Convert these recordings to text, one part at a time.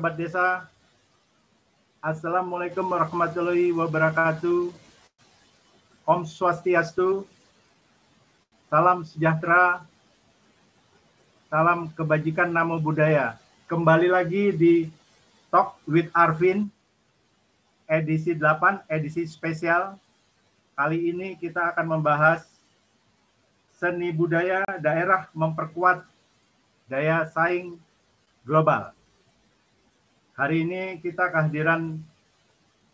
Kerabat desa. Assalamualaikum warahmatullahi wabarakatuh. Om Swastiastu. Salam sejahtera. Salam kebajikan namo budaya. Kembali lagi di Talk with Arvin edisi 8, edisi spesial. Kali ini kita akan membahas seni budaya daerah memperkuat daya saing global. Hari ini kita kehadiran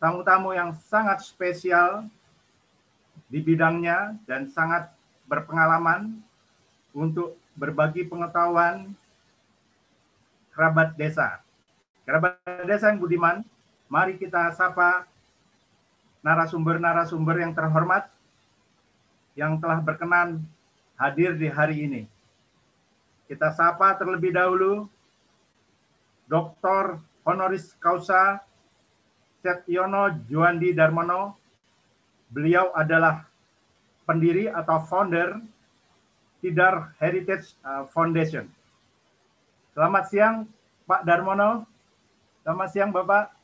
tamu-tamu yang sangat spesial di bidangnya dan sangat berpengalaman untuk berbagi pengetahuan kerabat desa. Kerabat desa yang budiman, mari kita sapa narasumber-narasumber yang terhormat yang telah berkenan hadir di hari ini. Kita sapa terlebih dahulu Dr. Honoris Causa Setyono Juandi Darmono. Beliau adalah pendiri atau founder Tidar Heritage uh, Foundation. Selamat siang Pak Darmono. Selamat siang Bapak.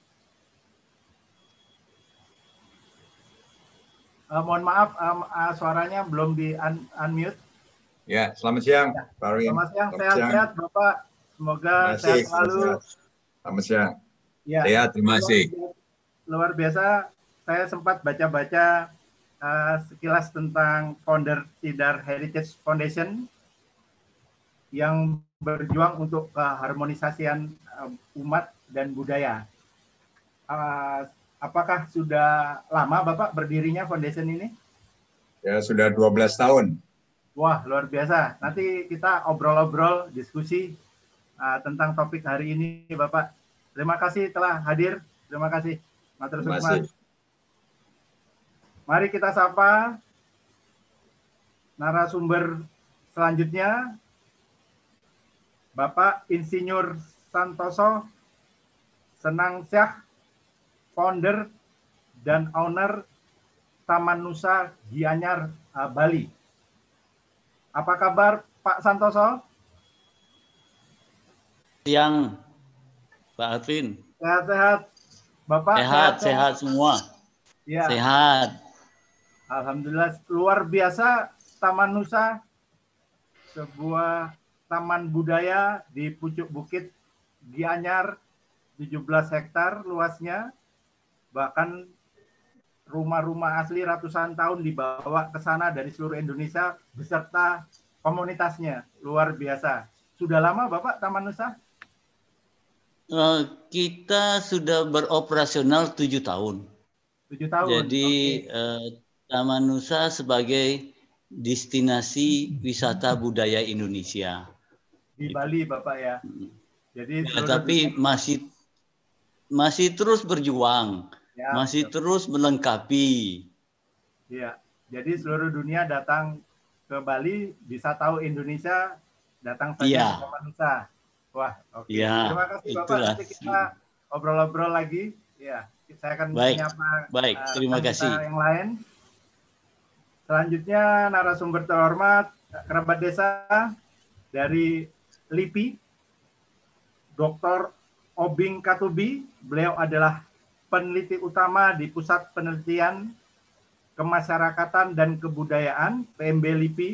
Uh, mohon maaf um, uh, suaranya belum di un unmute. Ya, selamat siang, Pak Selamat siang, sehat-sehat Bapak. Semoga sehat selalu. Selamat siang. Ya, Ya, terima kasih. luar biasa. Saya sempat baca-baca uh, sekilas tentang founder Tidar Heritage Foundation yang berjuang untuk keharmonisasian uh, umat dan budaya. Uh, apakah sudah lama Bapak berdirinya foundation ini? Ya, sudah 12 tahun. Wah, luar biasa. Nanti kita obrol-obrol, diskusi uh, tentang topik hari ini, Bapak. Terima kasih telah hadir. Terima kasih. Matur kasih. Mari kita sapa narasumber selanjutnya, Bapak Insinyur Santoso Senang Syah, founder dan owner Taman Nusa Gianyar uh, Bali. Apa kabar Pak Santoso? Siang Pak Alvin. Sehat-sehat. Bapak Sehat, kan? sehat semua. Ya, Sehat. Alhamdulillah luar biasa Taman Nusa sebuah taman budaya di pucuk bukit Gianyar 17 hektar luasnya bahkan rumah-rumah asli ratusan tahun dibawa ke sana dari seluruh Indonesia beserta komunitasnya luar biasa. Sudah lama Bapak Taman Nusa? Eh, kita sudah beroperasional tujuh tahun. Tujuh tahun. Jadi Oke. eh, Taman Nusa sebagai destinasi wisata budaya Indonesia. di Bali Bapak ya. Jadi Ya, tapi masih masih terus berjuang, ya, masih betul. terus melengkapi. Iya, jadi seluruh dunia datang ke Bali bisa tahu Indonesia datang saja Iya. ke Taman Nusa. Wah, oke. Iya, Terima kasih Bapak. itulah. Nanti kita obrol-obrol lagi. Ya, saya akan Baik, menyapa baik. eh, Terima anggota kasih. yang lain. Selanjutnya narasumber terhormat kerabat desa dari LIPI, Dr. Obing Katubi. Beliau adalah peneliti utama di Pusat Penelitian Kemasyarakatan dan Kebudayaan PMB LIPI.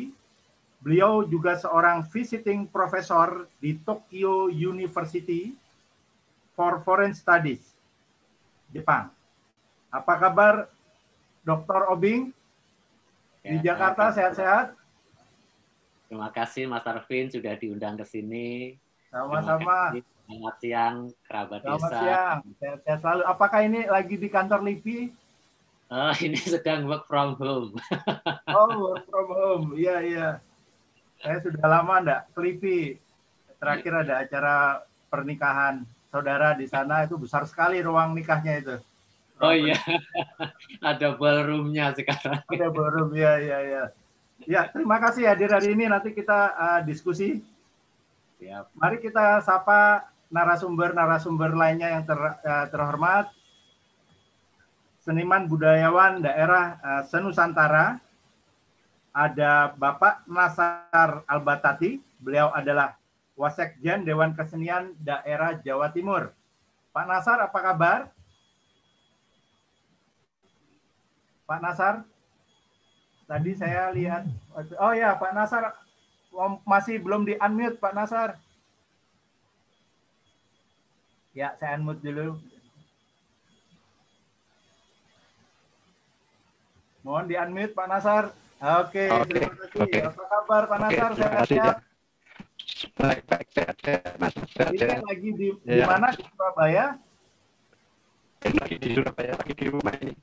Beliau juga seorang visiting professor di Tokyo University for Foreign Studies, Jepang. Apa kabar Dr. Obing? Di Ya, Jakarta terima kasih. sehat-sehat? Terima kasih Mas Arvin sudah diundang ke sini. Sama-sama. Selamat siang kerabat Selamat desa. siang. Sehat-sehat selalu. Apakah ini lagi di kantor LIPI? Oh, ini sedang work from home. Oh, work from home. Iya, iya. Saya sudah lama enggak ke LIPI. Terakhir ada acara pernikahan saudara di sana itu besar sekali ruang nikahnya itu. Oh iya, ada ballroomnya sekarang. Ada ballroom, ya, ya, ya. Ya, terima kasih hadir hari ini. Nanti kita uh, diskusi. Siap. Mari kita sapa narasumber-narasumber lainnya yang ter, uh, terhormat. Seniman budayawan daerah uh, Senusantara. Ada Bapak Nasar Albatati. Beliau adalah Wasekjen Dewan Kesenian Daerah Jawa Timur. Pak Nasar, apa kabar? Pak Nasar? Tadi saya lihat, oh ya Pak Nasar masih belum di unmute Pak Nasar. Ya, saya unmute dulu. Mohon di unmute Pak Nasar. Oke, Oke, terima kasih. oke. Apa kabar Pak Nasar? terima Sehat kasih, ya? Cak. Baik, baik, sehat, sehat, Mas. Sehat, Ini sehat. lagi di, di Iya. mana di Surabaya? Lagi di Surabaya, lagi di rumah ini.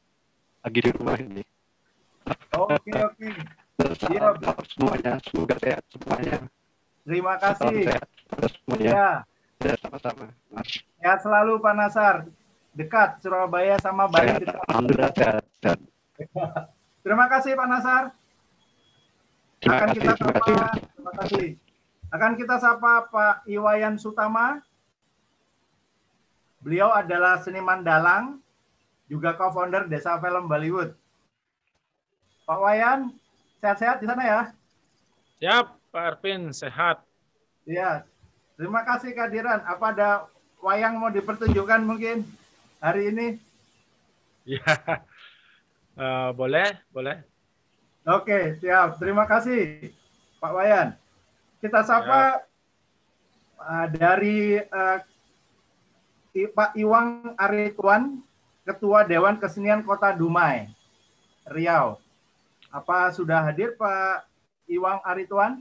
Lagi di rumah ini. Oke, oke. Iya. Buat semuanya, semoga sehat semuanya. Terima kasih. sehat pada semuanya. Ya, Ya, sama-sama. Mas. sehat selalu Pak Nasar. Dekat Surabaya sama Bali Sehat, dekat. Alhamdulillah sehat. sehat. Terima kasih Pak Nasar. Terima Akan kasih, kita terima sapa, kasih. terima kasih. Akan kita sapa Pak Iwayan Sutama. Beliau adalah seniman dalang, juga co-founder Desa Film Bollywood. Pak Wayan, sehat-sehat di sana ya? Siap, Pak Arvin, sehat. Iya. Terima kasih kehadiran. Apa ada wayang mau dipertunjukkan mungkin hari ini? Ya, Eh, boleh, boleh. Oke, siap. Terima kasih, Pak Wayan. Kita sapa uh, dari uh, I- Pak Iwang Arituan, Ketua Dewan Kesenian Kota Dumai, Riau. Apa sudah hadir Pak Iwang Arituan?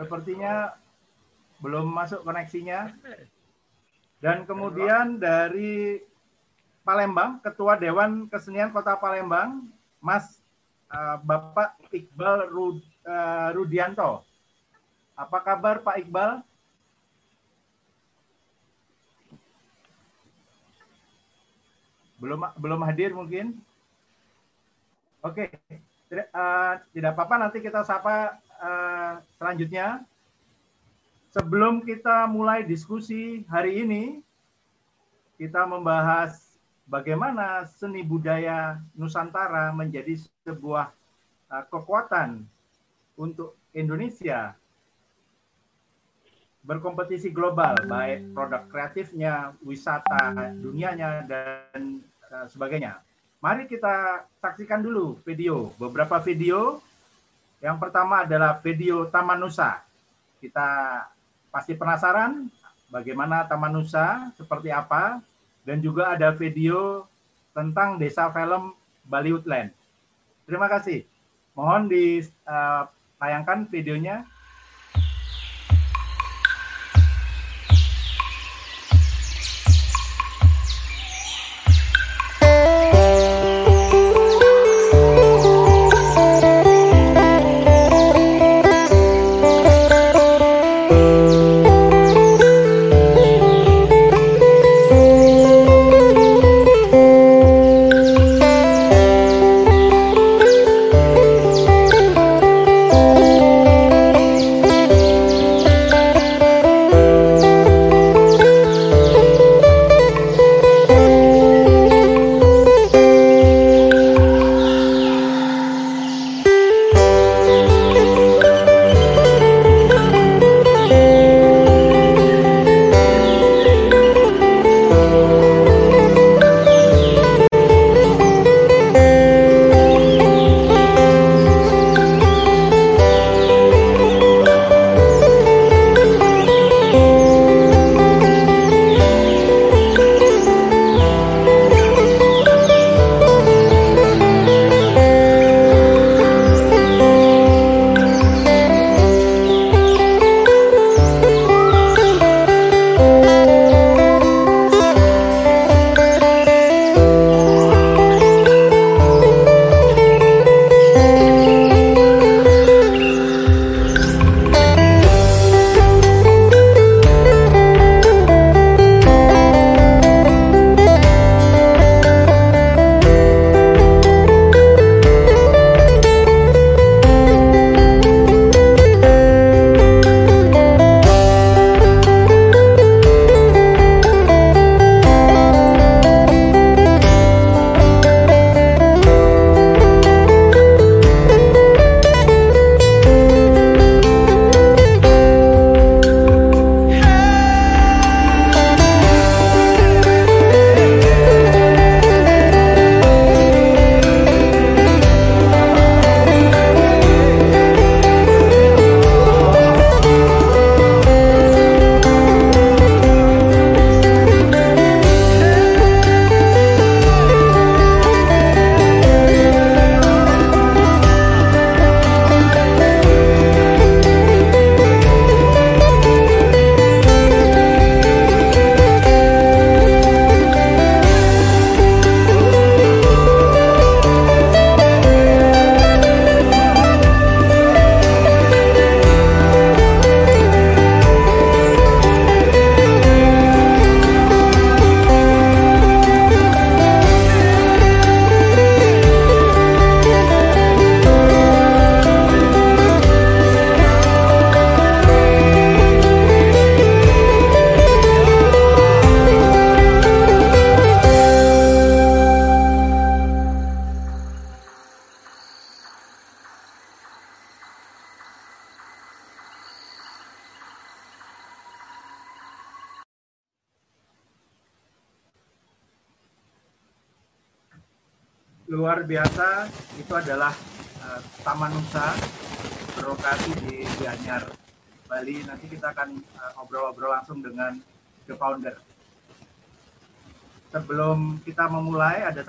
Sepertinya belum masuk koneksinya. Dan kemudian dari Palembang, Ketua Dewan Kesenian Kota Palembang, Mas eh, Bapak Iqbal Ru- eh, Rudianto. Apa kabar Pak Iqbal? Belum belum hadir mungkin? Oke, Tidak- eh, tidak apa-apa nanti kita sapa eh, selanjutnya. Sebelum kita mulai diskusi hari ini, kita membahas bagaimana seni budaya Nusantara menjadi sebuah uh, kekuatan untuk Indonesia berkompetisi global, baik produk kreatifnya, wisata dunianya, dan uh, sebagainya. Mari kita saksikan dulu video, beberapa video. Yang pertama adalah video Taman Nusa. Kita pasti penasaran bagaimana Taman Nusa, seperti apa, dan juga ada video tentang desa film Bollywoodland. Terima kasih. Mohon ditayangkan videonya.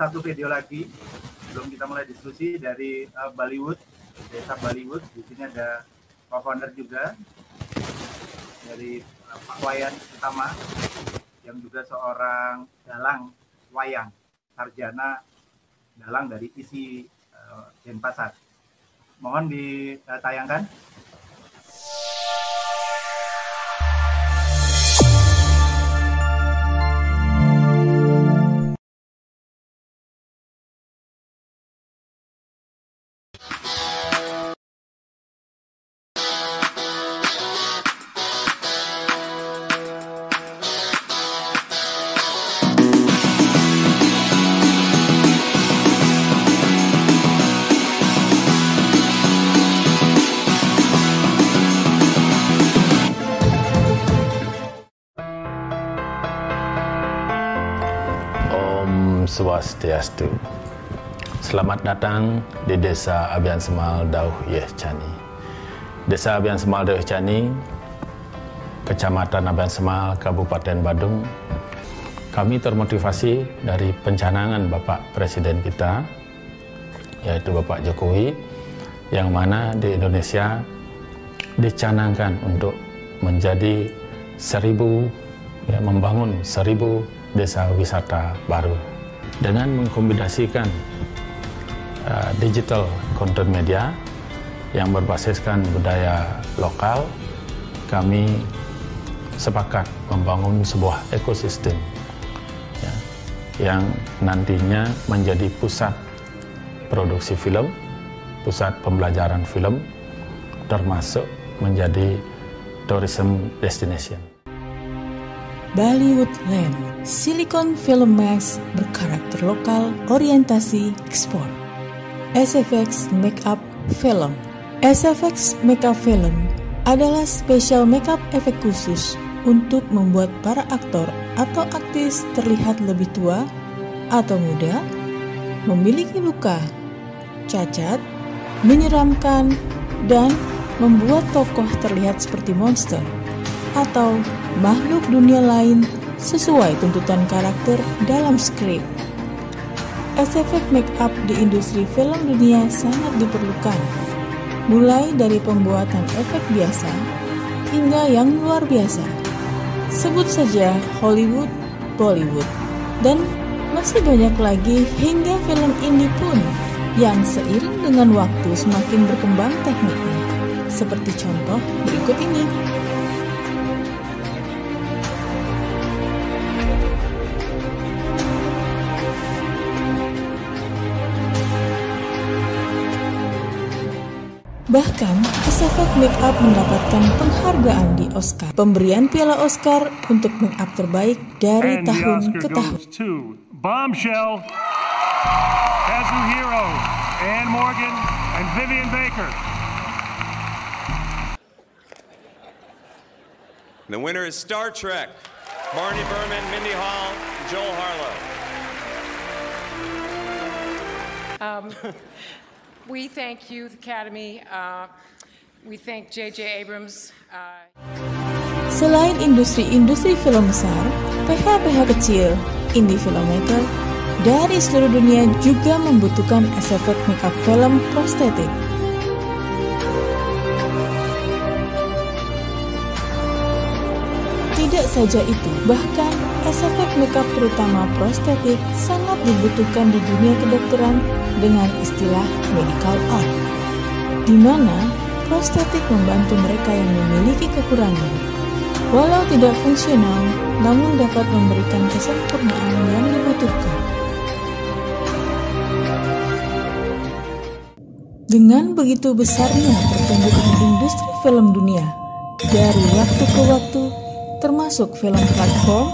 Satu video lagi. Sebelum kita mulai diskusi dari uh, Bollywood, desa Bollywood. Di sini ada co-founder juga dari uh, Pak Wayan Utama yang juga seorang dalang wayang sarjana dalang dari isi uh, Denpasar. Mohon ditayangkan. Swastiastu. Selamat datang di Desa Abian Semal Dauh Yeh Chani. Desa Abian Semal Dauh Chani, Kecamatan Abian Semal, Kabupaten Badung. Kami termotivasi dari pencanangan Bapak Presiden kita, yaitu Bapak Jokowi, yang mana di Indonesia dicanangkan untuk menjadi seribu, ya, membangun seribu desa wisata baru dengan mengkombinasikan uh, digital content media yang berbasiskan budaya lokal kami sepakat membangun sebuah ekosistem ya, yang nantinya menjadi pusat produksi film pusat pembelajaran film termasuk menjadi tourism destination. Bollywood Land, Silicon Film Max berkarakter lokal, orientasi ekspor. SFX Makeup Film SFX Makeup Film adalah special makeup efek khusus untuk membuat para aktor atau aktris terlihat lebih tua atau muda, memiliki luka, cacat, menyeramkan, dan membuat tokoh terlihat seperti monster atau makhluk dunia lain sesuai tuntutan karakter dalam skrip. SFX make-up di industri film dunia sangat diperlukan, mulai dari pembuatan efek biasa hingga yang luar biasa. Sebut saja Hollywood, Bollywood, dan masih banyak lagi hingga film indie pun yang seiring dengan waktu semakin berkembang tekniknya. Seperti contoh berikut ini. Bahkan, SFX Makeup mendapatkan penghargaan di Oscar. Pemberian piala Oscar untuk makeup terbaik dari And tahun ke tahun. Bombshell, Kazuhiro, Ann Morgan, and Vivian Baker. The winner is Star Trek. Barney Berman, Mindy Hall, Joel Harlow. Um, we thank Youth Academy. Uh, we thank J.J. Abrams. Uh, Selain industri-industri film besar, PH-PH kecil, indie filmmaker, dari seluruh dunia juga membutuhkan SFX makeup film prostetik. Tidak saja itu, bahkan SFX makeup terutama prostetik sangat dibutuhkan di dunia kedokteran dengan istilah medical art, di mana prostetik membantu mereka yang memiliki kekurangan. Walau tidak fungsional, namun dapat memberikan kesempurnaan yang dibutuhkan. Dengan begitu besarnya pertumbuhan industri film dunia, dari waktu ke waktu, termasuk film platform,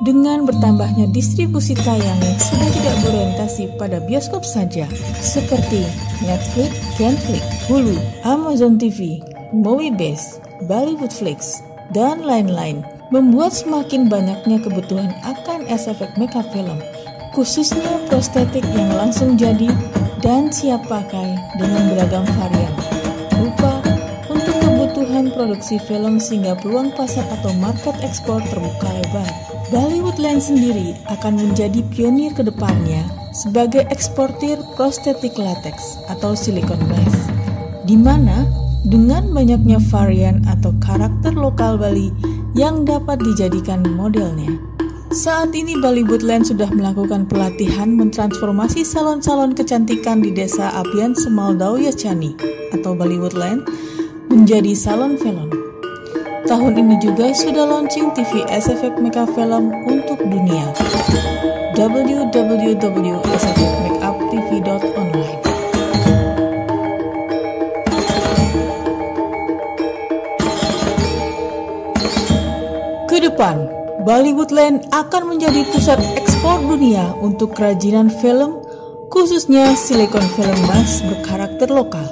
dengan bertambahnya distribusi tayang yang sudah tidak berorientasi pada bioskop saja, seperti Netflix, Genflix, Hulu, Amazon TV, Moviebase, Bollywood Flix, dan lain-lain, membuat semakin banyaknya kebutuhan akan SFX makeup film. khususnya prostetik yang langsung jadi dan siap pakai dengan beragam varian, kebutuhan produksi film sehingga peluang pasar atau market ekspor terbuka lebar. Bollywoodland sendiri akan menjadi pionir ke depannya sebagai eksportir prostetik latex atau silikon mesh, di mana dengan banyaknya varian atau karakter lokal Bali yang dapat dijadikan modelnya. Saat ini Bollywoodland sudah melakukan pelatihan mentransformasi salon-salon kecantikan di desa Apian Semaldau Yacani atau Bollywoodland menjadi salon film. Tahun ini juga sudah launching TV SFX Makeup Film untuk dunia. www.sfxmakeuptv.online Ke depan, Bollywoodland akan menjadi pusat ekspor dunia untuk kerajinan film, khususnya silikon film emas berkarakter lokal.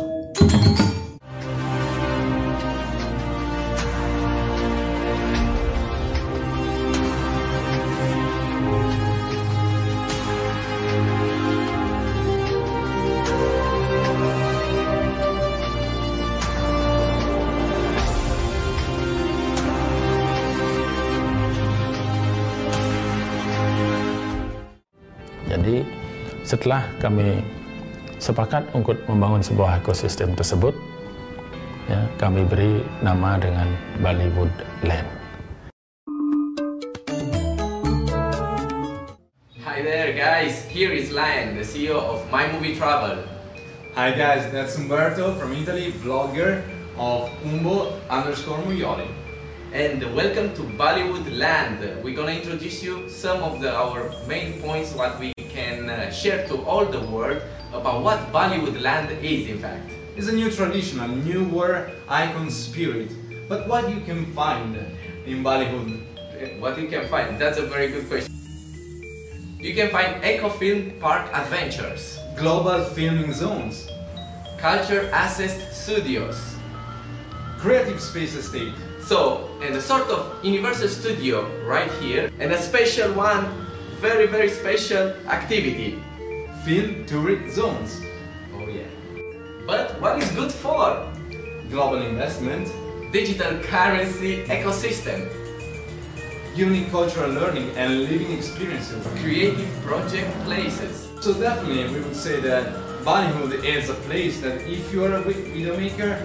Setelah kami sepakat untuk membangun sebuah ekosistem tersebut, ya, kami beri nama dengan Bollywood Land. Hi there guys, here is Lion, the CEO of My Movie Travel. Hi guys, that's Umberto from Italy, vlogger of Umbo underscore Muioli. And welcome to Bollywood Land. We're gonna introduce you some of the, our main points what we can uh, share to all the world about what Bollywood Land is in fact. It's a new tradition, a new war icon spirit. But what you can find in Bollywood? What you can find? That's a very good question. You can find Ecofilm Park Adventures, Global filming zones, Culture Assist Studios, Creative Space Estate, So, and a sort of universal studio right here, and a special one, very very special activity. Film Tourist Zones. Oh yeah. But what is good for? Global investment, Digital currency ecosystem, unique cultural learning and living experiences. creative project places. So definitely we would say that Bollywood is a place that if you are a wi- video maker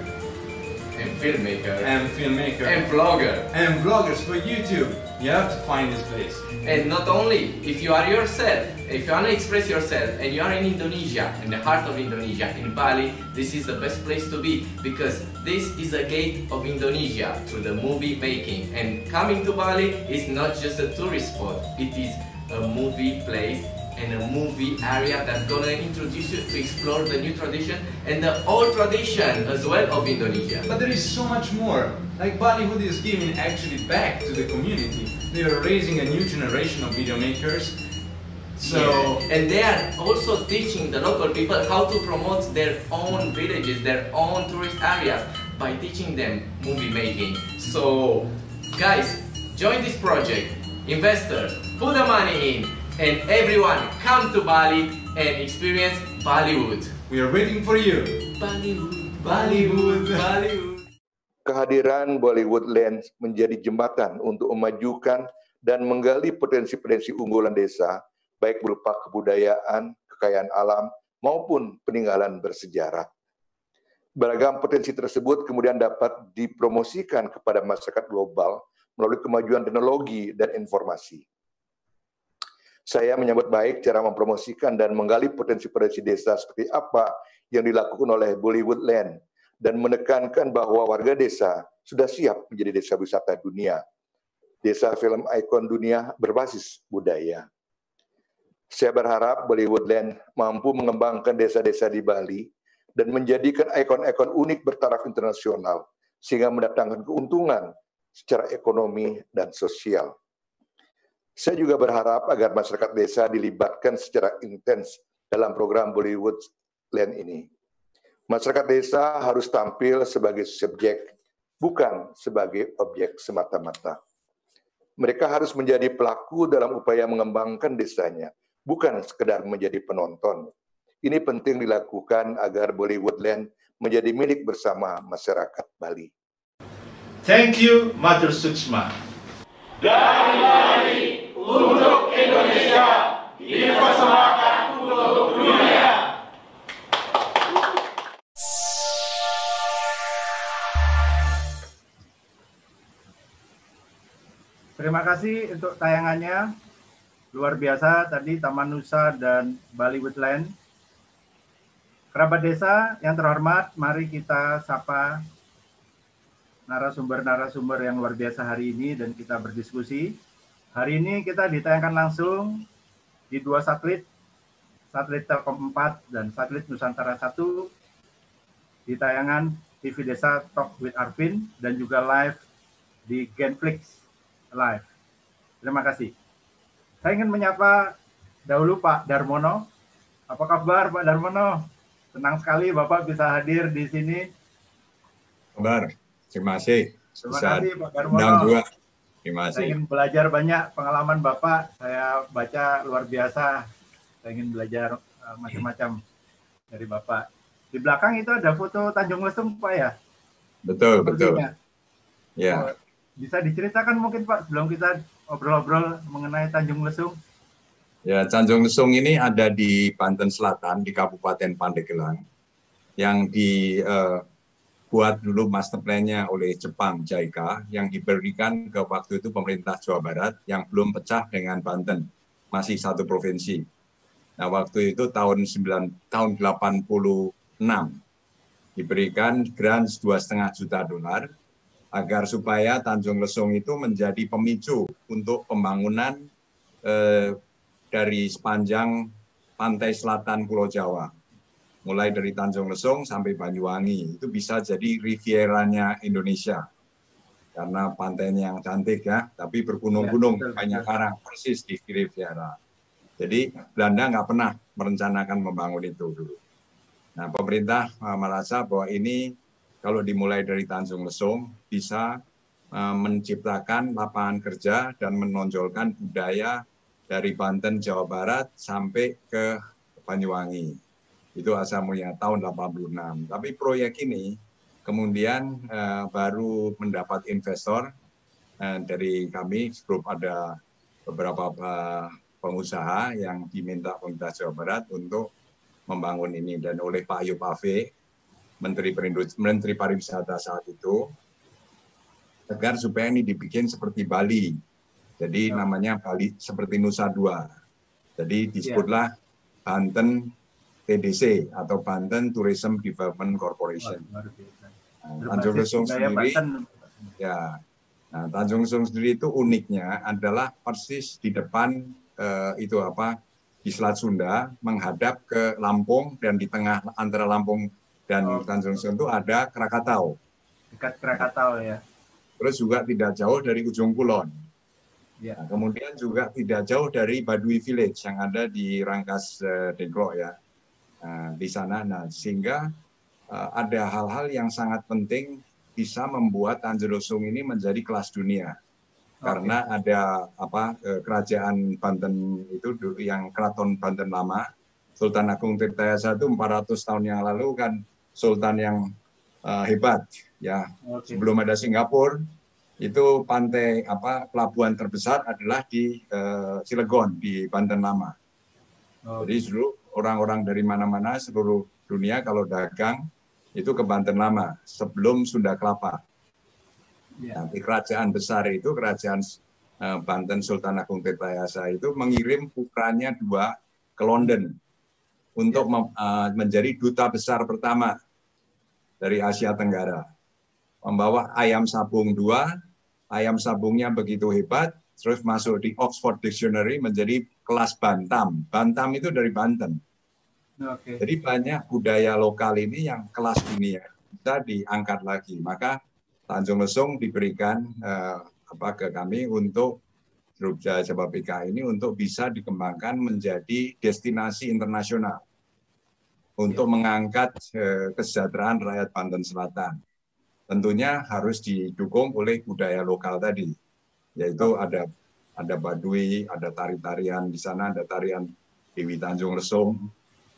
And filmmaker. and filmmaker And vlogger. and vloggers for YouTube, you have to find this place. And not only, if you are yourself, if you want to express yourself and you are in Indonesia, in the heart of Indonesia, in Bali, this is the best place to be because this is a gate of Indonesia to the movie making. And coming to Bali is not just a tourist spot, it is a movie place and a movie area that's gonna introduce you to explore the new tradition and the old tradition as well of Indonesia. But there is so much more. Like Bollywood is giving actually back to the community. They are raising a new generation of video makers. So Yeah. and they are also teaching the local people how to promote their own villages, their own tourist areas by teaching them movie making. So, guys, join this project. Investors, put the money in, and everyone come to Bali and experience Bollywood. we are waiting for you. Bollywood, Bollywood. Bollywood. Kehadiran Bollywood Land menjadi jembatan untuk memajukan dan menggali potensi-potensi unggulan desa, baik berupa kebudayaan, kekayaan alam, maupun peninggalan bersejarah. Beragam potensi tersebut kemudian dapat dipromosikan kepada masyarakat global melalui kemajuan teknologi dan informasi. Saya menyambut baik cara mempromosikan dan menggali potensi-potensi desa seperti apa yang dilakukan oleh Bollywood Land dan menekankan bahwa warga desa sudah siap menjadi desa wisata dunia. Desa film ikon dunia berbasis budaya. Saya berharap Bollywood Land mampu mengembangkan desa-desa di Bali dan menjadikan ikon-ikon unik bertaraf internasional sehingga mendatangkan keuntungan secara ekonomi dan sosial. Saya juga berharap agar masyarakat desa dilibatkan secara intens dalam program Bollywood Land ini. Masyarakat desa harus tampil sebagai subjek, bukan sebagai objek semata-mata. Mereka harus menjadi pelaku dalam upaya mengembangkan desanya, bukan sekedar menjadi penonton. Ini penting dilakukan agar Bollywoodland menjadi milik bersama masyarakat Bali. Thank you, Mother Suksma. Dari Bali untuk Indonesia, dipersembahkan untuk dunia. Terima kasih untuk tayangannya. Luar biasa tadi Taman Nusa dan Bali Woodland. Kerabat desa yang terhormat, mari kita sapa narasumber-narasumber yang luar biasa hari ini dan kita berdiskusi. Hari ini kita ditayangkan langsung di dua satelit, satelit Telkom 4 dan satelit Nusantara 1 di tayangan TV Desa Talk with Arvin dan juga live di Genflix Live. Terima kasih. Saya ingin menyapa dahulu Pak Darmono. Apa kabar Pak Darmono? Senang sekali Bapak bisa hadir di sini. Kabar. Terima kasih. Terima Bisa kasih Pak Darmono. juga. Terima Saya kasih. ingin belajar banyak pengalaman Bapak. Saya baca luar biasa. Saya ingin belajar uh, macam-macam dari Bapak. Di belakang itu ada foto Tanjung Lesung Pak ya? Betul, betul. Ya. Oh, Bisa diceritakan mungkin Pak sebelum kita obrol-obrol mengenai Tanjung Lesung? Ya, Tanjung Lesung ini ada di Banten Selatan, di Kabupaten Pandeglang, yang dibuat dulu master plan-nya oleh Jepang, JICA, yang diberikan ke waktu itu pemerintah Jawa Barat, yang belum pecah dengan Banten, masih satu provinsi. Nah, waktu itu tahun 9, tahun 86 diberikan grant dua setengah juta dolar agar supaya Tanjung Lesung itu menjadi pemicu untuk pembangunan eh, dari sepanjang pantai selatan Pulau Jawa, mulai dari Tanjung Lesung sampai Banyuwangi itu bisa jadi Rivieranya Indonesia karena pantainya yang cantik ya, tapi bergunung-gunung Ya, banyak karang persis di Riviera. Jadi Belanda nggak pernah merencanakan membangun itu dulu. Nah pemerintah eh, merasa bahwa ini kalau dimulai dari Tanjung Lesung bisa eh, menciptakan lapangan kerja dan menonjolkan budaya dari Banten, Jawa Barat sampai ke Banyuwangi. Itu asal mulanya tahun 86. Tapi proyek ini kemudian eh, baru mendapat investor eh, dari kami, grup ada beberapa eh, pengusaha yang diminta pemerintah Jawa Barat untuk membangun ini dan oleh Pak Ayub Ave, Menteri Menteri Pariwisata saat itu, agar supaya ini dibikin seperti Bali. Jadi namanya Bali seperti Nusa Dua. Jadi disebutlah Banten TDC atau Banten Tourism Development Corporation. Nah, Tanjung Lesung sendiri, ya. Nah, Tanjung Lesung sendiri itu uniknya adalah persis di depan eh, itu apa di Selat Sunda menghadap ke Lampung dan di tengah antara Lampung dan Tanjung Lesung itu ada Krakatau. Dekat Krakatau ya. Terus juga tidak jauh dari ujung kulon. Ya. Nah, kemudian juga tidak jauh dari Baduy Village yang ada di Rangkas eh, Dengklok ya. Nah, di sana nah sehingga eh, ada hal-hal yang sangat penting bisa membuat Tanjung Lesung ini menjadi kelas dunia. Karena ada apa eh, kerajaan Banten itu dulu yang keraton Banten lama Sultan Agung Tirtayasa itu 400 tahun yang lalu kan sultan yang eh, hebat ya. Oke. Sebelum ada Singapura itu pantai apa pelabuhan terbesar adalah di eh, Cilegon di Banten lama. Jadi seluruh orang-orang dari mana-mana seluruh dunia kalau dagang itu ke Banten lama sebelum Sunda Kelapa. Ya. Nanti kerajaan besar itu kerajaan eh, Banten Sultan Agung Tirtayasa itu mengirim putranya dua ke London untuk mem- eh, menjadi duta besar pertama dari Asia Tenggara. Membawa ayam sabung dua, ayam sabungnya begitu hebat, terus masuk di Oxford Dictionary menjadi kelas Bantam. Bantam itu dari Banten. Oke. Jadi banyak budaya lokal ini yang kelas dunia bisa diangkat lagi. Maka Tanjung Lesung diberikan eh, apa ke kami untuk grup Jawa PK ini untuk bisa dikembangkan menjadi destinasi internasional untuk mengangkat eh, kesejahteraan rakyat Banten Selatan. Tentunya harus didukung oleh budaya lokal tadi, yaitu ada ada Baduy, ada tari-tarian di sana, ada tarian Dewi Tanjung Lesung,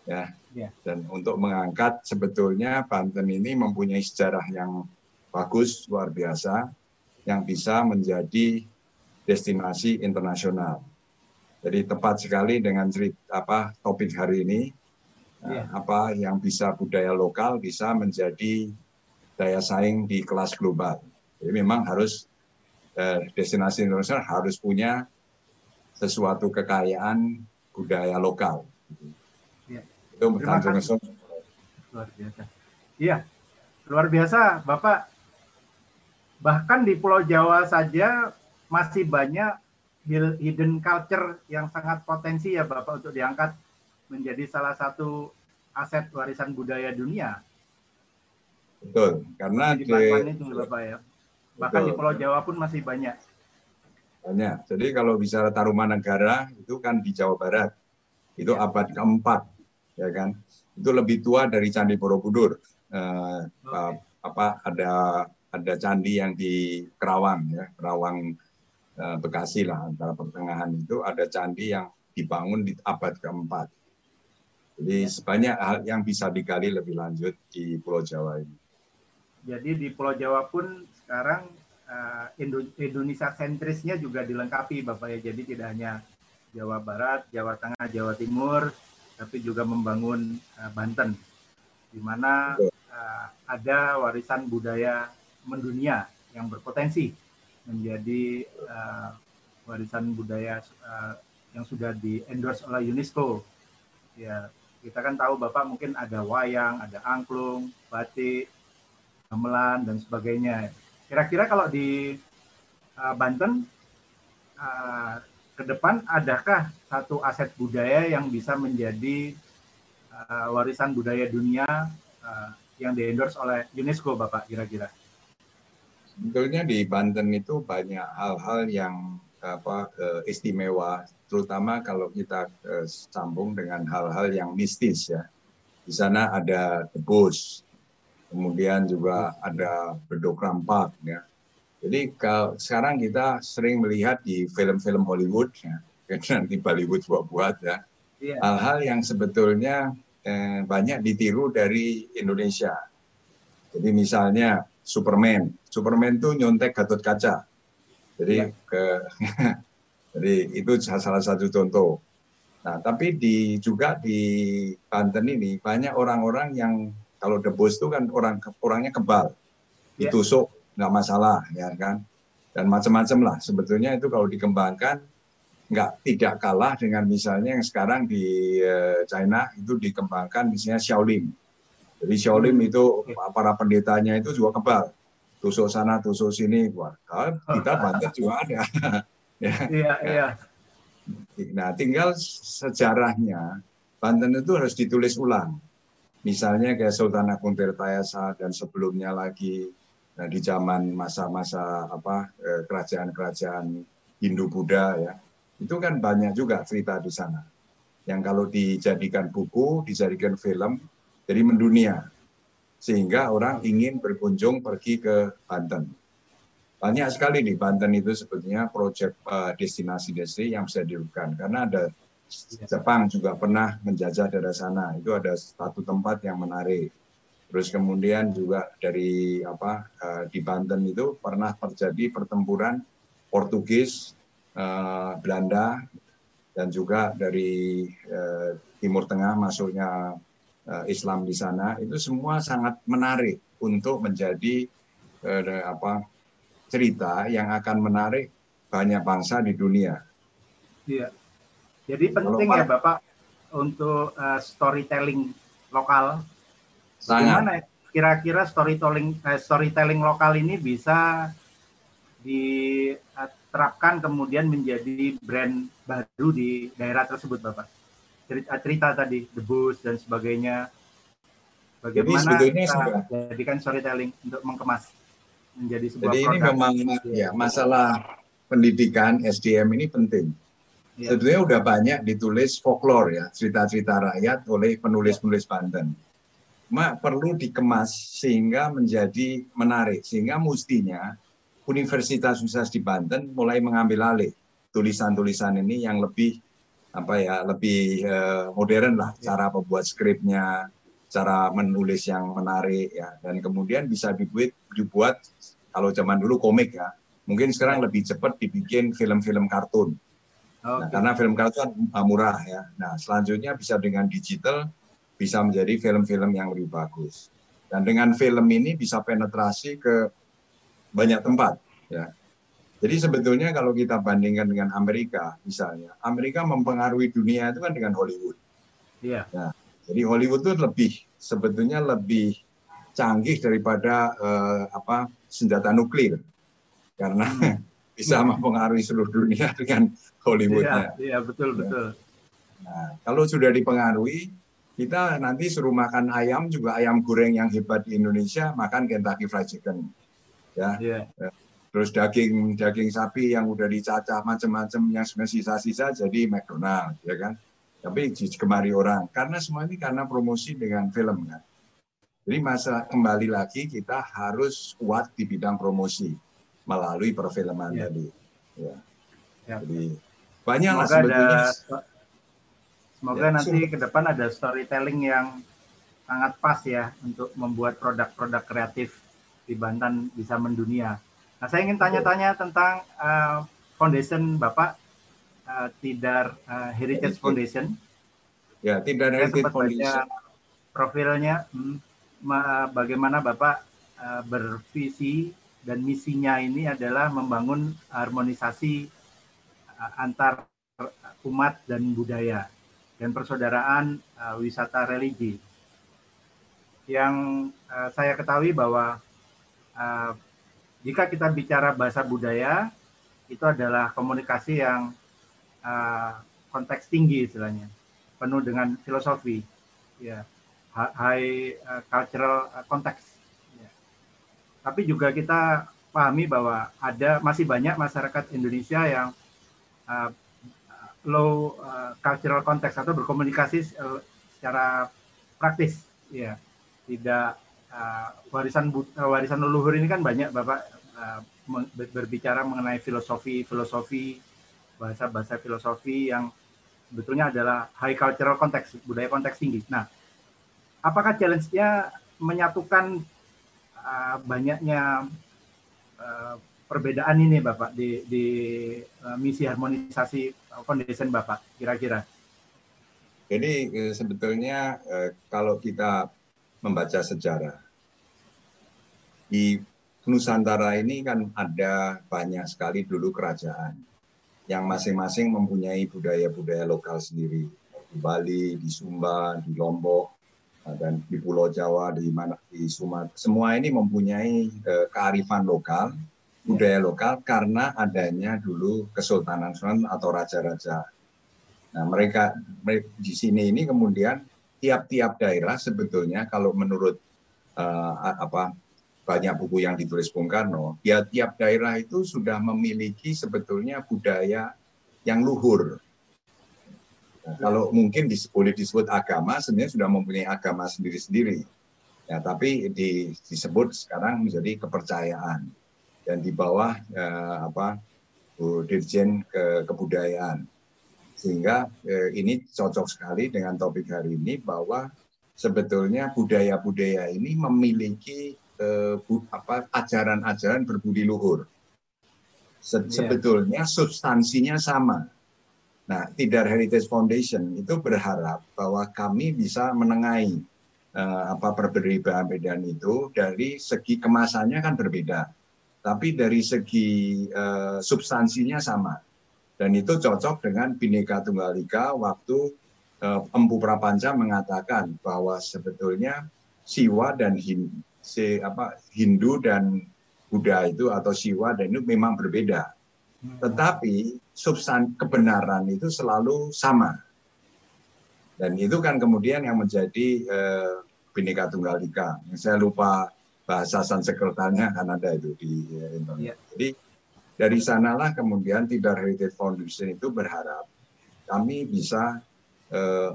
ya. Ya. Dan untuk mengangkat sebetulnya Banten ini mempunyai sejarah yang bagus, luar biasa, yang bisa menjadi destinasi internasional. Jadi tepat sekali dengan cerita apa topik hari ini, Iya. eh, apa yang bisa budaya lokal bisa menjadi daya saing di kelas global. Jadi memang harus destinasi internasional harus punya sesuatu kekayaan budaya lokal. Iya. Itu Terima kasih. Luar biasa. Iya, luar biasa, Bapak. Bahkan di Pulau Jawa saja masih banyak hidden culture yang sangat potensi ya, Bapak, untuk diangkat menjadi salah satu aset warisan budaya dunia. Betul, karena di di, itu, Bapak ya. Bahkan di Betul. Pulau Jawa pun masih banyak. banyak. Jadi kalau bicara Tarumanegara itu kan di Jawa Barat, itu abad keempat, ya kan? Itu lebih tua dari Candi Borobudur. Eh, apa- apa ada ada candi yang di Kerawang ya, Kerawang eh, Bekasi lah antara pertengahan itu ada candi yang dibangun di abad keempat. Jadi sebanyak hal yang bisa digali lebih lanjut di Pulau Jawa ini. Jadi di Pulau Jawa pun sekarang Indo- Indonesia sentrisnya juga dilengkapi Bapak ya. Jadi tidak hanya Jawa Barat, Jawa Tengah, Jawa Timur, tapi juga membangun eh, Banten, di mana eh, ada warisan budaya mendunia yang berpotensi menjadi eh, warisan budaya eh, yang sudah di endorse oleh UNESCO. Ya, kita kan tahu Bapak mungkin ada wayang, ada angklung, batik, gamelan dan sebagainya. Kira-kira kalau di uh, Banten uh, ke depan adakah satu aset budaya yang bisa menjadi uh, warisan budaya dunia uh, yang diendorse oleh UNESCO, Bapak kira-kira? Sebetulnya di Banten itu banyak hal-hal yang apa istimewa, terutama kalau kita sambung dengan hal-hal yang mistis ya. Di sana ada debus, kemudian juga ada bedok rampak ya. Jadi kalau sekarang kita sering melihat di film-film Hollywood ya, nanti Bollywood buat-buat ya, Iya. hal-hal yang sebetulnya eh, banyak ditiru dari Indonesia. Jadi misalnya Superman, Superman tuh nyontek Gatot Kaca. Jadi ke jadi itu salah satu contoh. Nah, tapi di juga di Banten ini banyak orang-orang yang kalau debus itu kan orang orangnya kebal, Ya. ditusuk nggak masalah ya kan, dan macam-macam lah. Sebetulnya itu kalau dikembangkan nggak tidak kalah dengan misalnya yang sekarang di eh, China itu dikembangkan misalnya Shaolin. Jadi Shaolin itu para pendetanya itu juga kebal, tusuk sana tusuk sini. Wah, kita Banten juga ada. ya. Iya, iya. Nah, tinggal sejarahnya Banten itu harus ditulis ulang. Misalnya kayak Sultan Agung Tirtayasa dan sebelumnya lagi nah, di zaman masa-masa apa eh, kerajaan-kerajaan Hindu Buddha ya. Itu kan banyak juga cerita di sana. Yang kalau dijadikan buku, dijadikan film, jadi mendunia. Sehingga orang ingin berkunjung pergi ke Banten. Banyak sekali di Banten itu sebetulnya proyek eh, destinasi-destinasi yang bisa dilakukan. Karena ada Jepang juga pernah menjajah daerah sana. Itu ada satu tempat yang menarik. Terus kemudian juga dari apa eh, di Banten itu pernah terjadi pertempuran Portugis, eh, Belanda, dan juga dari eh, Timur Tengah masuknya Islam di sana. Itu semua sangat menarik untuk menjadi apa cerita yang akan menarik banyak bangsa di dunia. Iya. Jadi penting ya Bapak untuk uh, storytelling lokal. Sangat. Gimana ya? kira-kira storytelling eh, storytelling lokal ini bisa diterapkan kemudian menjadi brand baru di daerah tersebut, Bapak? Cerita, cerita tadi, debus dan sebagainya. Bagaimana sebetulnya kita sudah. jadikan storytelling untuk mengemas menjadi sebuah Jadi ini produk? memang ya masalah pendidikan SDM ini penting. Iya. Sebetulnya udah banyak ditulis folklore ya, cerita-cerita rakyat oleh penulis-penulis Banten. Cuma perlu dikemas sehingga menjadi menarik. Sehingga mestinya Universitas Universitas di Banten mulai mengambil alih tulisan-tulisan ini yang lebih apa ya lebih uh, modern lah cara membuat skripnya, cara menulis yang menarik ya dan kemudian bisa dibuat dibuat kalau zaman dulu komik ya mungkin sekarang lebih cepat dibikin film-film kartun okay. nah, karena film kartun murah ya nah selanjutnya bisa dengan digital bisa menjadi film-film yang lebih bagus dan dengan film ini bisa penetrasi ke banyak tempat ya jadi sebetulnya kalau kita bandingkan dengan Amerika misalnya, Amerika mempengaruhi dunia itu kan dengan Hollywood. Iya. Nah, jadi Hollywood itu lebih sebetulnya lebih canggih daripada uh, apa senjata nuklir karena hmm. bisa mempengaruhi seluruh dunia dengan Hollywoodnya. Iya, iya betul ya. betul. Nah, kalau sudah dipengaruhi, kita nanti suruh makan ayam juga ayam goreng yang hebat di Indonesia, makan Kentucky Fried Chicken. Ya. Yeah. Terus daging daging sapi yang udah dicacah macam-macam yang sisa-sisa jadi McDonald, ya kan? Tapi kemari orang karena semua ini karena promosi dengan film kan. Jadi masa kembali lagi kita harus kuat di bidang promosi melalui perfilman ya. tadi. Ya. ya. Jadi banyak lah sebetulnya. Ada, semoga ya, nanti ke depan ada storytelling yang sangat pas ya untuk membuat produk-produk kreatif di Banten bisa mendunia. Nah, saya ingin tanya-tanya tentang uh, foundation Bapak uh, Tidar uh, Heritage Foundation. Ya, Tidar Heritage Foundation. Profilnya, hmm, bagaimana Bapak uh, bervisi dan misinya ini adalah membangun harmonisasi antar umat dan budaya dan persaudaraan uh, wisata religi. Yang uh, saya ketahui bahwa uh, jika kita bicara bahasa budaya, itu adalah komunikasi yang uh, konteks tinggi istilahnya, penuh dengan filosofi, ya, high uh, cultural konteks. Ya. Tapi juga kita pahami bahwa ada masih banyak masyarakat Indonesia yang uh, low uh, cultural context atau berkomunikasi secara praktis, ya, tidak uh, warisan warisan leluhur ini kan banyak bapak uh, berbicara mengenai filosofi filosofi bahasa bahasa filosofi yang sebetulnya adalah high cultural konteks budaya konteks tinggi. Nah, apakah challenge-nya menyatukan uh, banyaknya uh, perbedaan ini Bapak di, di uh, misi harmonisasi foundation Bapak kira-kira? Jadi sebetulnya kalau kita membaca sejarah di Nusantara ini kan ada banyak sekali dulu kerajaan yang masing-masing mempunyai budaya-budaya lokal sendiri. Di Bali, di Sumba, di Lombok, dan di Pulau Jawa, di mana di Sumatera. Semua ini mempunyai kearifan lokal, budaya lokal karena adanya dulu Kesultanan Sultan atau raja-raja. Nah, mereka, mereka di sini ini kemudian tiap-tiap daerah sebetulnya kalau menurut uh, apa banyak buku yang ditulis Bung Karno, ya tiap daerah itu sudah memiliki sebetulnya budaya yang luhur. Nah, kalau mungkin boleh disebut agama, sebenarnya sudah mempunyai agama sendiri-sendiri. Ya, tapi di, disebut sekarang menjadi kepercayaan dan di bawah eh, apa Bu Dirjen ke kebudayaan. Sehingga eh, ini cocok sekali dengan topik hari ini bahwa sebetulnya budaya-budaya ini memiliki eh, apa ajaran-ajaran berbudi luhur. Se yeah. Sebetulnya substansinya sama. Nah, Tidar Heritage Foundation itu berharap bahwa kami bisa menengahi eh, apa perbedaan-perbedaan itu dari segi kemasannya kan berbeda, tapi dari segi eh, substansinya sama. Dan itu cocok dengan Bhinneka Tunggal Ika waktu eh, Empu Prapanca mengatakan bahwa sebetulnya Siwa dan Hindu si apa Hindu dan Buddha itu atau Siwa dan itu memang berbeda. Hmm. Tetapi substan kebenaran itu selalu sama. Dan itu kan kemudian yang menjadi eh, Bhinneka Tunggal Ika. Saya lupa bahasa Sanskertanya kan ada itu di eh, Indonesia. Yeah. Jadi dari sanalah kemudian Tidar Heritage Foundation itu berharap kami bisa eh,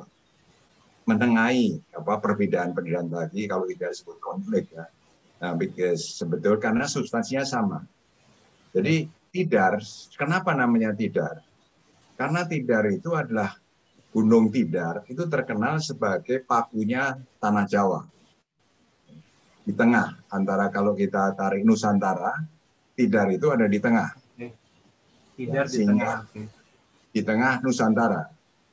menengahi apa perbedaan-perbedaan tadi kalau tidak disebut konflik ya. Nah, sebetulnya karena substansinya sama. Jadi tidar, kenapa namanya tidar? Karena tidar itu adalah Gunung Tidar itu terkenal sebagai pakunya tanah Jawa. Di tengah antara kalau kita tarik Nusantara, Tidar itu ada di tengah. Tidar di Sehingga tengah. di tengah Nusantara.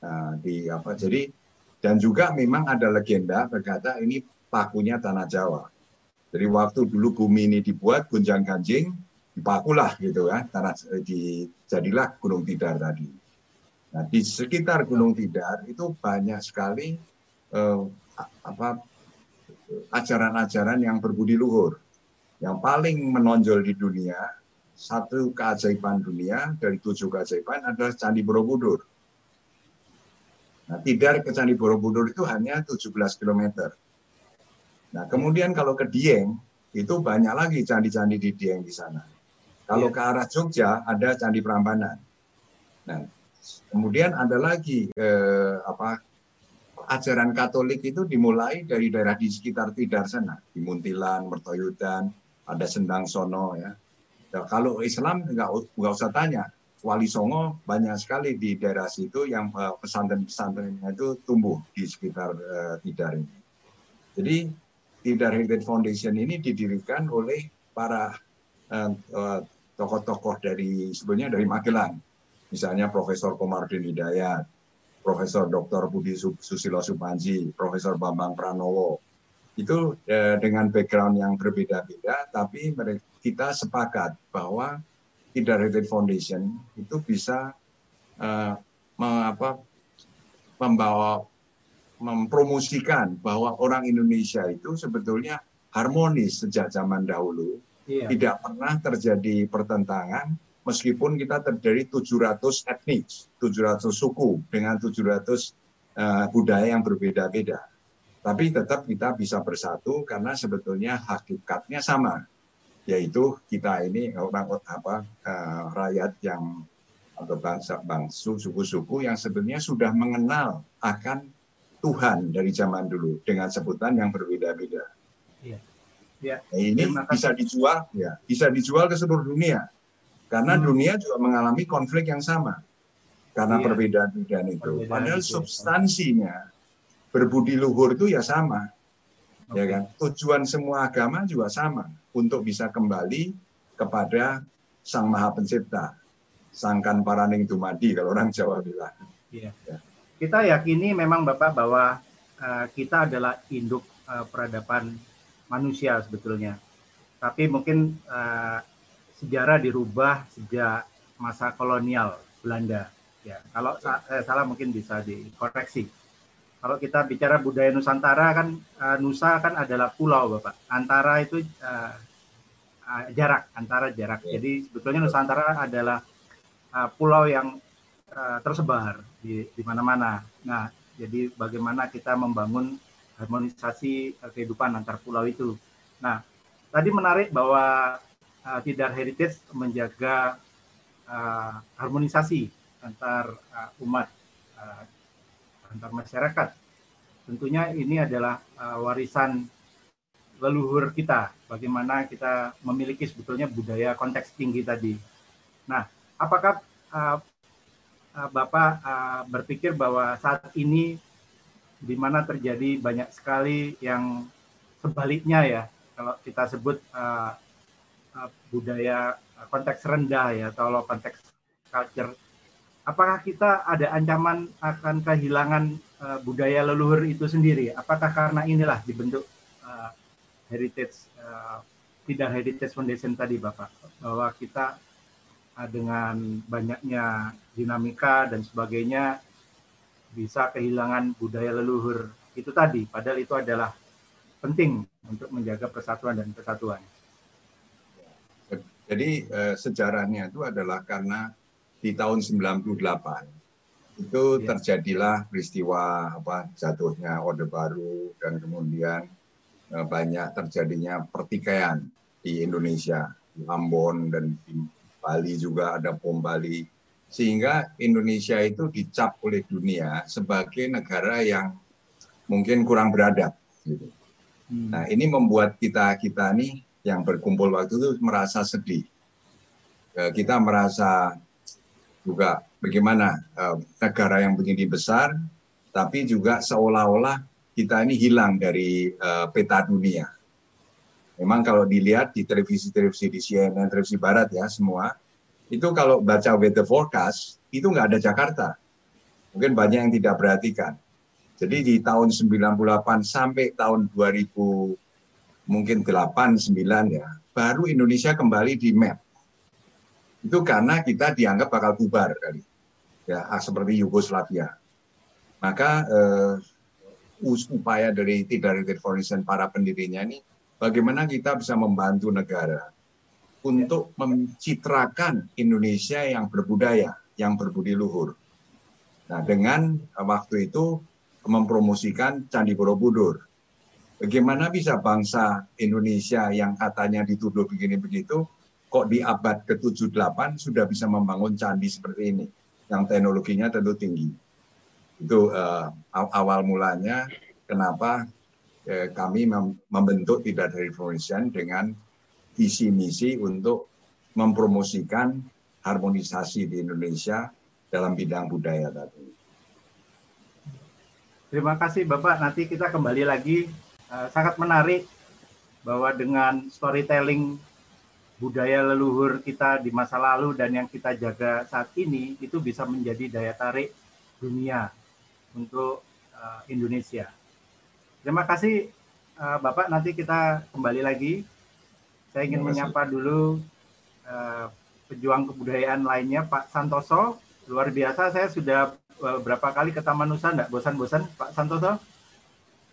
Nah, di apa? Jadi dan juga memang ada legenda berkata ini pakunya tanah Jawa. Jadi waktu dulu bumi ini dibuat gunjang ganjing, dipakulah gitu ya, tanah di jadilah Gunung Tidar tadi. Nah, di sekitar Gunung Tidar itu banyak sekali eh, apa ajaran-ajaran yang berbudi luhur. Yang paling menonjol di dunia, satu keajaiban dunia dari tujuh keajaiban adalah Candi Borobudur. Nah, Tidar ke Candi Borobudur itu hanya 17 km. Nah, kemudian kalau ke Dieng, itu banyak lagi candi-candi di Dieng di sana. Kalau ke arah Jogja, ada Candi Prambanan. Nah, kemudian ada lagi eh, apa ajaran Katolik itu dimulai dari daerah di sekitar Tidar sana, di Muntilan, Mertoyudan, ada Sendang Sono ya. Nah, kalau Islam nggak nggak usah tanya, Wali Songo banyak sekali di daerah situ yang eh, pesantren-pesantrennya itu tumbuh di sekitar eh, Tidar ini. Jadi Tidar Heritage Foundation ini didirikan oleh para eh, tokoh-tokoh dari sebenarnya dari Magelang, misalnya Profesor Komardin Hidayat, Profesor Dr. Budi Su- Susilo Supanji, Profesor Bambang Pranowo. Itu eh, dengan background yang berbeda-beda, tapi mereka, kita sepakat bahwa Heritage Foundation itu bisa eh, me- apa, membawa mempromosikan bahwa orang Indonesia itu sebetulnya harmonis sejak zaman dahulu. Iya. Tidak pernah terjadi pertentangan meskipun kita terdiri 700 etnis, 700 suku dengan 700 eh, budaya yang berbeda-beda. Tapi tetap kita bisa bersatu karena sebetulnya hakikatnya sama, yaitu kita ini orang apa eh, rakyat yang atau bangsa bangsu suku-suku yang sebenarnya sudah mengenal akan Tuhan dari zaman dulu dengan sebutan yang berbeda-beda. Iya. Ya. Nah, ini kasih. bisa dijual, ya, bisa dijual ke seluruh dunia. Karena Hmm. dunia juga mengalami konflik yang sama karena Iya. perbedaan-perbedaan itu. Perbedaan Padahal itu. substansinya berbudi luhur itu ya sama, ya kan? Tujuan semua agama juga sama untuk bisa kembali kepada Sang Maha Pencipta, Sangkan Paraning Dumadi kalau orang Jawa bilang. Iya. Kita yakini memang Bapak bahwa eh, kita adalah induk eh, peradaban manusia sebetulnya. Tapi mungkin eh, sejarah dirubah sejak masa kolonial Belanda. Ya, kalau saya salah mungkin bisa dikoreksi. Kalau kita bicara budaya Nusantara kan eh, Nusa kan adalah pulau Bapak. Antara itu eh, eh, jarak, antara jarak. Jadi sebetulnya Nusantara adalah eh, pulau yang eh, tersebar di di mana-mana. Nah, jadi bagaimana kita membangun harmonisasi eh, kehidupan antar pulau itu. Nah, tadi menarik bahwa eh, Tidar Heritage menjaga eh, harmonisasi antar eh, umat, eh, antar masyarakat. Tentunya ini adalah eh, warisan leluhur kita, bagaimana kita memiliki sebetulnya budaya konteks tinggi tadi. Nah, apakah uh, uh, Bapak uh, berpikir bahwa saat ini di mana terjadi banyak sekali yang sebaliknya ya, kalau kita sebut uh, uh, budaya uh, konteks rendah ya, atau konteks culture, apakah kita ada ancaman akan kehilangan uh, budaya leluhur itu sendiri? Apakah karena inilah dibentuk uh, heritage uh, tidak heritage foundation tadi Bapak bahwa kita uh, dengan banyaknya dinamika dan sebagainya bisa kehilangan budaya leluhur itu tadi padahal itu adalah penting untuk menjaga persatuan dan kesatuan. Jadi eh, sejarahnya itu adalah karena di tahun 98 itu terjadilah peristiwa apa jatuhnya Orde Baru dan kemudian eh, banyak terjadinya pertikaian di Indonesia, di Ambon dan di Bali juga ada bom Bali. Sehingga Indonesia itu dicap oleh dunia sebagai negara yang mungkin kurang beradab gitu. Nah, ini membuat kita kita nih yang berkumpul waktu itu merasa sedih. Eh, Kita merasa juga bagaimana uh, negara yang begini besar, tapi juga seolah-olah kita ini hilang dari uh, peta dunia. Memang kalau dilihat di televisi-televisi di CNN, televisi Barat ya semua, itu kalau baca weather forecast itu nggak ada Jakarta. Mungkin banyak yang tidak perhatikan. Jadi di tahun 98 sampai tahun 2000 mungkin 8 9 ya, baru Indonesia kembali di map. Itu karena kita dianggap bakal bubar kali. Ya, seperti Yugoslavia. Maka eh, upaya dari tidak Foundation para pendirinya ini bagaimana kita bisa membantu negara untuk mencitrakan Indonesia yang berbudaya, yang berbudi luhur. Nah, dengan waktu itu mempromosikan Candi Borobudur. Bagaimana bisa bangsa Indonesia yang katanya dituduh begini begitu, kok di abad ke-78 sudah bisa membangun candi seperti ini, yang teknologinya tentu tinggi. Itu uh, awal mulanya kenapa uh, kami mem membentuk Tidak dari Foundation dengan visi misi untuk mempromosikan harmonisasi di Indonesia dalam bidang budaya tadi. Terima kasih Bapak. Nanti kita kembali lagi. Uh, sangat menarik bahwa dengan storytelling budaya leluhur kita di masa lalu dan yang kita jaga saat ini itu bisa menjadi daya tarik dunia untuk uh, Indonesia. Terima kasih uh, Bapak. Nanti kita kembali lagi. Saya ingin menyapa dulu uh, pejuang kebudayaan lainnya Pak Santoso. Luar biasa saya sudah berapa kali ke Taman Nusa enggak bosan-bosan Pak Santoso?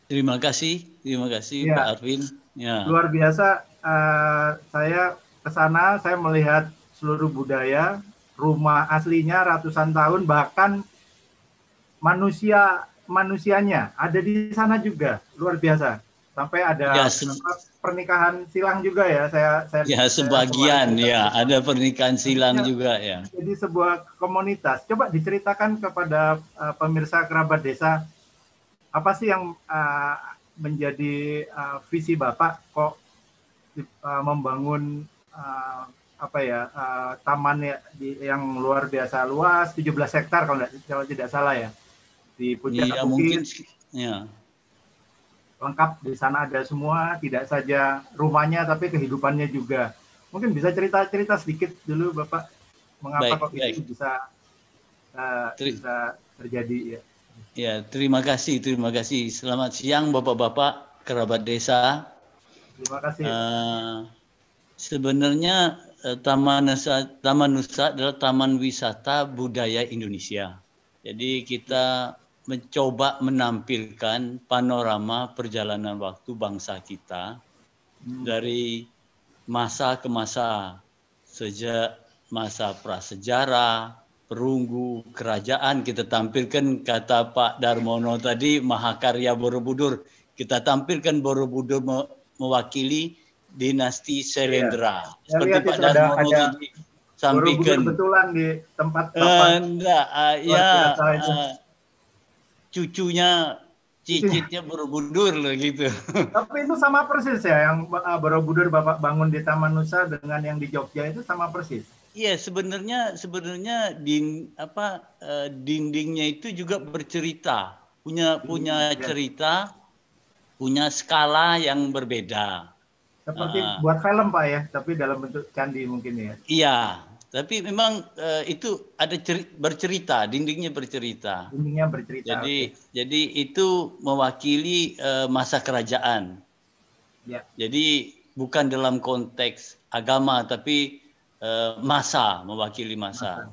Terima kasih, terima kasih ya. Pak Arvin. Ya. Luar biasa uh, saya ke sana saya melihat seluruh budaya, rumah aslinya ratusan tahun bahkan manusia manusianya ada di sana juga luar biasa sampai ada ya, pernikahan silang juga ya saya saya ya sebagian saya ya ada pernikahan silang ya, juga ya jadi sebuah komunitas coba diceritakan kepada uh, pemirsa kerabat desa apa sih yang uh, menjadi uh, visi bapak kok uh, membangun uh, apa ya uh, taman ya di, yang luar biasa luas 17 hektar kalau tidak, kalau tidak salah ya di puncak ya, mungkin ya lengkap di sana ada semua, tidak saja rumahnya tapi kehidupannya juga. Mungkin bisa cerita-cerita sedikit dulu Bapak mengapa baik, kok baik. itu bisa uh, bisa terjadi ya. Ya, terima kasih, terima kasih. Selamat siang Bapak-bapak kerabat desa. Terima kasih. Uh, sebenarnya uh, Taman Nusa Taman Nusa adalah taman wisata budaya Indonesia. Jadi kita mencoba menampilkan panorama perjalanan waktu bangsa kita hmm. dari masa ke masa sejak masa prasejarah, perunggu, kerajaan kita tampilkan kata Pak Darmono tadi Mahakarya Borobudur kita tampilkan Borobudur mewakili dinasti Selendra. Ya. Seperti Pak Darmono ada, tadi sampaikan. betulan di tempat Uh, enggak, uh, ya. Uh, cucunya cicitnya Borobudur loh gitu. Tapi itu sama persis ya yang uh, Borobudur Bapak bangun di Taman Nusa dengan yang di Jogja itu sama persis. Iya, sebenarnya sebenarnya din apa uh, dindingnya itu juga bercerita, punya punya ya. cerita, punya skala yang berbeda. Seperti uh, buat film Pak ya, tapi dalam bentuk candi mungkin ya. Iya, tapi memang uh, itu ada ceri bercerita, dindingnya bercerita. Dindingnya bercerita. Jadi okay. jadi itu mewakili uh, masa kerajaan. Ya. Jadi bukan dalam konteks agama tapi uh, masa mewakili masa.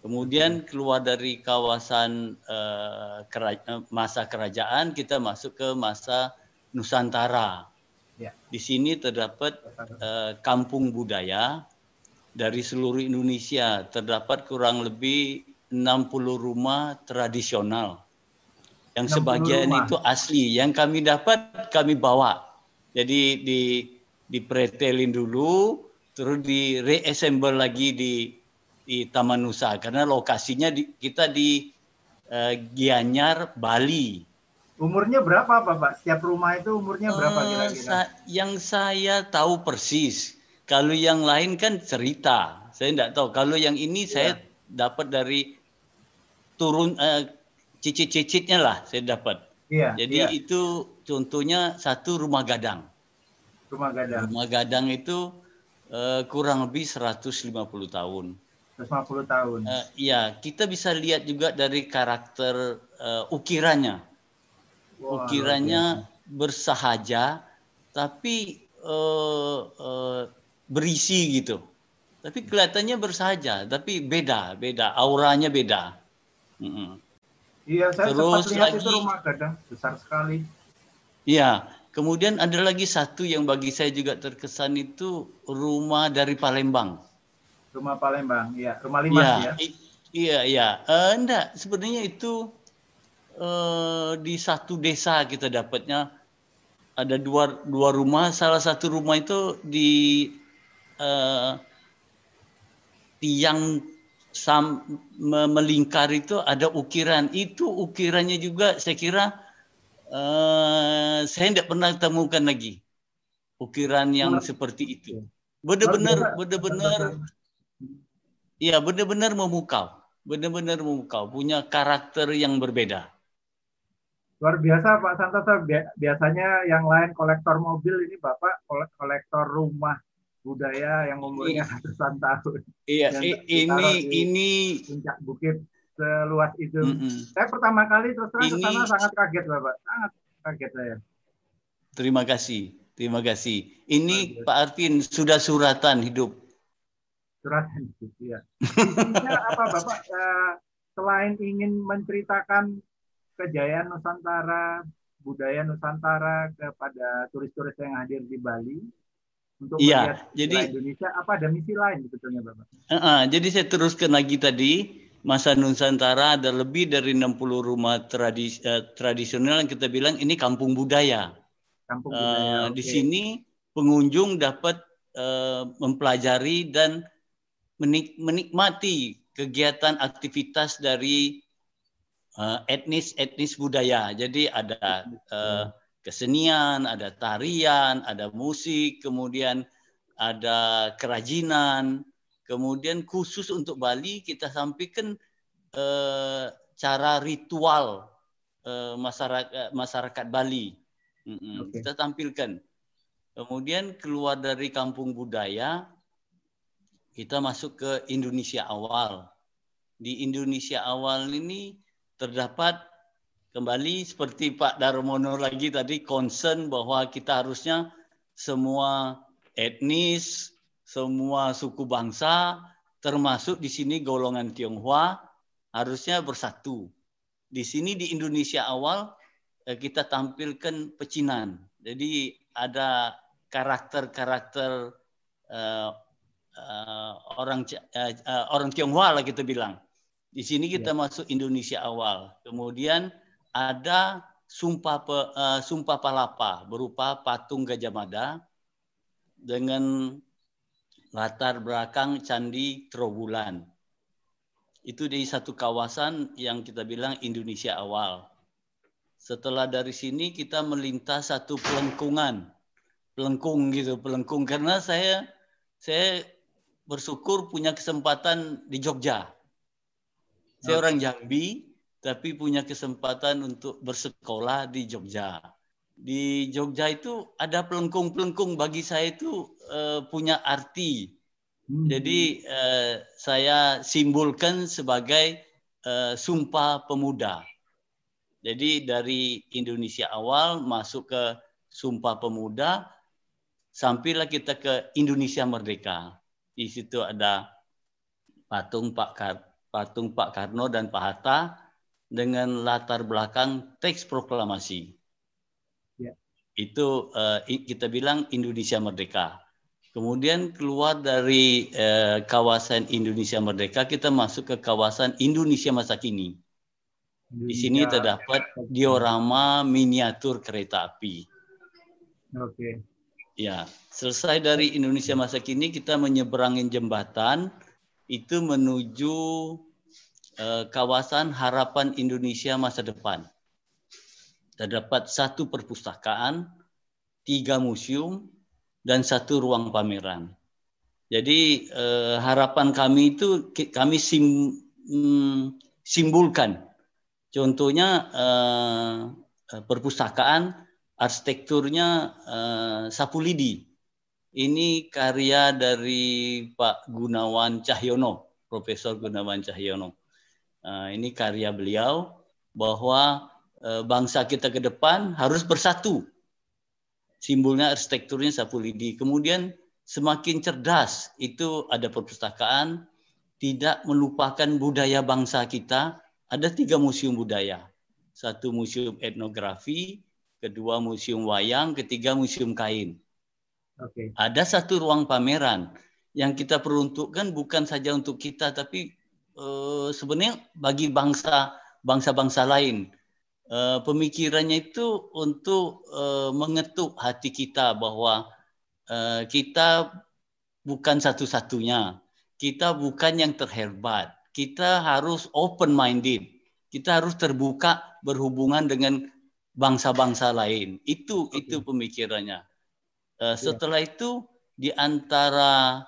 Kemudian keluar dari kawasan uh, kera masa kerajaan kita masuk ke masa Nusantara. Ya. Di sini terdapat uh, kampung budaya dari seluruh Indonesia terdapat kurang lebih 60 rumah tradisional. Yang sebagian rumah. itu asli, yang kami dapat kami bawa. Jadi di dipretelin dulu, terus di reassemble lagi di di Taman Nusa karena lokasinya di, kita di uh, Gianyar, Bali. Umurnya berapa Pak? Setiap rumah itu umurnya berapa eh, kira-kira? Uh, sa yang saya tahu persis kalau yang lain kan cerita. Saya tidak tahu. Kalau yang ini yeah. saya dapat dari turun uh, cicit-cicitnya lah saya dapat. Iya. Jadi iya. itu contohnya satu rumah gadang. Rumah gadang. Rumah gadang itu uh, kurang lebih 150 tahun. 150 tahun. Uh, ya, kita bisa lihat juga dari karakter uh, ukirannya. Wah, ukirannya bersahaja, tapi uh, uh, berisi gitu. Tapi kelihatannya bersahaja, tapi beda, beda, auranya beda. Mm -mm. Iya, saya Terus sempat lihat lagi- itu rumah gadang besar sekali. Ya, kemudian ada lagi satu yang bagi saya juga terkesan itu rumah dari Palembang. Rumah Palembang, iya. Rumah Limas ya. ya. i- Iya, iya. Eh, enggak, sebenarnya itu eh, di satu desa kita dapatnya ada dua dua rumah. Salah satu rumah itu di eh, tiang sam, me- melingkar itu ada ukiran. Itu ukirannya juga saya kira eh, saya tidak pernah temukan lagi ukiran yang seperti itu. Benar-benar, benar-benar Iya, benar-benar memukau. Benar-benar memukau. Punya karakter yang berbeda. Luar biasa Pak Santoso. Bia- Biasanya yang lain kolektor mobil, ini Bapak kole- kolektor rumah budaya yang umurnya ratusan tahun. Iya, Yang ini ini puncak bukit seluas itu. Mm-mm. Saya pertama kali terus terang Ini- sana sangat kaget Bapak, sangat kaget saya. terima kasih. Terima kasih. Ini Pak Arvin sudah suratan hidup. Suratan itu, ya. Intinya apa Bapak? eh, selain ingin menceritakan kejayaan Nusantara, budaya Nusantara kepada turis-turis yang hadir di Bali untuk Iya, melihat jadi- Indonesia, apa ada misi lain sebetulnya Bapak? Uh-uh, jadi saya teruskan lagi tadi masa Nusantara ada lebih dari 60 rumah tradis, eh, tradisional yang kita bilang ini kampung budaya. Kampung Eh, budaya. Di oke. sini pengunjung dapat eh, mempelajari dan menik- menikmati kegiatan aktivitas dari etnis-etnis budaya. Jadi ada eh, kesenian, ada tarian, ada musik, kemudian ada kerajinan, kemudian khusus untuk Bali kita sampaikan eh, cara ritual eh, masyarakat masyarakat Bali. Mm-mm, Oke. Kita tampilkan. Kemudian keluar dari kampung budaya, kita masuk ke Indonesia awal. Di Indonesia awal ini terdapat kembali seperti Pak Darmono lagi tadi concern bahwa kita harusnya semua etnis, semua suku bangsa, termasuk di sini golongan Tionghoa harusnya bersatu. Di sini di Indonesia awal eh, kita tampilkan pecinan. Jadi ada karakter-karakter eh, eh, orang eh, orang Tionghoa lah kita bilang. Di sini kita masuk Indonesia awal. Kemudian ada sumpah pe- eh, sumpah palapa berupa patung Gajah Mada dengan latar belakang Candi Trowulan. Itu di satu kawasan yang kita bilang Indonesia awal. Setelah dari sini kita melintas satu pelengkungan, pelengkung gitu, pelengkung karena saya saya bersyukur punya kesempatan di Jogja. Saya orang Jambi, tapi punya kesempatan untuk bersekolah di Jogja. Di Jogja itu ada pelengkung-pelengkung bagi saya itu eh, punya arti. Jadi eh, saya simbolkan sebagai eh, sumpah pemuda. Jadi dari Indonesia awal masuk ke Sumpah Pemuda, sampailah kita ke Indonesia Merdeka. Di situ ada patung Pak Kar patung Pak Karno dan Pak Hatta dengan latar belakang teks proklamasi. Itu eh, i- kita bilang Indonesia Merdeka. Kemudian keluar dari eh, kawasan Indonesia Merdeka, kita masuk ke kawasan Indonesia masa kini. Di sini terdapat diorama miniatur kereta api. Oke. Ya, selesai dari Indonesia masa kini kita menyeberangin jembatan itu menuju eh, kawasan harapan Indonesia masa depan. Terdapat satu perpustakaan, tiga museum, dan satu ruang pameran. Jadi eh, harapan kami itu kami sim, mm, simbolkan. Contohnya eh, perpustakaan arsitekturnya eh, Sapulidi. Ini karya dari Pak Gunawan Cahyono, Profesor Gunawan Cahyono. Uh, ini karya beliau bahwa bangsa kita ke depan harus bersatu. Simbolnya arsitekturnya Sapulidi. Kemudian semakin cerdas itu ada perpustakaan, tidak melupakan budaya bangsa kita. Ada tiga museum budaya. Satu museum etnografi, kedua museum wayang, ketiga museum kain Okay. Ada satu ruang pameran yang kita peruntukkan bukan saja untuk kita, tapi uh, sebenarnya bagi bangsa bangsa-bangsa lain. Uh, pemikirannya itu untuk uh, mengetuk hati kita bahwa uh, kita bukan satu-satunya, kita bukan yang terhebat, kita harus open minded, kita harus terbuka berhubungan dengan bangsa-bangsa lain. Itu okay. itu pemikirannya. Uh, setelah itu di antara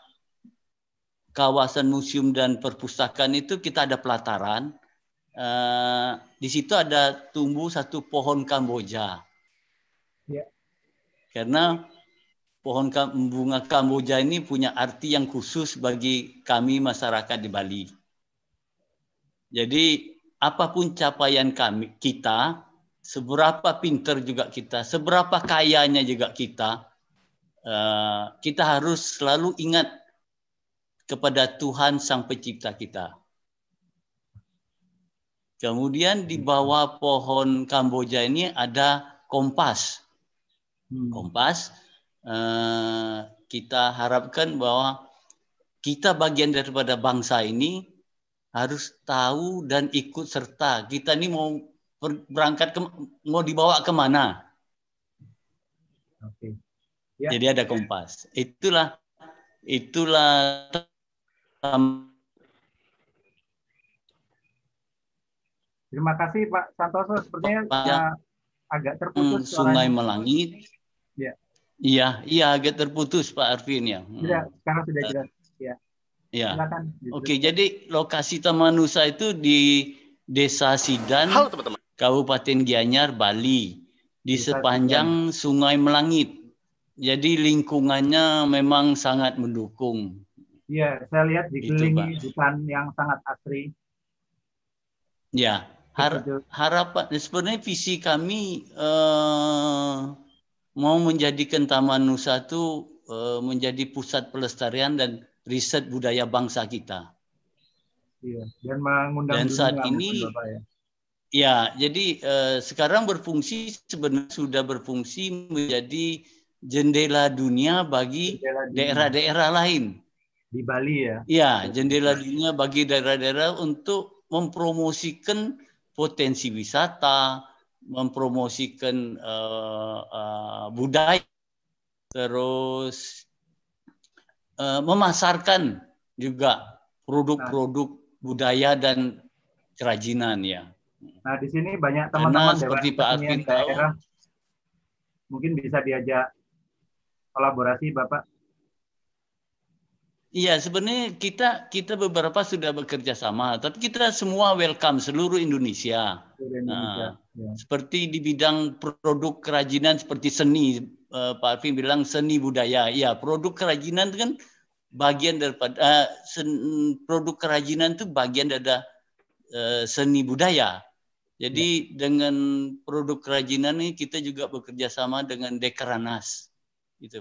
kawasan museum dan perpustakaan itu kita ada pelataran. Uh, di situ ada tumbuh satu pohon Kamboja. Ya. Karena pohon bunga Kamboja ini punya arti yang khusus bagi kami masyarakat di Bali. Jadi apa pun capaian kami kita, seberapa pinter juga kita, seberapa kayanya juga kita, Eh, kita harus selalu ingat kepada Tuhan Sang Pencipta kita. Kemudian di bawah pohon Kamboja ini ada kompas. Hmm. Kompas uh, kita harapkan bahwa kita bagian daripada bangsa ini harus tahu dan ikut serta. Kita ini mau berangkat ke, mau dibawa ke mana? Oke. Ya. Jadi ada kompas. Itulah itulah Terima kasih Pak Santoso. Sepertinya uh, agak terputus. Hmm, Sungai Melangit. Ya. Iya, iya agak terputus Pak Arvin ya. Sudah, hmm. sekarang sudah jelas. Ya. Ya. Silakan. Oke, jadi lokasi Taman Nusa itu di Desa Sidan, Halo, teman -teman. Kabupaten Gianyar, Bali, di Desa sepanjang Sidan. Sungai Melangit. Jadi lingkungannya memang sangat mendukung. Iya, saya lihat dikelilingi hutan yang sangat asri. Ya, har harapan sebenarnya visi kami eh, mau menjadikan Taman Nusa itu eh, menjadi pusat pelestarian dan riset budaya bangsa kita. Iya, dan mengundang dan saat ini ya. ya, jadi eh, sekarang berfungsi sebenarnya sudah berfungsi menjadi jendela dunia bagi daerah-daerah lain. Di Bali ya? Iya, jendela dunia bagi daerah-daerah untuk mempromosikan potensi wisata, mempromosikan uh, uh, budaya, terus uh, memasarkan juga produk-produk budaya dan kerajinan ya. Nah di sini banyak teman-teman seperti Pak Alvin daerah mungkin bisa diajak kolaborasi Bapak? Iya, sebenarnya kita kita beberapa sudah bekerja sama, tapi kita semua welcome seluruh Indonesia. Indonesia nah, ya. Seperti di bidang produk kerajinan seperti seni, uh, Pak Alvin bilang seni budaya. Iya, produk kerajinan itu kan bagian daripada uh, sen, produk kerajinan itu bagian dari uh, seni budaya. Jadi ya. dengan produk kerajinan ini kita juga bekerja sama dengan Dekaranas. Gitu.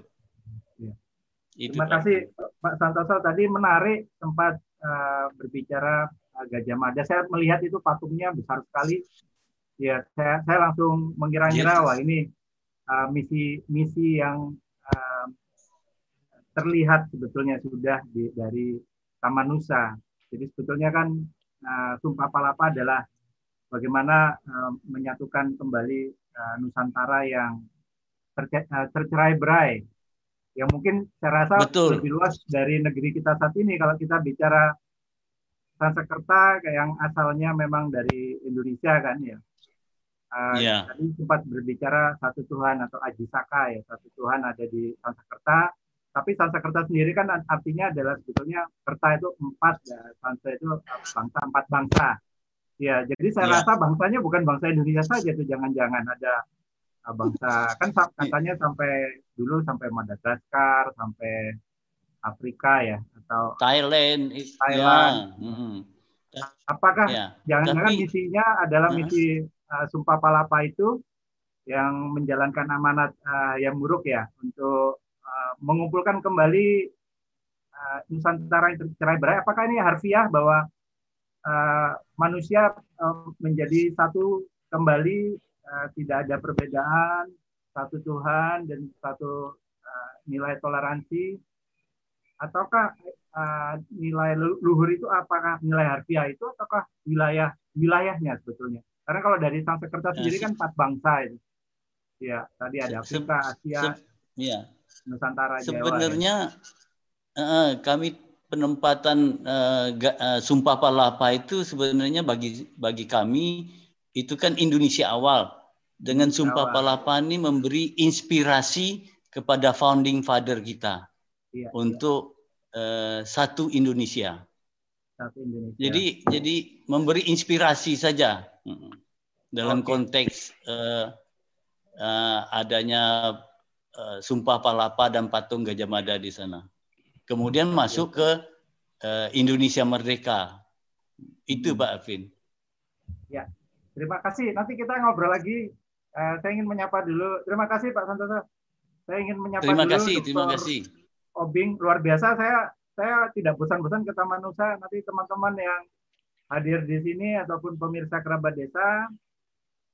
Itu, Terima kasih Pak Santoso tadi menarik tempat uh, berbicara uh, Gajah Mada. Saya melihat itu patungnya besar sekali. Ya, saya saya langsung mengira-ngira yes. wah ini uh, misi misi yang uh, terlihat sebetulnya sudah di, dari Taman Nusa. Jadi sebetulnya kan uh, Sumpah Palapa adalah bagaimana uh, menyatukan kembali uh, Nusantara yang Eh, tercerai berai yang mungkin saya rasa Betul. lebih luas dari negeri kita saat ini kalau kita bicara Sanskerta yang asalnya memang dari Indonesia kan ya. Uh, yeah. Tadi sempat berbicara satu Tuhan atau Ajisaka ya satu Tuhan ada di Sanskerta tapi Sanskerta sendiri kan artinya adalah sebetulnya kerta itu empat, ya, Sansa itu bangsa empat bangsa. Ya, jadi saya ya. rasa bangsanya bukan bangsa Indonesia saja tuh, jangan-jangan ada uh, bangsa kan katanya sampai dulu sampai Madagaskar, sampai Afrika ya atau Thailand, Thailand. Ya. Apakah ya. jangan-jangan misinya adalah misi uh, Sumpah Palapa itu yang menjalankan amanat uh, yang buruk ya untuk uh, mengumpulkan kembali uh, Nusantara yang tercerai berai. Apakah ini harfiah bahwa uh, manusia uh, menjadi satu kembali uh, tidak ada perbedaan, satu Tuhan dan satu uh, nilai toleransi? Ataukah uh, nilai luhur itu apakah nilai harfiah itu ataukah wilayah wilayahnya sebetulnya? Karena kalau dari Sanskerta sendiri kan empat bangsa itu. Ya, tadi ada Afrika, Asia, ya. Nusantara, Sebenarnya Jawa. Uh, kami penempatan uh, uh, Sumpah Palapa itu sebenarnya bagi bagi kami itu kan Indonesia awal. Dengan Sumpah. Palapa ini memberi inspirasi kepada founding father kita ya, untuk ya. Uh, satu Indonesia. Satu Indonesia. Jadi jadi memberi inspirasi saja dalam okay. konteks uh, uh, adanya uh, Sumpah Palapa dan patung Gajah Mada di sana. Kemudian masuk ke uh, Indonesia Merdeka. Itu hmm. Pak Alvin. Ya, terima kasih. Nanti kita ngobrol lagi. Uh, saya ingin menyapa dulu. Terima kasih Pak Santoso. Saya ingin menyapa terima dulu. Kasih, terima kasih. Obing luar biasa. Saya saya tidak bosan-bosan ke Taman Nusa. Nanti teman-teman yang hadir di sini ataupun pemirsa kerabat desa,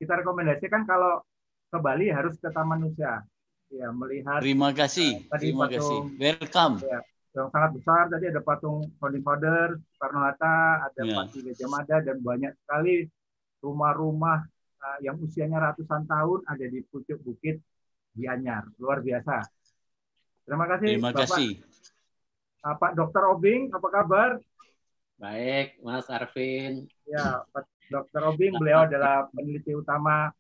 kita rekomendasikan kalau ke Bali harus ke Taman Nusa. Ya, melihat Terima kasih. Uh, tadi Terima patung, kasih. Welcome. Ya, yang sangat besar tadi ada patung founding father Soekarno Hatta, ada ya. patung Gajah Mada dan banyak sekali rumah-rumah yang usianya ratusan tahun ada di pucuk bukit Gianyar. Luar biasa. Terima kasih. Terima Bapak. kasih. Uh, Pak Dr. Obing, apa kabar? Baik, Mas Arvin. Ya, Pak Dr. Obing, beliau adalah peneliti utama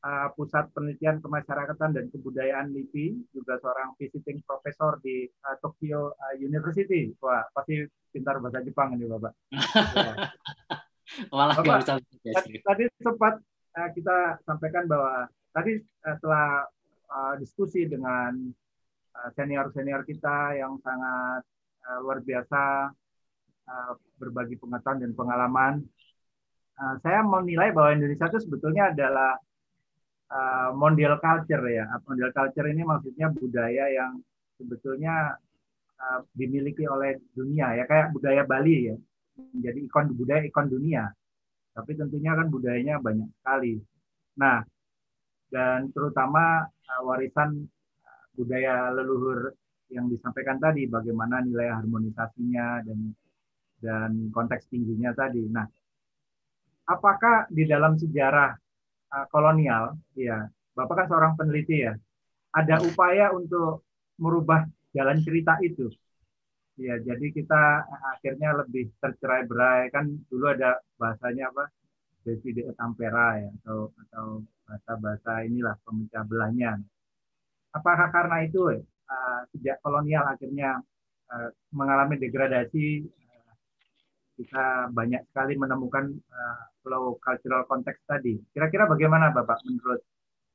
uh, Pusat Penelitian Kemasyarakatan dan Kebudayaan LIPI, juga seorang visiting profesor di uh, Tokyo uh, University. Wah, pasti pintar bahasa Jepang ini, Bapak. ya. Malah Bapak, bisa tadi, tadi sempat kita sampaikan bahwa tadi setelah uh, diskusi dengan senior-senior kita yang sangat luar biasa berbagi pengetahuan dan pengalaman, saya menilai bahwa Indonesia itu sebetulnya adalah mondial culture ya. Mondial culture ini maksudnya budaya yang sebetulnya dimiliki oleh dunia ya kayak budaya Bali ya menjadi ikon budaya ikon dunia. Tapi tentunya kan budayanya banyak sekali. Nah, dan terutama uh, warisan uh, budaya leluhur yang disampaikan tadi bagaimana nilai harmonisasinya dan dan konteks tingginya tadi. Nah, apakah di dalam sejarah uh, kolonial, ya, Bapak kan seorang peneliti ya, ada upaya untuk merubah jalan cerita itu. Ya, jadi kita akhirnya lebih tercerai berai kan dulu ada bahasanya apa? Divide et Ampera ya atau atau bahasa-bahasa inilah pemecah belahnya. Apakah karena itu uh, sejak kolonial akhirnya uh, mengalami degradasi kita banyak sekali menemukan uh, flow cultural context tadi. Kira-kira bagaimana Bapak menurut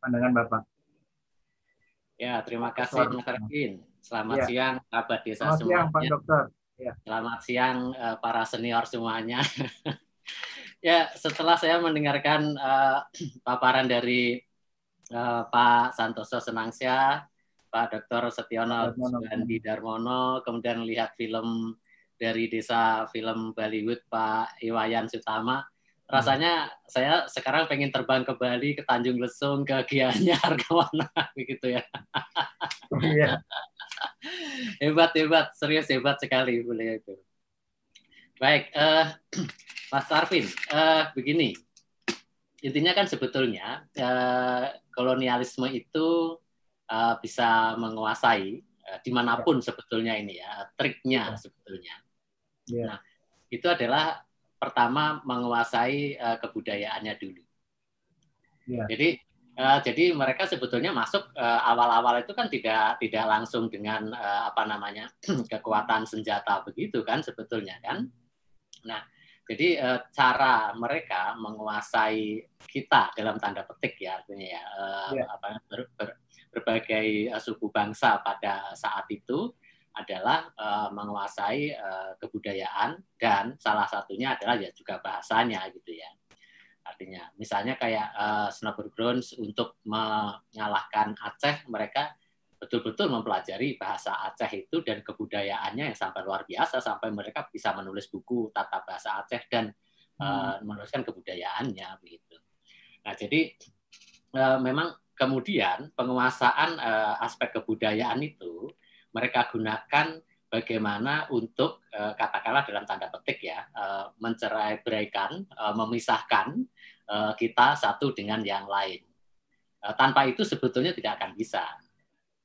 pandangan Bapak? Ya, terima kasih Mas Arvin. Selamat ya. siang sahabat desa Selamat semuanya. siang Pak Dokter. Ya. Selamat siang uh, para senior semuanya. ya, setelah saya mendengarkan uh, paparan dari uh, Pak Santoso Senangsia, Pak Dr. Setiono Gandhi Darmono, kemudian lihat film dari desa film Bollywood Pak Iwayan Sutama. Rasanya hmm. saya sekarang pengen terbang ke Bali, ke Tanjung Lesung, ke Gianyar, ke mana begitu ya. Iya. hebat hebat, serius hebat sekali boleh itu. Baik, uh, Mas Arvin, uh, begini. Intinya kan sebetulnya uh, kolonialisme itu uh, bisa menguasai uh, di mana pun ya. sebetulnya ini ya, triknya ya. sebetulnya. Yeah. Nah, itu adalah pertama menguasai uh, kebudayaannya dulu. Yeah. Jadi Uh, jadi mereka sebetulnya masuk uh, awal-awal itu kan tidak tidak langsung dengan uh, apa namanya kekuatan senjata begitu kan sebetulnya kan. Nah, jadi uh, cara mereka menguasai kita dalam tanda petik ya artinya ya uh, yeah. apa ber, ber, berbagai uh, suku bangsa pada saat itu adalah uh, menguasai uh, kebudayaan dan salah satunya adalah ya juga bahasanya gitu ya artinya misalnya kayak uh, Snowboard untuk mengalahkan Aceh mereka betul-betul mempelajari bahasa Aceh itu dan kebudayaannya yang sampai luar biasa sampai mereka bisa menulis buku tata bahasa Aceh dan uh, menuliskan kebudayaannya begitu. Nah jadi uh, memang kemudian penguasaan uh, aspek kebudayaan itu mereka gunakan bagaimana untuk katakanlah dalam tanda petik ya mencerai beraikan, memisahkan Eh, kita satu dengan yang lain. Eh, tanpa itu sebetulnya tidak akan bisa.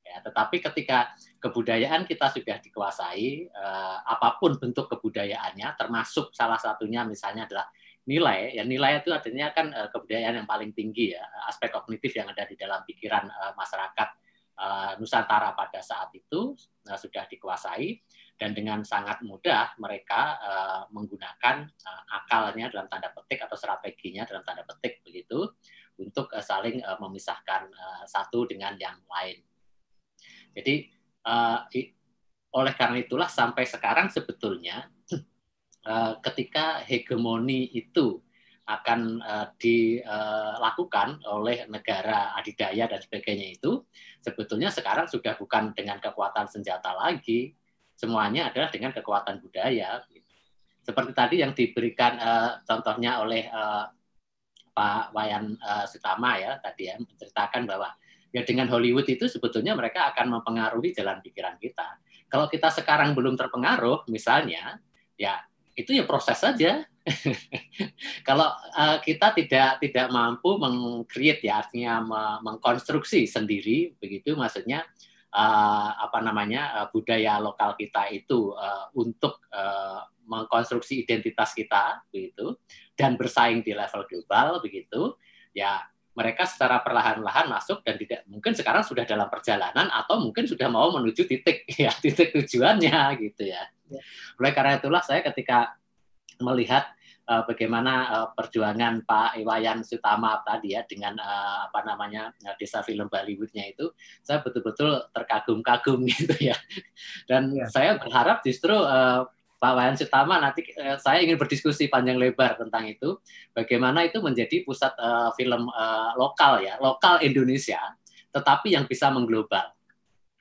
Ya, tetapi ketika kebudayaan kita sudah dikuasai, eh, apa pun bentuk kebudayaannya, termasuk salah satunya misalnya adalah nilai. Ya nilai itu artinya kan kebudayaan yang paling tinggi ya, aspek kognitif yang ada di dalam pikiran masyarakat Nusantara pada saat itu sudah dikuasai dan dengan sangat mudah mereka uh, menggunakan akalnya dalam tanda petik atau strateginya dalam tanda petik begitu untuk saling memisahkan satu dengan yang lain. Jadi oleh karena itulah sampai sekarang sebetulnya ketika hegemoni itu akan uh, dilakukan oleh negara adidaya dan sebagainya itu sebetulnya sekarang sudah bukan dengan kekuatan senjata lagi semuanya adalah dengan kekuatan budaya. Seperti tadi yang diberikan uh, contohnya oleh uh, Pak Wayan uh, Sutama ya tadi ya menceritakan bahwa ya dengan Hollywood itu sebetulnya mereka akan mempengaruhi jalan pikiran kita. Kalau kita sekarang belum terpengaruh misalnya ya itu ya proses saja. Kalau uh, kita tidak tidak mampu mengcreate ya artinya mengkonstruksi sendiri begitu maksudnya uh, apa namanya uh, budaya lokal kita itu uh, untuk uh, mengkonstruksi identitas kita begitu dan bersaing di level global begitu ya mereka secara perlahan-lahan masuk dan tidak mungkin sekarang sudah dalam perjalanan atau mungkin sudah mau menuju titik ya titik tujuannya gitu ya. ya. Oleh karena itulah saya ketika melihat uh, bagaimana uh, perjuangan Pak Iwayan Sutama tadi ya dengan uh, apa namanya desa film Bollywoodnya itu saya betul-betul terkagum-kagum gitu ya dan ya. saya berharap justru uh, Pak Wayan Sutama nanti uh, saya ingin berdiskusi panjang lebar tentang itu bagaimana itu menjadi pusat uh, film uh, lokal ya lokal Indonesia tetapi yang bisa mengglobal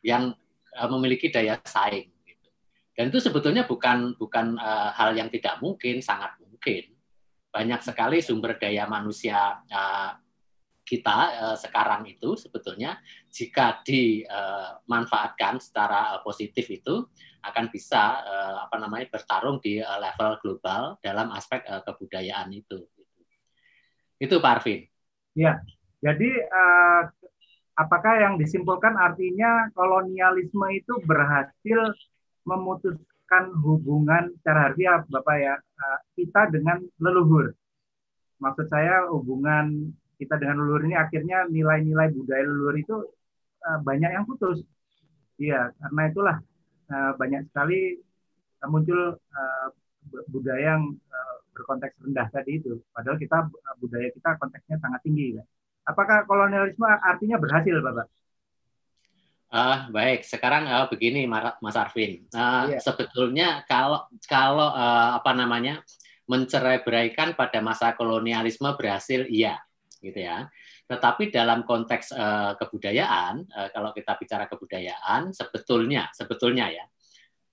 yang uh, memiliki daya saing. Dan itu sebetulnya bukan bukan uh, hal yang tidak mungkin sangat mungkin banyak sekali sumber daya manusia uh, kita uh, sekarang itu sebetulnya jika dimanfaatkan uh, secara positif itu akan bisa uh, apa namanya bertarung di uh, level global dalam aspek uh, kebudayaan itu. Itu Pak Arvin. Ya, jadi uh, apakah yang disimpulkan artinya kolonialisme itu berhasil memutus menyatukan hubungan secara harfiah Bapak ya eh, kita dengan leluhur. Maksud saya hubungan kita dengan leluhur ini akhirnya nilai-nilai budaya leluhur itu eh, banyak yang putus. Iya, karena itulah eh, banyak sekali muncul budaya yang berkonteks rendah tadi itu. Padahal kita budaya kita konteksnya sangat tinggi. Apakah kolonialisme artinya berhasil, Bapak? Uh, baik, sekarang uh, begini Mas Arvin. Uh, yeah. Sebetulnya kalau kalau uh, apa namanya mencerai beraikan pada masa kolonialisme berhasil, iya, gitu ya. Tetapi dalam konteks uh, kebudayaan, uh, kalau kita bicara kebudayaan, sebetulnya sebetulnya ya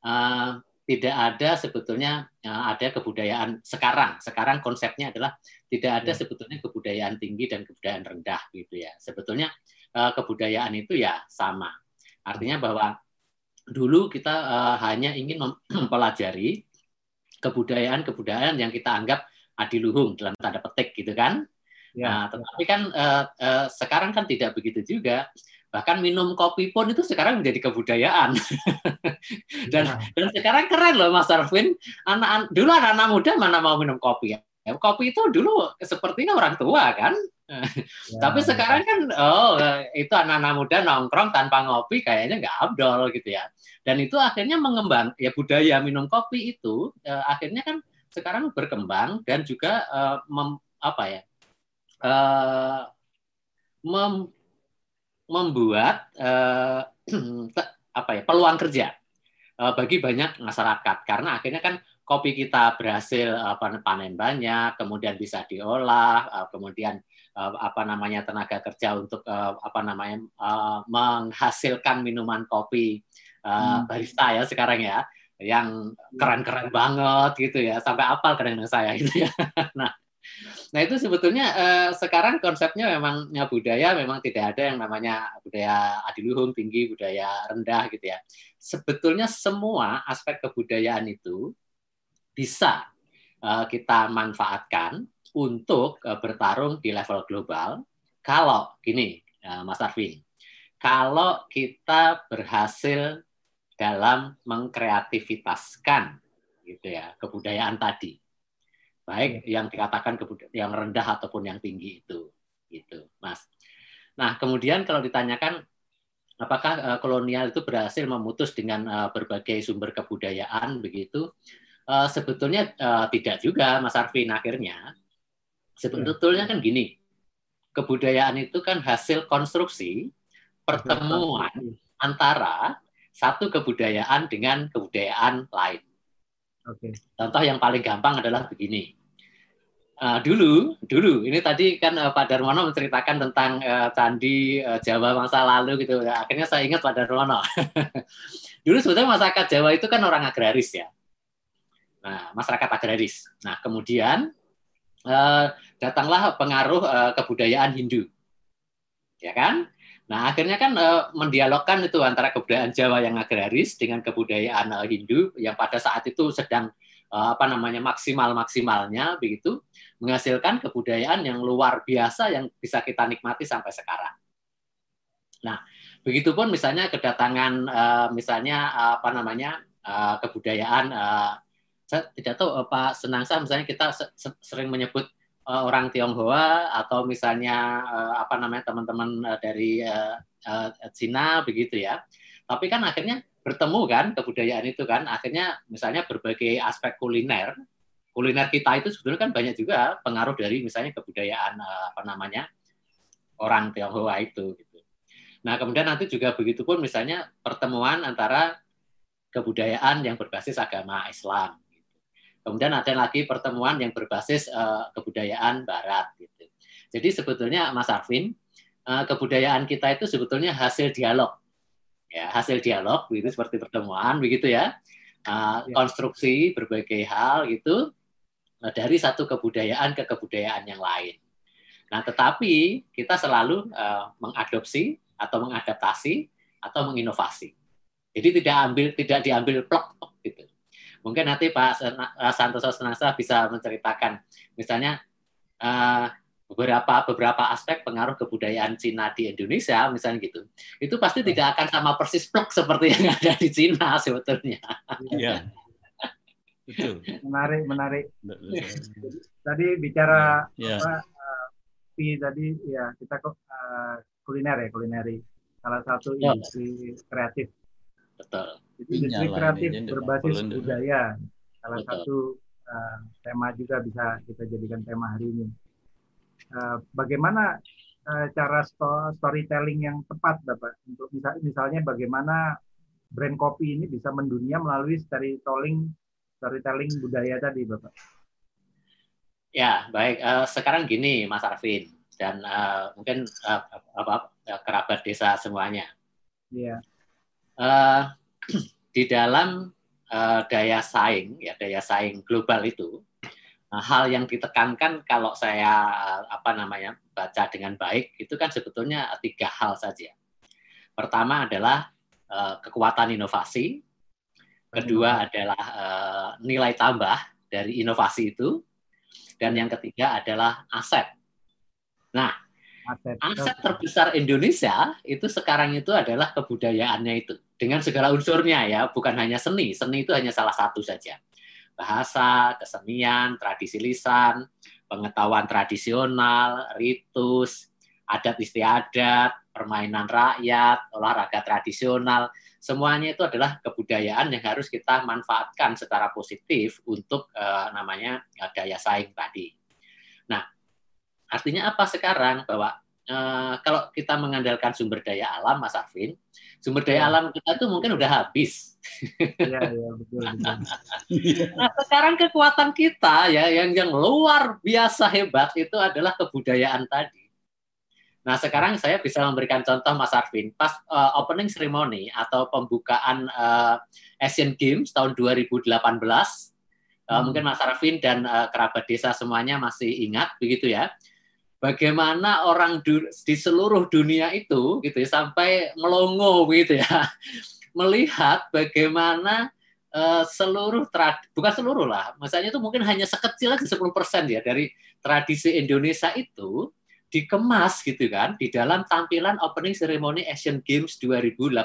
uh, tidak ada sebetulnya uh, ada kebudayaan sekarang. Sekarang konsepnya adalah tidak ada yeah. sebetulnya kebudayaan tinggi dan kebudayaan rendah, gitu ya. Sebetulnya kebudayaan itu ya sama Artinya bahwa dulu kita uh, hanya ingin mempelajari kebudayaan-kebudayaan yang kita anggap adiluhung dalam tanda petik gitu kan. Ya. Nah, tetapi kan uh, uh, sekarang kan tidak begitu juga. Bahkan minum kopi pun itu sekarang menjadi kebudayaan. dan ya. dan sekarang keren loh Mas Arvin. Anak dulu anak-anak muda mana mau minum kopi ya. Kopi itu dulu sepertinya orang tua kan Ya, Tapi sekarang kan, oh itu anak-anak muda nongkrong tanpa ngopi kayaknya nggak abdol gitu ya. Dan itu akhirnya mengembang, ya budaya minum kopi itu eh, akhirnya kan sekarang berkembang dan juga eh, mem, apa ya, eh, mem, membuat eh, apa ya peluang kerja eh, bagi banyak masyarakat karena akhirnya kan kopi kita berhasil apa panen banyak, kemudian bisa diolah, eh, kemudian apa namanya tenaga kerja untuk uh, apa namanya uh, menghasilkan minuman kopi uh, hmm. barista ya sekarang ya yang keren-keren banget gitu ya sampai apal kadang saya gitu ya. nah, nah itu sebetulnya uh, sekarang konsepnya memang ya, budaya memang tidak ada yang namanya budaya adiluhung tinggi, budaya rendah gitu ya. Sebetulnya semua aspek kebudayaan itu bisa uh, kita manfaatkan untuk uh, bertarung di level global kalau gini uh, Mas Arvin kalau kita berhasil dalam mengkreativitaskan gitu ya kebudayaan tadi. Baik yang dikatakan yang rendah ataupun yang tinggi itu gitu Mas. Nah kemudian kalau ditanyakan apakah uh, kolonial itu berhasil memutus dengan uh, berbagai sumber kebudayaan begitu? Uh, sebetulnya uh, tidak juga Mas Arvin akhirnya Sebetulnya kan gini, kebudayaan itu kan hasil konstruksi pertemuan antara satu kebudayaan dengan kebudayaan lain. Oke. Contoh yang paling gampang adalah begini. Uh, dulu, dulu ini tadi kan uh, Pak Darmono menceritakan tentang uh, candi uh, Jawa masa lalu gitu. Akhirnya saya ingat Pak Darmono. dulu sebetulnya masyarakat Jawa itu kan orang agraris ya. Nah, masyarakat agraris. Nah, kemudian uh, datanglah pengaruh uh, kebudayaan Hindu, ya kan? Nah akhirnya kan uh, mendialogkan itu antara kebudayaan Jawa yang agraris dengan kebudayaan uh, Hindu yang pada saat itu sedang uh, apa namanya maksimal maksimalnya begitu menghasilkan kebudayaan yang luar biasa yang bisa kita nikmati sampai sekarang. Nah begitupun misalnya kedatangan uh, misalnya uh, apa namanya uh, kebudayaan uh, saya tidak tahu Pak Senangsa misalnya kita sering menyebut uh, orang Tionghoa atau misalnya uh, apa namanya teman-teman uh, dari uh, uh, Cina begitu ya. Tapi kan akhirnya bertemu kan kebudayaan itu kan akhirnya misalnya berbagai aspek kuliner kuliner kita itu sebetulnya kan banyak juga pengaruh dari misalnya kebudayaan apa namanya orang Tionghoa itu gitu. Nah kemudian nanti juga begitu pun misalnya pertemuan antara kebudayaan yang berbasis agama Islam Kemudian ada lagi pertemuan yang berbasis uh, kebudayaan Barat. Gitu. Jadi sebetulnya Mas Arvin, uh, kebudayaan kita itu sebetulnya hasil dialog, ya hasil dialog, begitu seperti pertemuan, begitu ya, uh, konstruksi berbagai hal gitu uh, dari satu kebudayaan ke kebudayaan yang lain. Nah, tetapi kita selalu uh, mengadopsi atau mengadaptasi atau menginovasi. Jadi tidak ambil tidak diambil plok. Mungkin nanti Pak eh, Santoso Senasa bisa menceritakan, misalnya uh, beberapa beberapa aspek pengaruh kebudayaan Cina di Indonesia, misalnya gitu. Itu pasti tidak akan sama persis plok seperti yang ada di Cina sebetulnya. Iya. Betul. Menarik, menarik. Tadi bicara ya. apa uh, tadi ya kita kok uh, kuliner ya kulineri salah satu ya. industri kreatif. Betul. Jadi industri kreatif berbasis budaya salah Betul. satu uh, tema juga bisa kita jadikan tema hari ini. Uh, bagaimana uh, cara storytelling yang tepat, Bapak? Untuk misal, misalnya bagaimana brand kopi ini bisa mendunia melalui storytelling storytelling budaya tadi, Bapak? Ya, baik. Uh, sekarang gini, Mas Arvin dan uh, mungkin uh, apa kerabat desa semuanya. Iya. Uh, di dalam uh, daya saing ya daya saing global itu uh, hal yang ditekankan kalau saya uh, apa namanya baca dengan baik itu kan sebetulnya tiga hal saja. Pertama adalah uh, kekuatan inovasi, kedua adalah uh, nilai tambah dari inovasi itu, dan yang ketiga adalah aset. Nah, aset, aset terbesar Indonesia itu sekarang itu adalah kebudayaannya itu dengan segala unsurnya ya, bukan hanya seni. Seni itu hanya salah satu saja. Bahasa, kesenian, tradisi lisan, pengetahuan tradisional, ritus, adat istiadat, permainan rakyat, olahraga tradisional, semuanya itu adalah kebudayaan yang harus kita manfaatkan secara positif untuk uh, namanya uh, daya saing tadi. Nah, artinya apa sekarang bahwa uh, kalau kita mengandalkan sumber daya alam, Mas Arvin, sumber daya ya. alam kita itu mungkin udah habis. Iya, iya, betul, betul. nah, sekarang kekuatan kita ya yang yang luar biasa hebat itu adalah kebudayaan tadi. Nah, sekarang saya bisa memberikan contoh Mas Arvin, pas uh, opening ceremony atau pembukaan uh, Asian Games tahun 2018, uh, hmm. mungkin Mas Arvin dan uh, kerabat desa semuanya masih ingat begitu ya bagaimana orang di seluruh dunia itu gitu ya sampai melongo gitu ya melihat bagaimana uh, seluruh bukan seluruh lah misalnya itu mungkin hanya sekecil aja 10% ya dari tradisi Indonesia itu dikemas gitu kan di dalam tampilan opening ceremony Asian Games 2018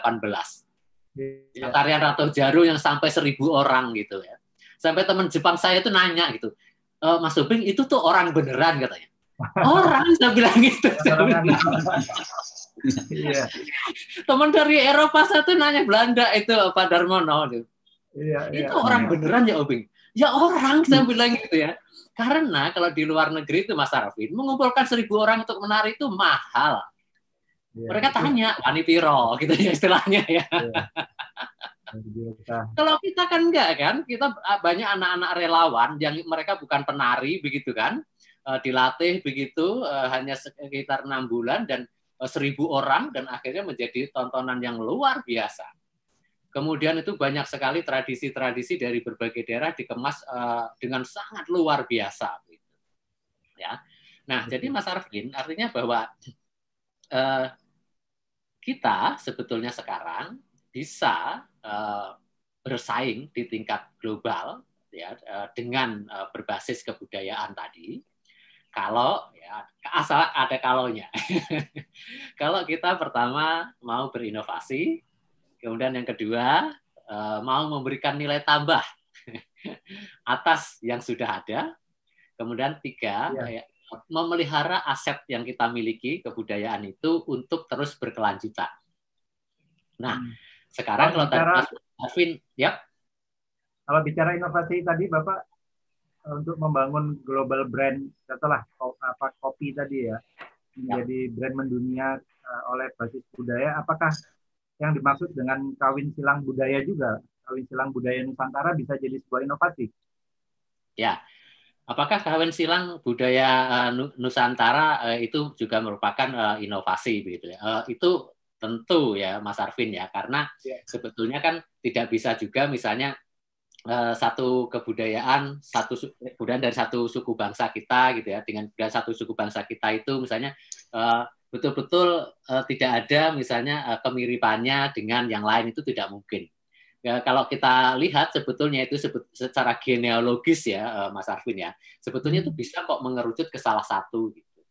ya. tarian Ratu Jaru yang sampai seribu orang gitu ya. Sampai teman Jepang saya itu nanya gitu e, Mas Ubing itu tuh orang beneran katanya Orang saya bilang gitu. Iya. Teman dari Eropa satu nanya Belanda itu Pak Darmono. Gitu. Iya, iya, itu orang iya. beneran ya Obing? Ya orang saya bilang gitu ya. Karena kalau di luar negeri itu Mas Arvin mengumpulkan seribu orang untuk menari itu mahal. Ya, Mereka tanya wani piro gitu ya istilahnya ya. ya. Kalau kita kan enggak kan, kita banyak anak-anak relawan yang mereka bukan penari begitu kan, uh, dilatih begitu uh, hanya sekitar enam bulan dan uh, seribu orang dan akhirnya menjadi tontonan yang luar biasa. Kemudian itu banyak sekali tradisi-tradisi dari berbagai daerah dikemas uh, dengan sangat luar biasa. Gitu. Ya, nah jadi Mas Arvin artinya bahwa uh, kita sebetulnya sekarang bisa uh, bersaing di tingkat global ya dengan berbasis kebudayaan tadi kalau ya asal ada kalonya. kalau kita pertama mau berinovasi, kemudian yang kedua eh, mau memberikan nilai tambah atas yang sudah ada, kemudian tiga ya. memelihara aset yang kita miliki kebudayaan itu untuk terus berkelanjutan. Nah, hmm. sekarang kalau, bicara, tadi Alvin, ya. Kalau bicara inovasi tadi Bapak untuk membangun global brand setelah apa kopi tadi ya menjadi ya. brand mendunia uh, oleh basis budaya. Apakah yang dimaksud dengan kawin silang budaya juga? Kawin silang budaya Nusantara bisa jadi sebuah inovasi? Ya. Apakah kawin silang budaya uh, Nusantara uh, itu juga merupakan uh, inovasi begitu ya? Uh, itu tentu ya Mas Arvin ya karena ya. sebetulnya kan tidak bisa juga misalnya Eh, satu kebudayaan satu kebudayaan dari satu suku bangsa kita gitu ya dengan budaya satu suku bangsa kita itu misalnya uh, betul-betul uh, tidak ada misalnya uh, kemiripannya dengan yang lain itu tidak mungkin. Ya, kalau kita lihat sebetulnya itu sebut, secara genealogis ya uh, Mas Arvin ya sebetulnya itu bisa kok mengerucut ke salah satu gitu.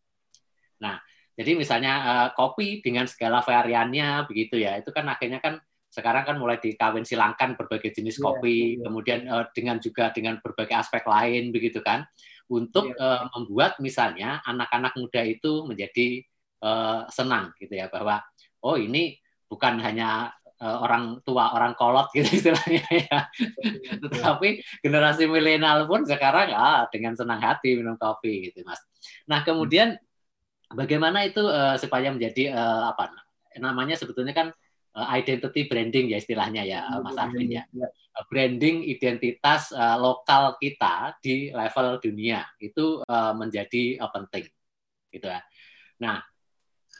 Nah jadi misalnya uh, kopi dengan segala variannya begitu ya itu kan akhirnya kan sekarang kan mulai dikawin silangkan berbagai jenis yeah, kopi, yeah. kemudian uh, dengan juga dengan berbagai aspek lain begitu kan, untuk yeah. uh, membuat misalnya anak-anak muda itu menjadi uh, senang gitu ya bahwa oh ini bukan hanya uh, orang tua orang kolot gitu istilahnya ya, tetapi generasi milenial pun sekarang ah dengan senang hati minum kopi gitu mas. Nah kemudian bagaimana itu uh, supaya menjadi uh, apa namanya sebetulnya kan identity branding ya istilahnya ya Mas Arvin ya. ya. Uh, branding identitas uh, lokal kita di level dunia itu uh, menjadi uh, penting gitu ya. Nah,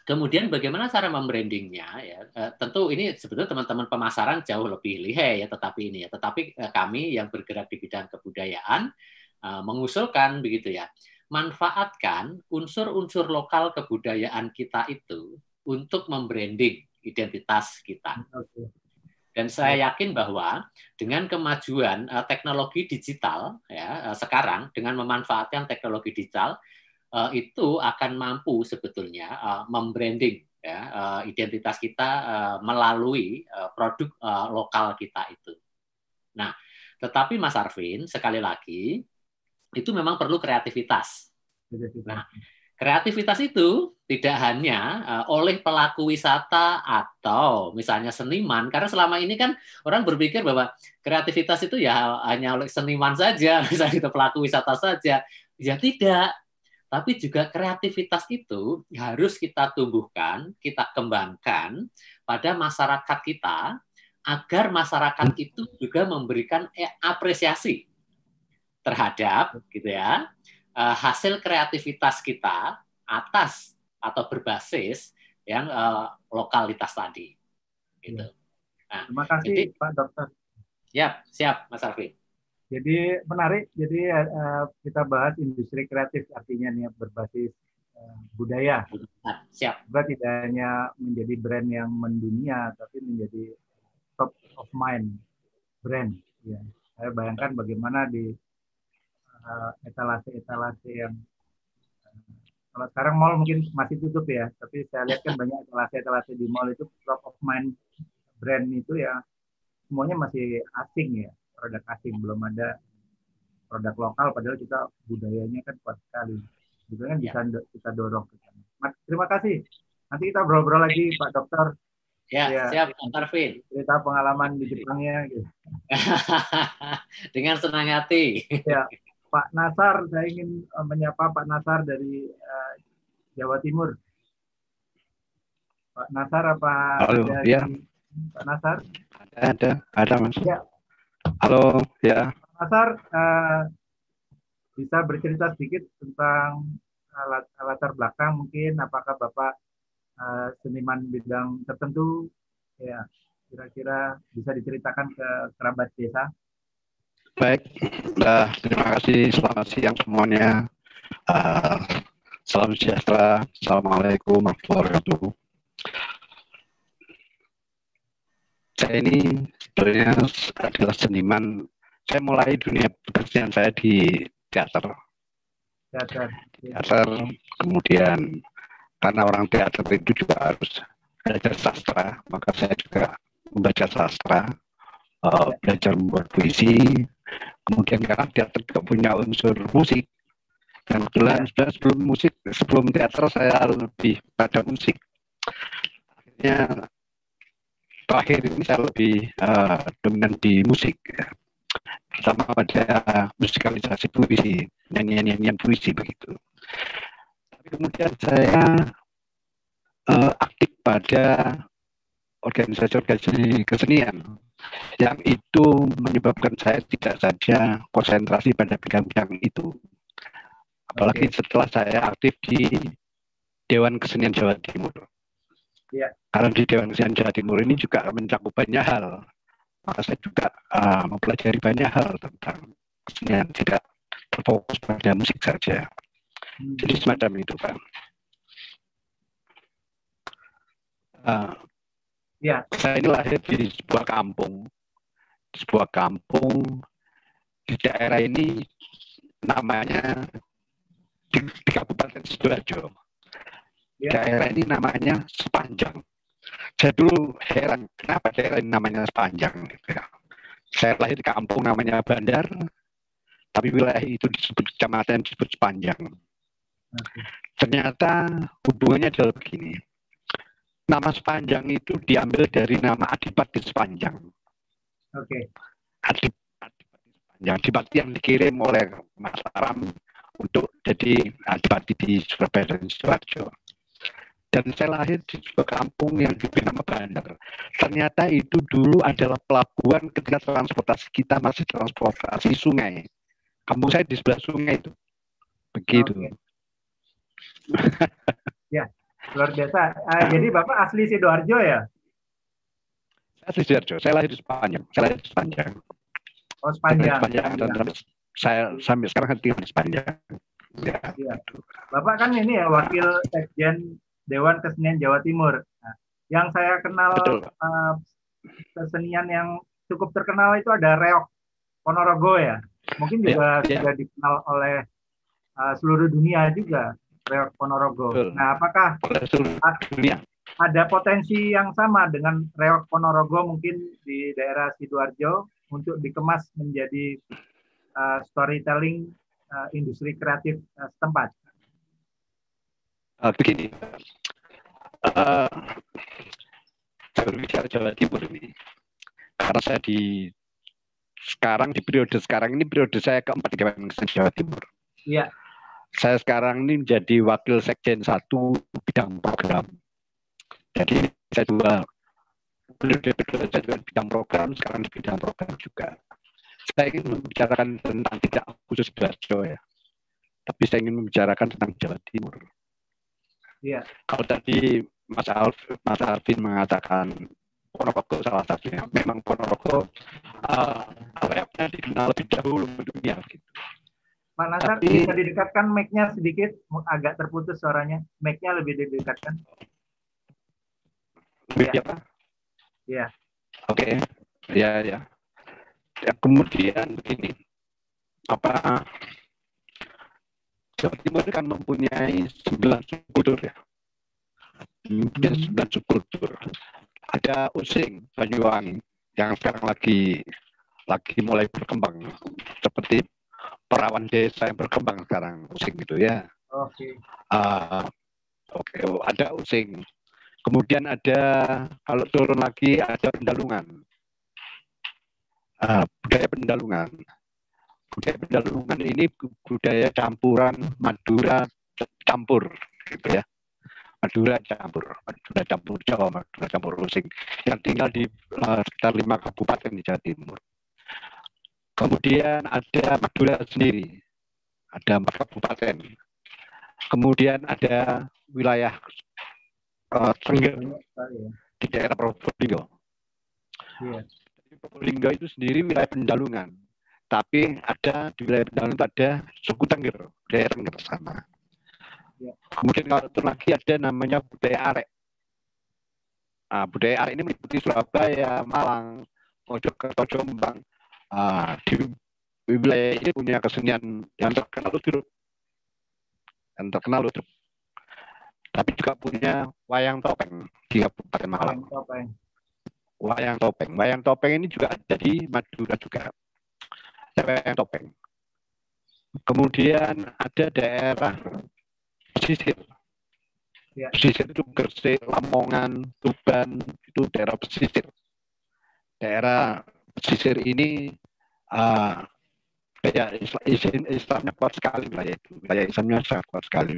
kemudian bagaimana cara membrandingnya ya? Uh, tentu ini sebetulnya teman-teman pemasaran jauh lebih lihai ya tetapi ini ya. Tetapi uh, kami yang bergerak di bidang kebudayaan uh, mengusulkan begitu ya. Manfaatkan unsur-unsur lokal kebudayaan kita itu untuk membranding identitas kita. Dan saya yakin bahwa dengan kemajuan uh, teknologi digital ya uh, sekarang dengan memanfaatkan teknologi digital uh, itu akan mampu sebetulnya uh, membranding ya uh, identitas kita uh, melalui uh, produk uh, lokal kita itu. Nah, tetapi Mas Arvin sekali lagi itu memang perlu kreativitas Nah, kreativitas itu tidak hanya uh, oleh pelaku wisata atau misalnya seniman, karena selama ini kan orang berpikir bahwa kreativitas itu ya hanya oleh seniman saja, misalnya itu pelaku wisata saja. Ya tidak, tapi juga kreativitas itu harus kita tumbuhkan, kita kembangkan pada masyarakat kita agar masyarakat itu juga memberikan eh, apresiasi terhadap gitu ya uh, hasil kreativitas kita atas atau berbasis yang uh, lokalitas tadi. Gitu. Iya. Nah, Terima kasih jadi, Pak Dokter. Ya, siap Mas Alfi. Jadi menarik. Jadi uh, kita bahas industri kreatif artinya nih berbasis uh, budaya. Nah, siap. Juga tidak hanya menjadi brand yang mendunia, tapi menjadi top of mind brand. Ya. Saya bayangkan bagaimana di Eh, etalase-etalase yang uh, kalau sekarang mall mungkin masih tutup ya, tapi saya lihat kan banyak etalase-etalase di mall itu top of mind brand itu ya semuanya masih asing ya, produk asing belum ada produk lokal padahal kita budayanya kan kuat sekali. Juga kan bisa ya. kita dorong ke sana. Terima kasih. Nanti kita ngobrol lagi Pak Dokter. Ya, ya, siap, Pak Tarvin. Cerita pengalaman di Jepangnya. Gitu. Dengan senang hati. Ya, Pak Nasar, saya ingin uh, menyapa Pak Nasar dari uh, Jawa Timur. Pak Nasar apa Halo, ada ya. Pak Nasar? Ada, ada Mas. Ya. Halo, ya. Pak Nasar, uh, bisa bercerita sedikit tentang uh, latar belakang mungkin apakah Bapak uh, seniman bidang tertentu ya kira-kira bisa diceritakan ke kerabat desa? Baik, nah, terima kasih. Selamat siang semuanya. Uh, salam sejahtera. Assalamualaikum warahmatullahi wabarakatuh. Saya ini sebenarnya adalah seniman. Saya mulai dunia pekerjaan saya di teater. Teater. Teater. Kemudian karena orang teater itu juga harus belajar sastra, maka saya juga membaca sastra, uh, belajar membuat puisi, kemudian karena teater juga punya unsur musik. Dan kebetulan sebelum musik sebelum teater saya lebih pada musik. Akhirnya terakhir ini saya lebih uh, dominan di musik. Pertama pada musikalisasi puisi nyanyian-nyanyian puisi begitu. Tapi kemudian saya uh, aktif pada organisasi-organisasi kesenian yang itu menyebabkan saya tidak saja konsentrasi pada bidang-bidang itu. Apalagi okay. setelah saya aktif di Dewan Kesenian Jawa Timur. Yeah. Karena di Dewan Kesenian Jawa Timur ini juga mencakup banyak hal. Maka saya juga uh, mempelajari banyak hal tentang kesenian, tidak terfokus pada musik saja. Hmm. Jadi semacam itu, Pak. Uh, Ya. Saya ini lahir di sebuah kampung, di sebuah kampung di daerah ini namanya di, di Kabupaten Sidoarjo. Ya. Daerah ini namanya Sepanjang. Saya dulu heran kenapa daerah ini namanya Sepanjang. Gitu ya. Saya lahir di kampung namanya Bandar, tapi wilayah itu disebut kecamatan disebut Sepanjang. Ternyata hubungannya adalah begini nama sepanjang itu diambil dari nama Adipati Sepanjang. Oke. Okay. Adip, Adipati Sepanjang. Adipati yang dikirim oleh Mas Aram untuk jadi Adipati di Surabaya dan Sidoarjo. Dan saya lahir di sebuah kampung yang diberi nama Bandar. Ternyata itu dulu adalah pelabuhan ketika transportasi kita masih transportasi sungai. Kampung saya di sebelah sungai itu. Begitu. Okay. ya, Luar biasa. Uh, jadi Bapak asli Sidoarjo ya? Saya asli Sidoarjo. Saya lahir di Sepanjang. Saya lahir di Sepanjang. Oh, Sepanjang. Sepanjang. Dan ya. saya sampai sekarang kan tinggal di Sepanjang. Ya. ya. Bapak kan ini ya wakil sekjen Dewan Kesenian Jawa Timur. Nah, yang saya kenal uh, kesenian yang cukup terkenal itu ada Reok Ponorogo ya. Mungkin juga ya, ya. sudah dikenal oleh uh, seluruh dunia juga. Reok Ponorogo. Betul. Nah, apakah ada potensi yang sama dengan Reok Ponorogo mungkin di daerah Sidoarjo untuk dikemas menjadi uh, storytelling uh, industri kreatif uh, setempat? uh, begini, uh, saya berbicara Jawa Timur ini, karena saya di sekarang di periode sekarang ini periode saya keempat di Kemenkes Jawa Timur. Iya. Saya sekarang ini menjadi wakil sekjen satu bidang program. Jadi saya kedua saya juga bidang program, sekarang di bidang program juga. Saya ingin membicarakan tentang tidak khusus Sidoarjo ya, tapi saya ingin membicarakan tentang Jawa Timur. Iya. Kalau tadi Mas Alf, Mas Alvin mengatakan Ponorogo salah satunya. Memang Ponorogo uh, awalnya dikenal lebih dahulu di dunia gitu. Pak Nasar, Tapi- bisa didekatkan mic-nya sedikit, agak terputus suaranya. Mic-nya lebih didekatkan. Lebih apa? Iya. Oke, ya ya. Ya, kemudian begini, apa Jawa Timur kan mempunyai sembilan subkultur ya, mempunyai sembilan subkultur. Ada Using, Banyuwangi, yang sekarang lagi lagi mulai berkembang seperti perawan desa yang berkembang sekarang Using itu ya. Oke. Ah, Oke, ada Using. Kemudian ada kalau turun lagi ada Pendalungan. Ah, budaya Pendalungan. Budaya Pendalungan ini bu- budaya campuran Madura campur gitu ya. Madura campur, Madura campur Jawa, Madura campur Using yang tinggal di eh, sekitar lima kabupaten di Jawa Timur. Kemudian ada Madura sendiri, ada empat kabupaten. Kemudian ada wilayah uh, di daerah Probolinggo. Iya. Probolinggo itu sendiri wilayah Pendalungan. Tapi ada di wilayah Pendalungan itu ada suku Tengger, daerah Tengger sana. Iya. Kemudian kalau itu lagi ada namanya budaya arek. Nah, budaya arek ini meliputi Surabaya, Malang, Mojokerto, Jombang. Ah, di wilayah ini punya kesenian yang terkenal Ludruk. Yang terkenal Ludruk. Tapi juga punya wayang topeng di Kabupaten Malang. Topeng. Wayang topeng. Wayang topeng ini juga ada di Madura juga. Ada Wayang topeng. Kemudian ada daerah pesisir. Ya. Pesisir itu Gresik, Lamongan, Tuban, itu daerah pesisir. Daerah pesisir ini uh, ya Islam, Islam- Islamnya kuat sekali wilayah itu. Wilayah Islamnya sangat kuat sekali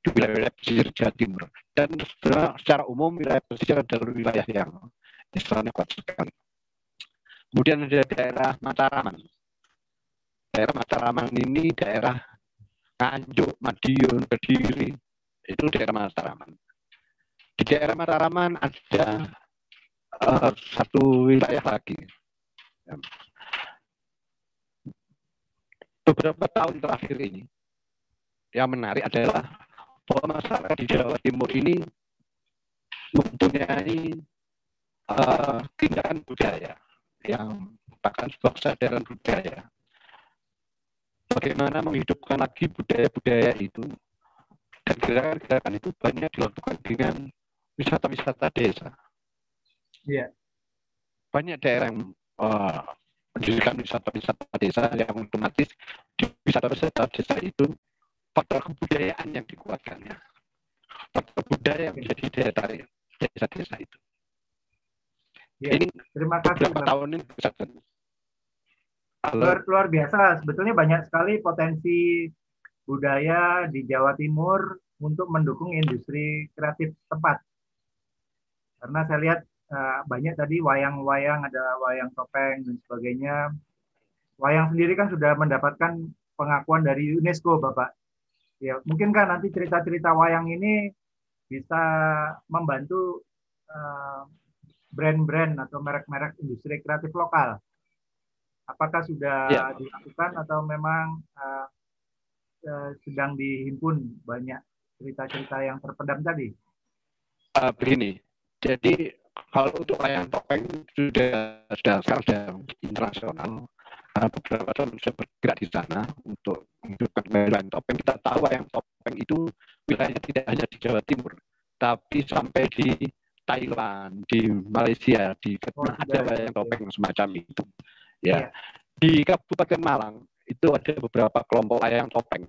di wilayah pesisir Jawa Timur. Dan secara, secara umum wilayah pesisir adalah wilayah yang Islamnya kuat sekali. Kemudian ada daerah Mataraman. Daerah Mataraman ini daerah Nganjuk, Madiun, Kediri, itu daerah Mataraman. Di daerah Mataraman ada eh, satu wilayah lagi. Beberapa tahun terakhir ini, yang menarik adalah bahwa masyarakat di Jawa Timur ini mempunyai eh, tindakan budaya yang merupakan sebuah kesadaran budaya. Bagaimana menghidupkan lagi budaya-budaya itu dan gerakan-gerakan itu banyak dilakukan dengan wisata-wisata desa. Iya. Banyak daerah yang eh, mendirikan wisata-wisata desa yang otomatis di wisata-wisata desa itu faktor kebudayaan yang dikuatkannya. Faktor budaya yang menjadi daya tarik desa-desa itu. Iya. Ini Terima kasih. beberapa Bang. tahun ini. Luar, luar biasa. Sebetulnya banyak sekali potensi budaya di Jawa Timur untuk mendukung industri kreatif tempat. Karena saya lihat eh, banyak tadi wayang-wayang, ada wayang topeng dan sebagainya. Wayang sendiri kan sudah mendapatkan pengakuan dari UNESCO, Bapak. Ya, mungkin kan nanti cerita-cerita wayang ini bisa membantu eh, brand-brand atau merek-merek industri kreatif lokal. Apakah sudah Ya. dilakukan atau memang eh, eh, sedang dihimpun banyak cerita-cerita yang terpendam tadi? Eh, begini, jadi kalau untuk wayang topeng sudah sudah sekarang sudah internasional. Karena beberapa tahun sudah bergerak di sana untuk menghidupkan wayang topeng. Kita tahu wayang topeng itu wilayahnya tidak hanya di Jawa Timur, tapi sampai di Thailand, di Malaysia, di Vietnam ada wayang topeng semacam itu. Ya, di Kabupaten Malang itu ada beberapa kelompok wayang topeng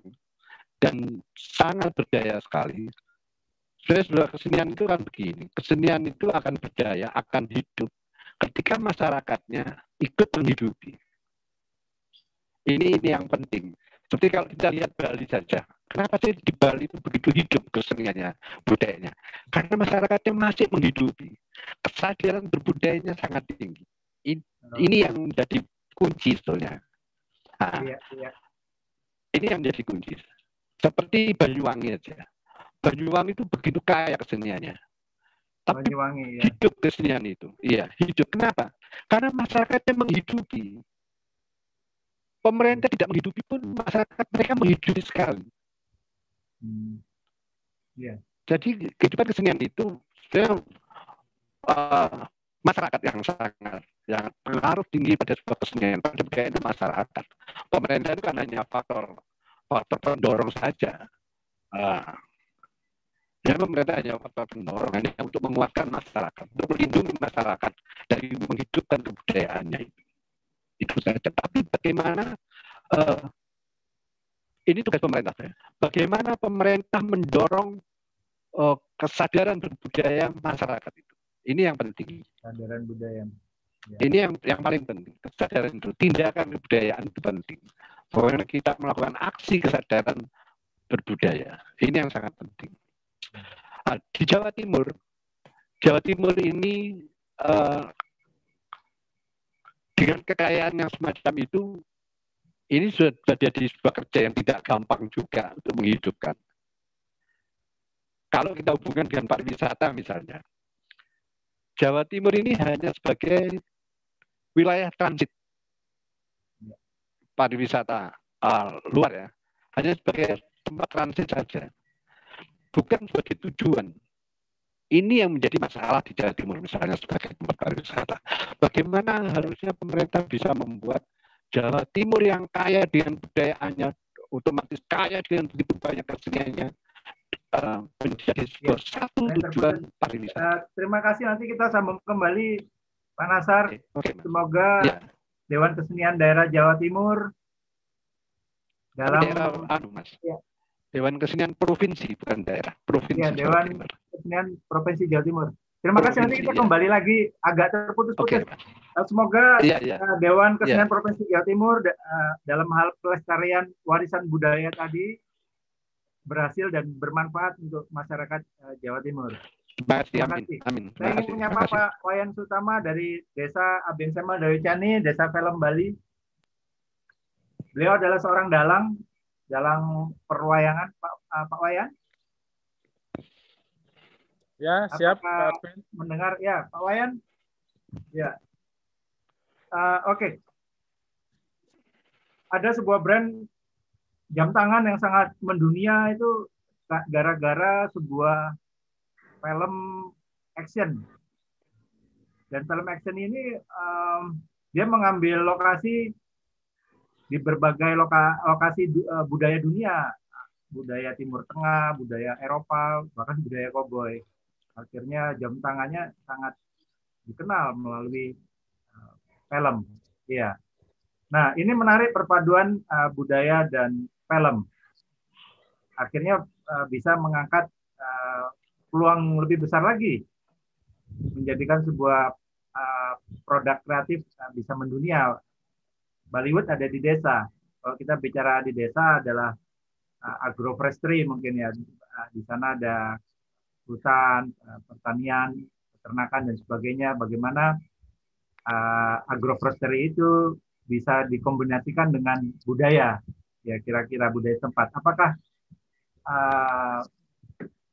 dan sangat berdaya sekali Sebenarnya kesenian itu kan begini, kesenian itu akan berdaya, akan hidup ketika masyarakatnya ikut menghidupi. Ini ini yang penting. Seperti kalau kita lihat Bali saja, kenapa sih di Bali itu begitu hidup keseniannya, budayanya? Karena masyarakatnya masih menghidupi. Kesadaran berbudayanya sangat tinggi. Ini, yang menjadi kunci sebetulnya. Nah, Iya, iya. ini yang menjadi kunci. Seperti Banyuwangi aja. Banyuwangi itu begitu kaya keseniannya. Tapi Banyuwangi ya. hidup kesenian itu. Iya, hidup. Kenapa? Karena masyarakatnya menghidupi. Pemerintah tidak menghidupi pun masyarakat mereka menghidupi sekali. Hmm. Iya. Jadi kehidupan kesenian itu sebenarnya, eh, masyarakat yang sangat yang pengaruh tinggi pada sebuah kesenian pada budaya itu masyarakat. Pemerintah itu kan hanya faktor faktor pendorong saja. Ah. Ya pemerintah hanya faktor pendorong hanya untuk menguatkan masyarakat, untuk melindungi masyarakat dari menghidupkan kebudayaannya itu. Itu saja. Tapi bagaimana eh, ini tugas pemerintah ya. Bagaimana pemerintah mendorong eh, kesadaran berbudaya masyarakat itu. Ini yang penting. Kesadaran budaya. Ya. Ini yang yang paling penting. Kesadaran itu, tindakan kebudayaan itu penting. Bagaimana kita melakukan aksi kesadaran berbudaya. Ini yang sangat penting. Nah, di Jawa Timur, Jawa Timur ini eh, dengan kekayaan yang semacam itu, ini sudah jadi sebuah kerja yang tidak gampang juga untuk menghidupkan. Kalau kita hubungkan dengan pariwisata misalnya, Jawa Timur ini hanya sebagai wilayah transit. Pariwisata uh, luar ya, hanya sebagai tempat transit saja, bukan sebagai tujuan. Ini yang menjadi masalah di Jawa Timur misalnya sebagai tempat pariwisata. Bagaimana harusnya pemerintah bisa membuat Jawa Timur yang kaya dengan budayaannya, otomatis kaya dengan begitu banyak keseniannya, uh, menjadi sebuah Ya, satu tujuan pariwisata. Eh, terima kasih nanti kita sambung kembali Pak Nasar. Semoga Ya. Dewan Kesenian Daerah Jawa Timur dalam daerah anu mas Ya. Dewan Kesenian Provinsi bukan daerah provinsi ya, Dewan. Kesenian Provinsi Jawa Timur. Terima kasih nanti Provinsi, kita ya. kembali lagi agak terputus-putus. Eh, Semoga Iya, iya. eh, Dewan Kesenian Iya. Provinsi Jawa Timur eh, dalam hal pelestarian warisan budaya tadi berhasil dan bermanfaat untuk masyarakat Jawa Timur. Terima kasih, Terima amin, kasih. amin. Saya Terima ingin menyapa. Pak Wayan Sutama dari Desa Abeng Semal Dawicani, Desa Film Bali. Beliau adalah seorang dalang, dalang perwayangan, Pak, eh, Pak Wayan. Ya, siap. Apakah Pak mendengar? Ya Pak Wayan? Ya. Eh, oke. Ada sebuah brand jam tangan yang sangat mendunia itu ga- gara-gara sebuah film action. Dan film action ini em, dia mengambil lokasi di berbagai loka- lokasi eh, budaya dunia budaya Timur Tengah budaya Eropa bahkan budaya koboi akhirnya jam tangannya sangat dikenal melalui uh, film. Iya. Nah, ini menarik perpaduan uh, budaya dan film. Akhirnya bisa mengangkat uh, peluang lebih besar lagi menjadikan sebuah produk kreatif bisa mendunia. Bollywood ada di desa. Kalau kita bicara di desa adalah uh, agroforestry mungkin ya. Uh, di sana ada hutan, eh, pertanian, peternakan dan sebagainya. Bagaimana uh, agroforestry itu bisa dikombinasikan dengan budaya, ya kira-kira budaya tempat. Apakah uh,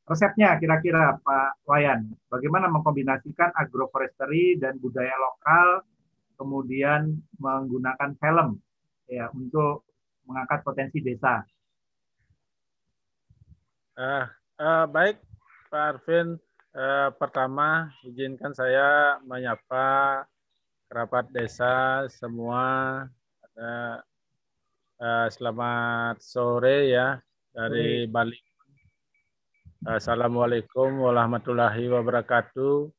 resepnya kira-kira Pak Wayan? Bagaimana mengkombinasikan agroforestry dan budaya lokal, kemudian menggunakan film ya untuk mengangkat potensi desa? Eh, eh, baik, Pak Arvin. Eh, pertama, izinkan saya menyapa kerabat desa semua. Ada, eh, selamat sore ya dari Bali. Assalamualaikum warahmatullahi wabarakatuh.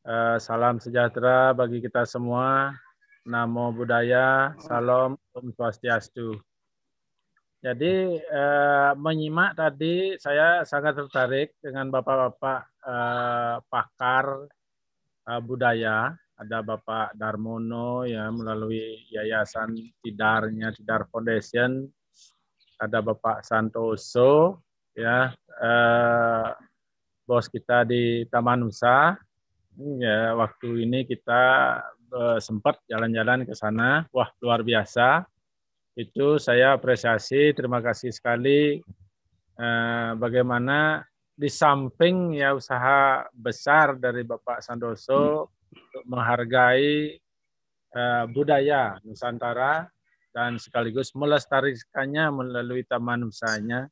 Eh, salam sejahtera bagi kita semua. Namo Buddhaya, Salam, Om Swastiastu. Jadi eh, menyimak tadi saya sangat tertarik dengan bapak-bapak eh, pakar eh, budaya. Ada Bapak Darmono ya melalui Yayasan Tidarnya Tidar Foundation. Ada Bapak Santoso ya eh, bos kita di Taman Nusa. Ya waktu ini kita eh, sempat jalan-jalan ke sana. Wah luar biasa itu saya apresiasi terima kasih sekali eh, bagaimana di samping ya usaha besar dari Bapak Sandoso untuk menghargai eh, budaya Nusantara dan sekaligus melestarikannya melalui taman usahanya.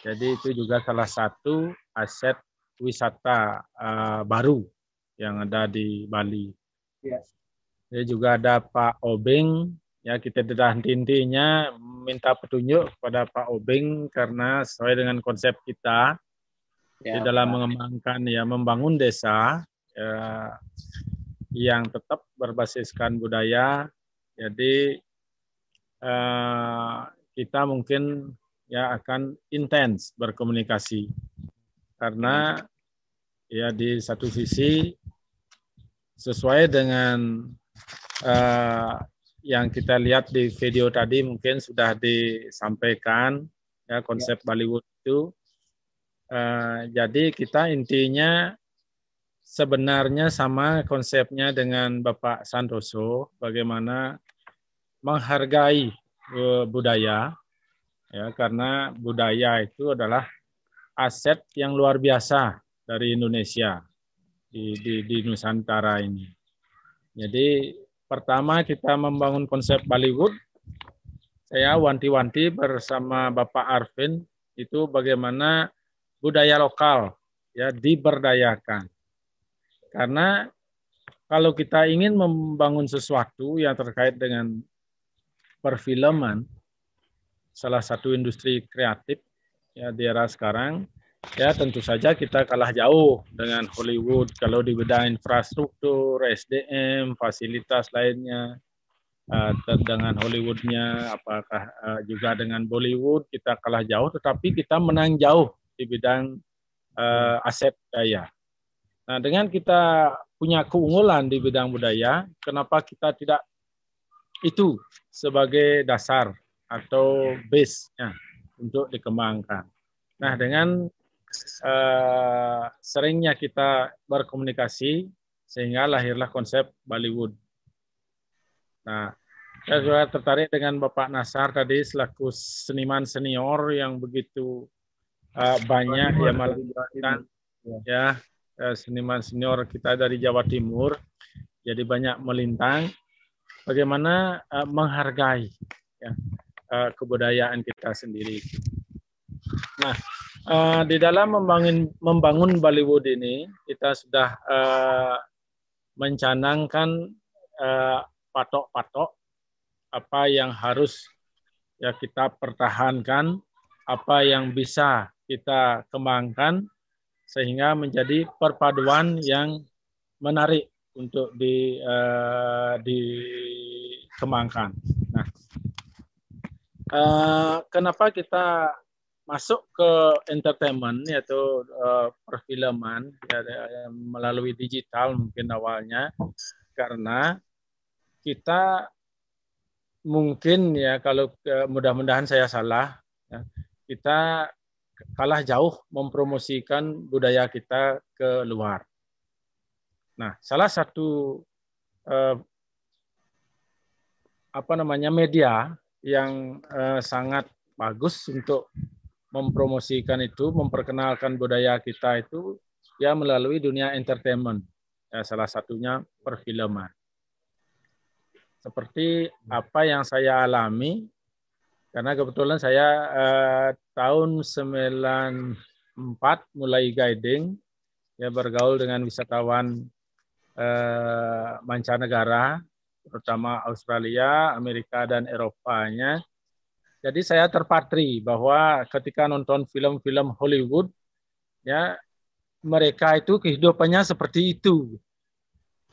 Jadi itu juga salah satu aset wisata uh, baru yang ada di Bali. Yes. Jadi juga ada Pak Obeng ya kita tidak intinya minta petunjuk kepada Pak Obeng karena sesuai dengan konsep kita ya, di dalam Pak. mengembangkan ya membangun desa ya, yang tetap berbasiskan budaya. Jadi eh, kita mungkin ya akan intens berkomunikasi karena ya di satu sisi sesuai dengan uh, yang kita lihat di video tadi mungkin sudah disampaikan ya konsep ya. Bollywood itu. Uh, jadi kita intinya sebenarnya sama konsepnya dengan Bapak Santoso, bagaimana menghargai uh, budaya, ya karena budaya itu adalah aset yang luar biasa dari Indonesia di, di, di Nusantara ini. Jadi Pertama kita membangun konsep Bollywood. Saya wanti-wanti bersama Bapak Arvin itu bagaimana budaya lokal ya diberdayakan. Karena kalau kita ingin membangun sesuatu yang terkait dengan perfilman, salah satu industri kreatif ya di era sekarang, ya tentu saja kita kalah jauh dengan Hollywood kalau di bidang infrastruktur, SDM, fasilitas lainnya uh, dengan Hollywoodnya, apakah uh, juga dengan Bollywood kita kalah jauh, tetapi kita menang jauh di bidang uh, aset daya. Nah, dengan kita punya keunggulan di bidang budaya, kenapa kita tidak itu sebagai dasar atau base-nya untuk dikembangkan. Nah, dengan uh, seringnya kita berkomunikasi sehingga lahirlah konsep Bollywood. Nah, saya juga tertarik dengan Bapak Nasar tadi selaku seniman senior yang begitu uh, banyak yang melakukan ya uh, seniman senior kita dari Jawa Timur. Jadi banyak melintang bagaimana uh, menghargai ya, uh, kebudayaan kita sendiri. Nah, uh, di dalam membangun membangun Bollywood ini kita sudah uh, mencanangkan eh, patok-patok apa yang harus ya kita pertahankan, apa yang bisa kita kembangkan sehingga menjadi perpaduan yang menarik untuk di uh, dikembangkan. Nah, uh, kenapa kita masuk ke entertainment yaitu uh, perfilman ya, ya, melalui digital mungkin awalnya karena kita mungkin ya kalau uh, mudah-mudahan saya salah ya, kita kalah jauh mempromosikan budaya kita ke luar. Nah, salah satu uh, apa namanya media yang uh, sangat bagus untuk mempromosikan itu, memperkenalkan budaya kita itu ya melalui dunia entertainment. Ya, salah satunya perfilman. Seperti apa yang saya alami, karena kebetulan saya eh, tahun 94 mulai guiding, ya bergaul dengan wisatawan eh, mancanegara, terutama Australia, Amerika, dan Eropanya jadi saya terpatri bahwa ketika nonton film-film Hollywood, ya mereka itu kehidupannya seperti itu.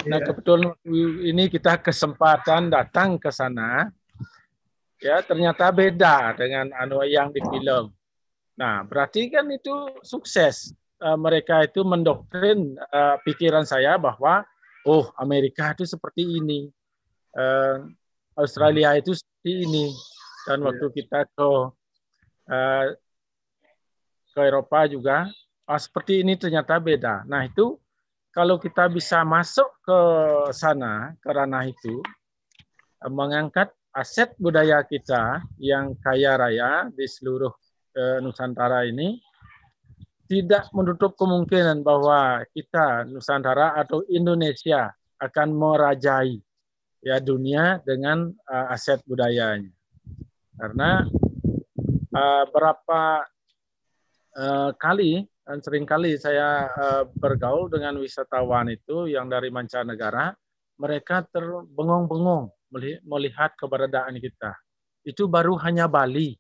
Nah iya. kebetulan ini kita kesempatan datang ke sana. ya ternyata beda dengan anu yang di film. Nah, berarti kan itu sukses. Uh, mereka itu mendoktrin uh, pikiran saya bahwa oh Amerika itu seperti ini, uh, Australia itu seperti ini. Dan waktu kita ke uh, ke Eropa juga, oh, seperti ini ternyata beda. Nah itu kalau kita bisa masuk ke sana ke ranah itu, mengangkat aset budaya kita yang kaya raya di seluruh uh, Nusantara ini tidak menutup kemungkinan bahwa kita Nusantara atau Indonesia akan merajai ya dunia dengan uh, aset budayanya. Karena uh, berapa uh, kali dan sering kali saya uh, bergaul dengan wisatawan itu yang dari mancanegara, mereka terbengong-bengong melihat keberadaan kita. Itu baru hanya Bali.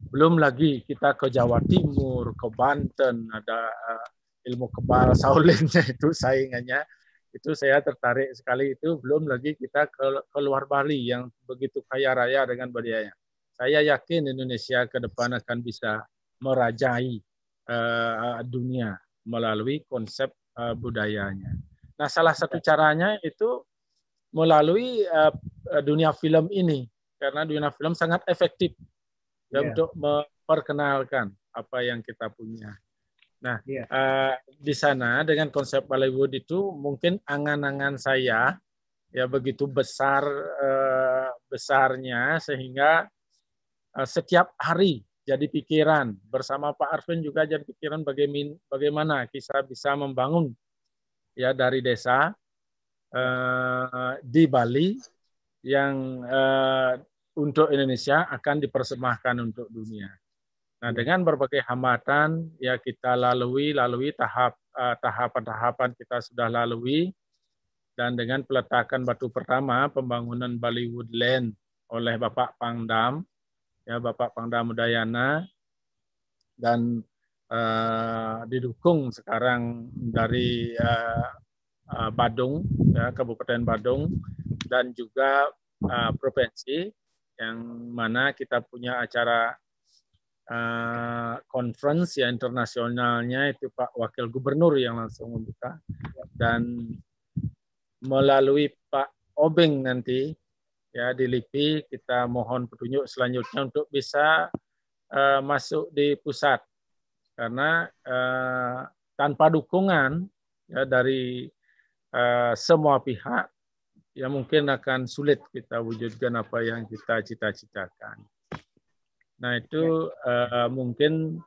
Belum lagi kita ke Jawa Timur, ke Banten, ada uh, ilmu kebal saulinnya itu saingannya. Itu saya tertarik sekali itu. Belum lagi kita ke luar Bali yang begitu kaya raya dengan budayanya. Saya yakin Indonesia ke depan akan bisa merajai uh, dunia melalui konsep uh, budayanya. Nah, salah satu caranya itu melalui uh, dunia film ini karena dunia film sangat efektif yeah. untuk memperkenalkan apa yang kita punya. Nah, yeah. uh, di sana dengan konsep Bollywood itu mungkin angan-angan saya ya begitu besar uh, besarnya sehingga setiap hari jadi pikiran bersama Pak Arvin juga jadi pikiran bagaimana kita bisa membangun ya dari desa uh, di Bali yang uh, untuk Indonesia akan dipersembahkan untuk dunia. Nah, dengan berbagai hambatan ya kita lalui, lalui tahap uh, tahapan-tahapan kita sudah lalui dan dengan peletakan batu pertama pembangunan Bali Woodland oleh Bapak Pangdam, ya Bapak Pangdam Udayana dan uh, didukung sekarang dari uh, uh, Badung, ya, Kabupaten Badung, dan juga uh, provinsi yang mana kita punya acara uh, conference ya internasionalnya itu Pak Wakil Gubernur yang langsung membuka. Dan melalui Pak Obeng nanti ya di LIPI kita mohon petunjuk selanjutnya untuk bisa uh, masuk di pusat karena uh, tanpa dukungan ya dari uh, semua pihak, ya mungkin akan sulit kita wujudkan apa yang kita cita-citakan. Nah itu uh, mungkin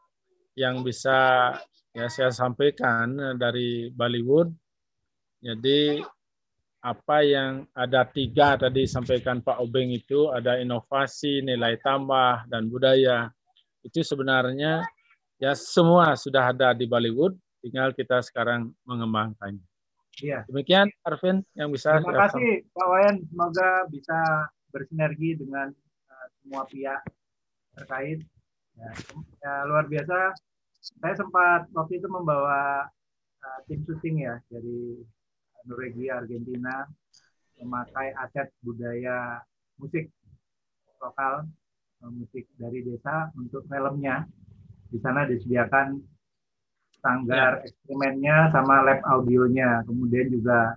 yang bisa ya saya sampaikan dari Bollywood. Jadi apa yang ada tiga tadi sampaikan Pak Obeng itu ada inovasi, nilai tambah dan budaya. Itu sebenarnya ya semua sudah ada di Bollywood, tinggal kita sekarang mengembangkannya. Iya. Demikian Arvin yang bisa. Terima kasih Pak Wayan. Semoga bisa bersinergi dengan uh, semua pihak terkait. Ya, ya, luar biasa. Saya sempat waktu itu membawa uh, tim syuting ya dari Norwegia, Argentina, memakai aset budaya musik lokal, musik dari desa untuk filmnya. Di sana disediakan sanggar ya. eksperimennya sama lab audionya. Kemudian juga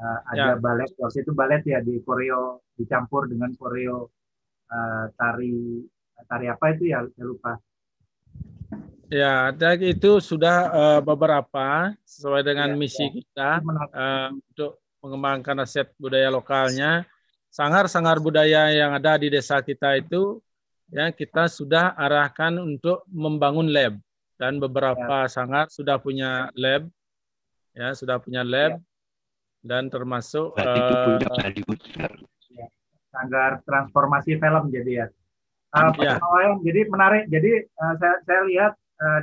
uh, ada ya. balet. Waktu itu balet ya di koreo dicampur dengan koreo uh, tari tari apa itu ya saya lupa. Ya, dan itu sudah uh, beberapa sesuai dengan ya, misi ya. kita uh, untuk mengembangkan aset budaya lokalnya. Sangar-sangar budaya yang ada di desa kita itu ya kita sudah arahkan untuk membangun lab dan beberapa ya. sangat sudah punya lab ya sudah punya lab ya. dan termasuk uh, ya. sanggar transformasi film jadi ya. Uh, ya. jadi menarik. Jadi uh, saya, saya lihat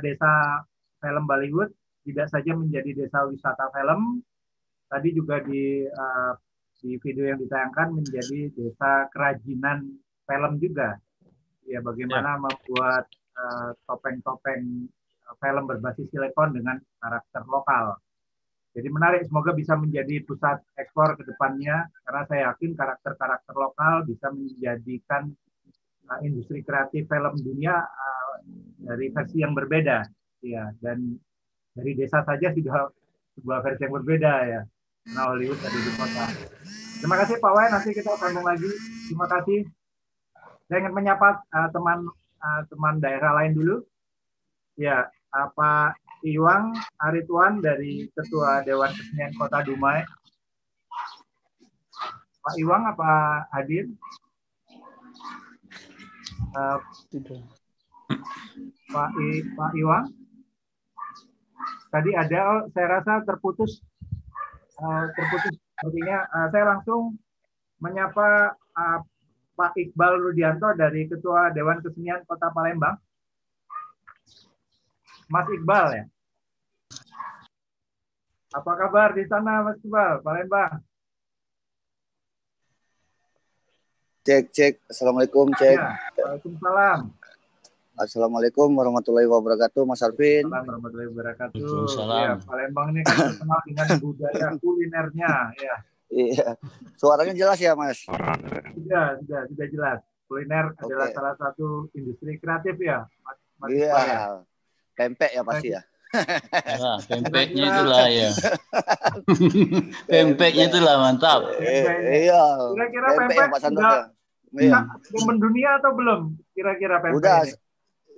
desa film Bollywood tidak saja menjadi desa wisata film, tadi juga di uh, di video yang ditayangkan menjadi desa kerajinan film juga. Ya bagaimana ya. membuat topeng-topeng film berbasis silikon dengan karakter lokal. Jadi menarik, semoga bisa menjadi pusat ekspor ke depannya, karena saya yakin karakter-karakter lokal bisa menjadikan uh, industri kreatif film dunia uh, dari versi yang berbeda ya dan dari desa saja sudah sebuah versi yang berbeda ya. Nah Hollywood ada di kota. Terima kasih Pak Wai nanti kita sambung lagi. Terima kasih. Saya ingin menyapa uh, teman uh, teman daerah lain dulu. Ya apa Iwang Arituan dari Ketua Dewan Kesenian Kota Dumai. Pak Iwang apa hadir? Uh, Pak I, Pak Iwang? Tadi ada, oh, saya rasa terputus, uh, terputus. Artinya uh, saya langsung menyapa uh, Pak Iqbal Rudianto dari Ketua Dewan Kesenian Kota Palembang. Mas Iqbal ya. Apa kabar di sana Mas Iqbal, Palembang? Cek, cek. Assalamualaikum, cek. Ya, Waalaikumsalam. Assalamualaikum warahmatullahi wabarakatuh, Mas Arvin. Assalamualaikum warahmatullahi wabarakatuh. Waalaikumsalam. Ya, Palembang ini kan terkenal dengan budaya kulinernya, ya. Iya. Suaranya jelas ya, Mas? Sudah, sudah, sudah jelas. Kuliner okay. adalah salah satu industri kreatif ya, Mas. Mas iya. Ya? Pempek ya pasti ya. Nah, pempeknya itulah ya. pempeknya itulah mantap. Iya. Kira-kira pempek, pempek Pak Santos ya. Iya. mendunia atau belum? Kira-kira pempek Udah, ini?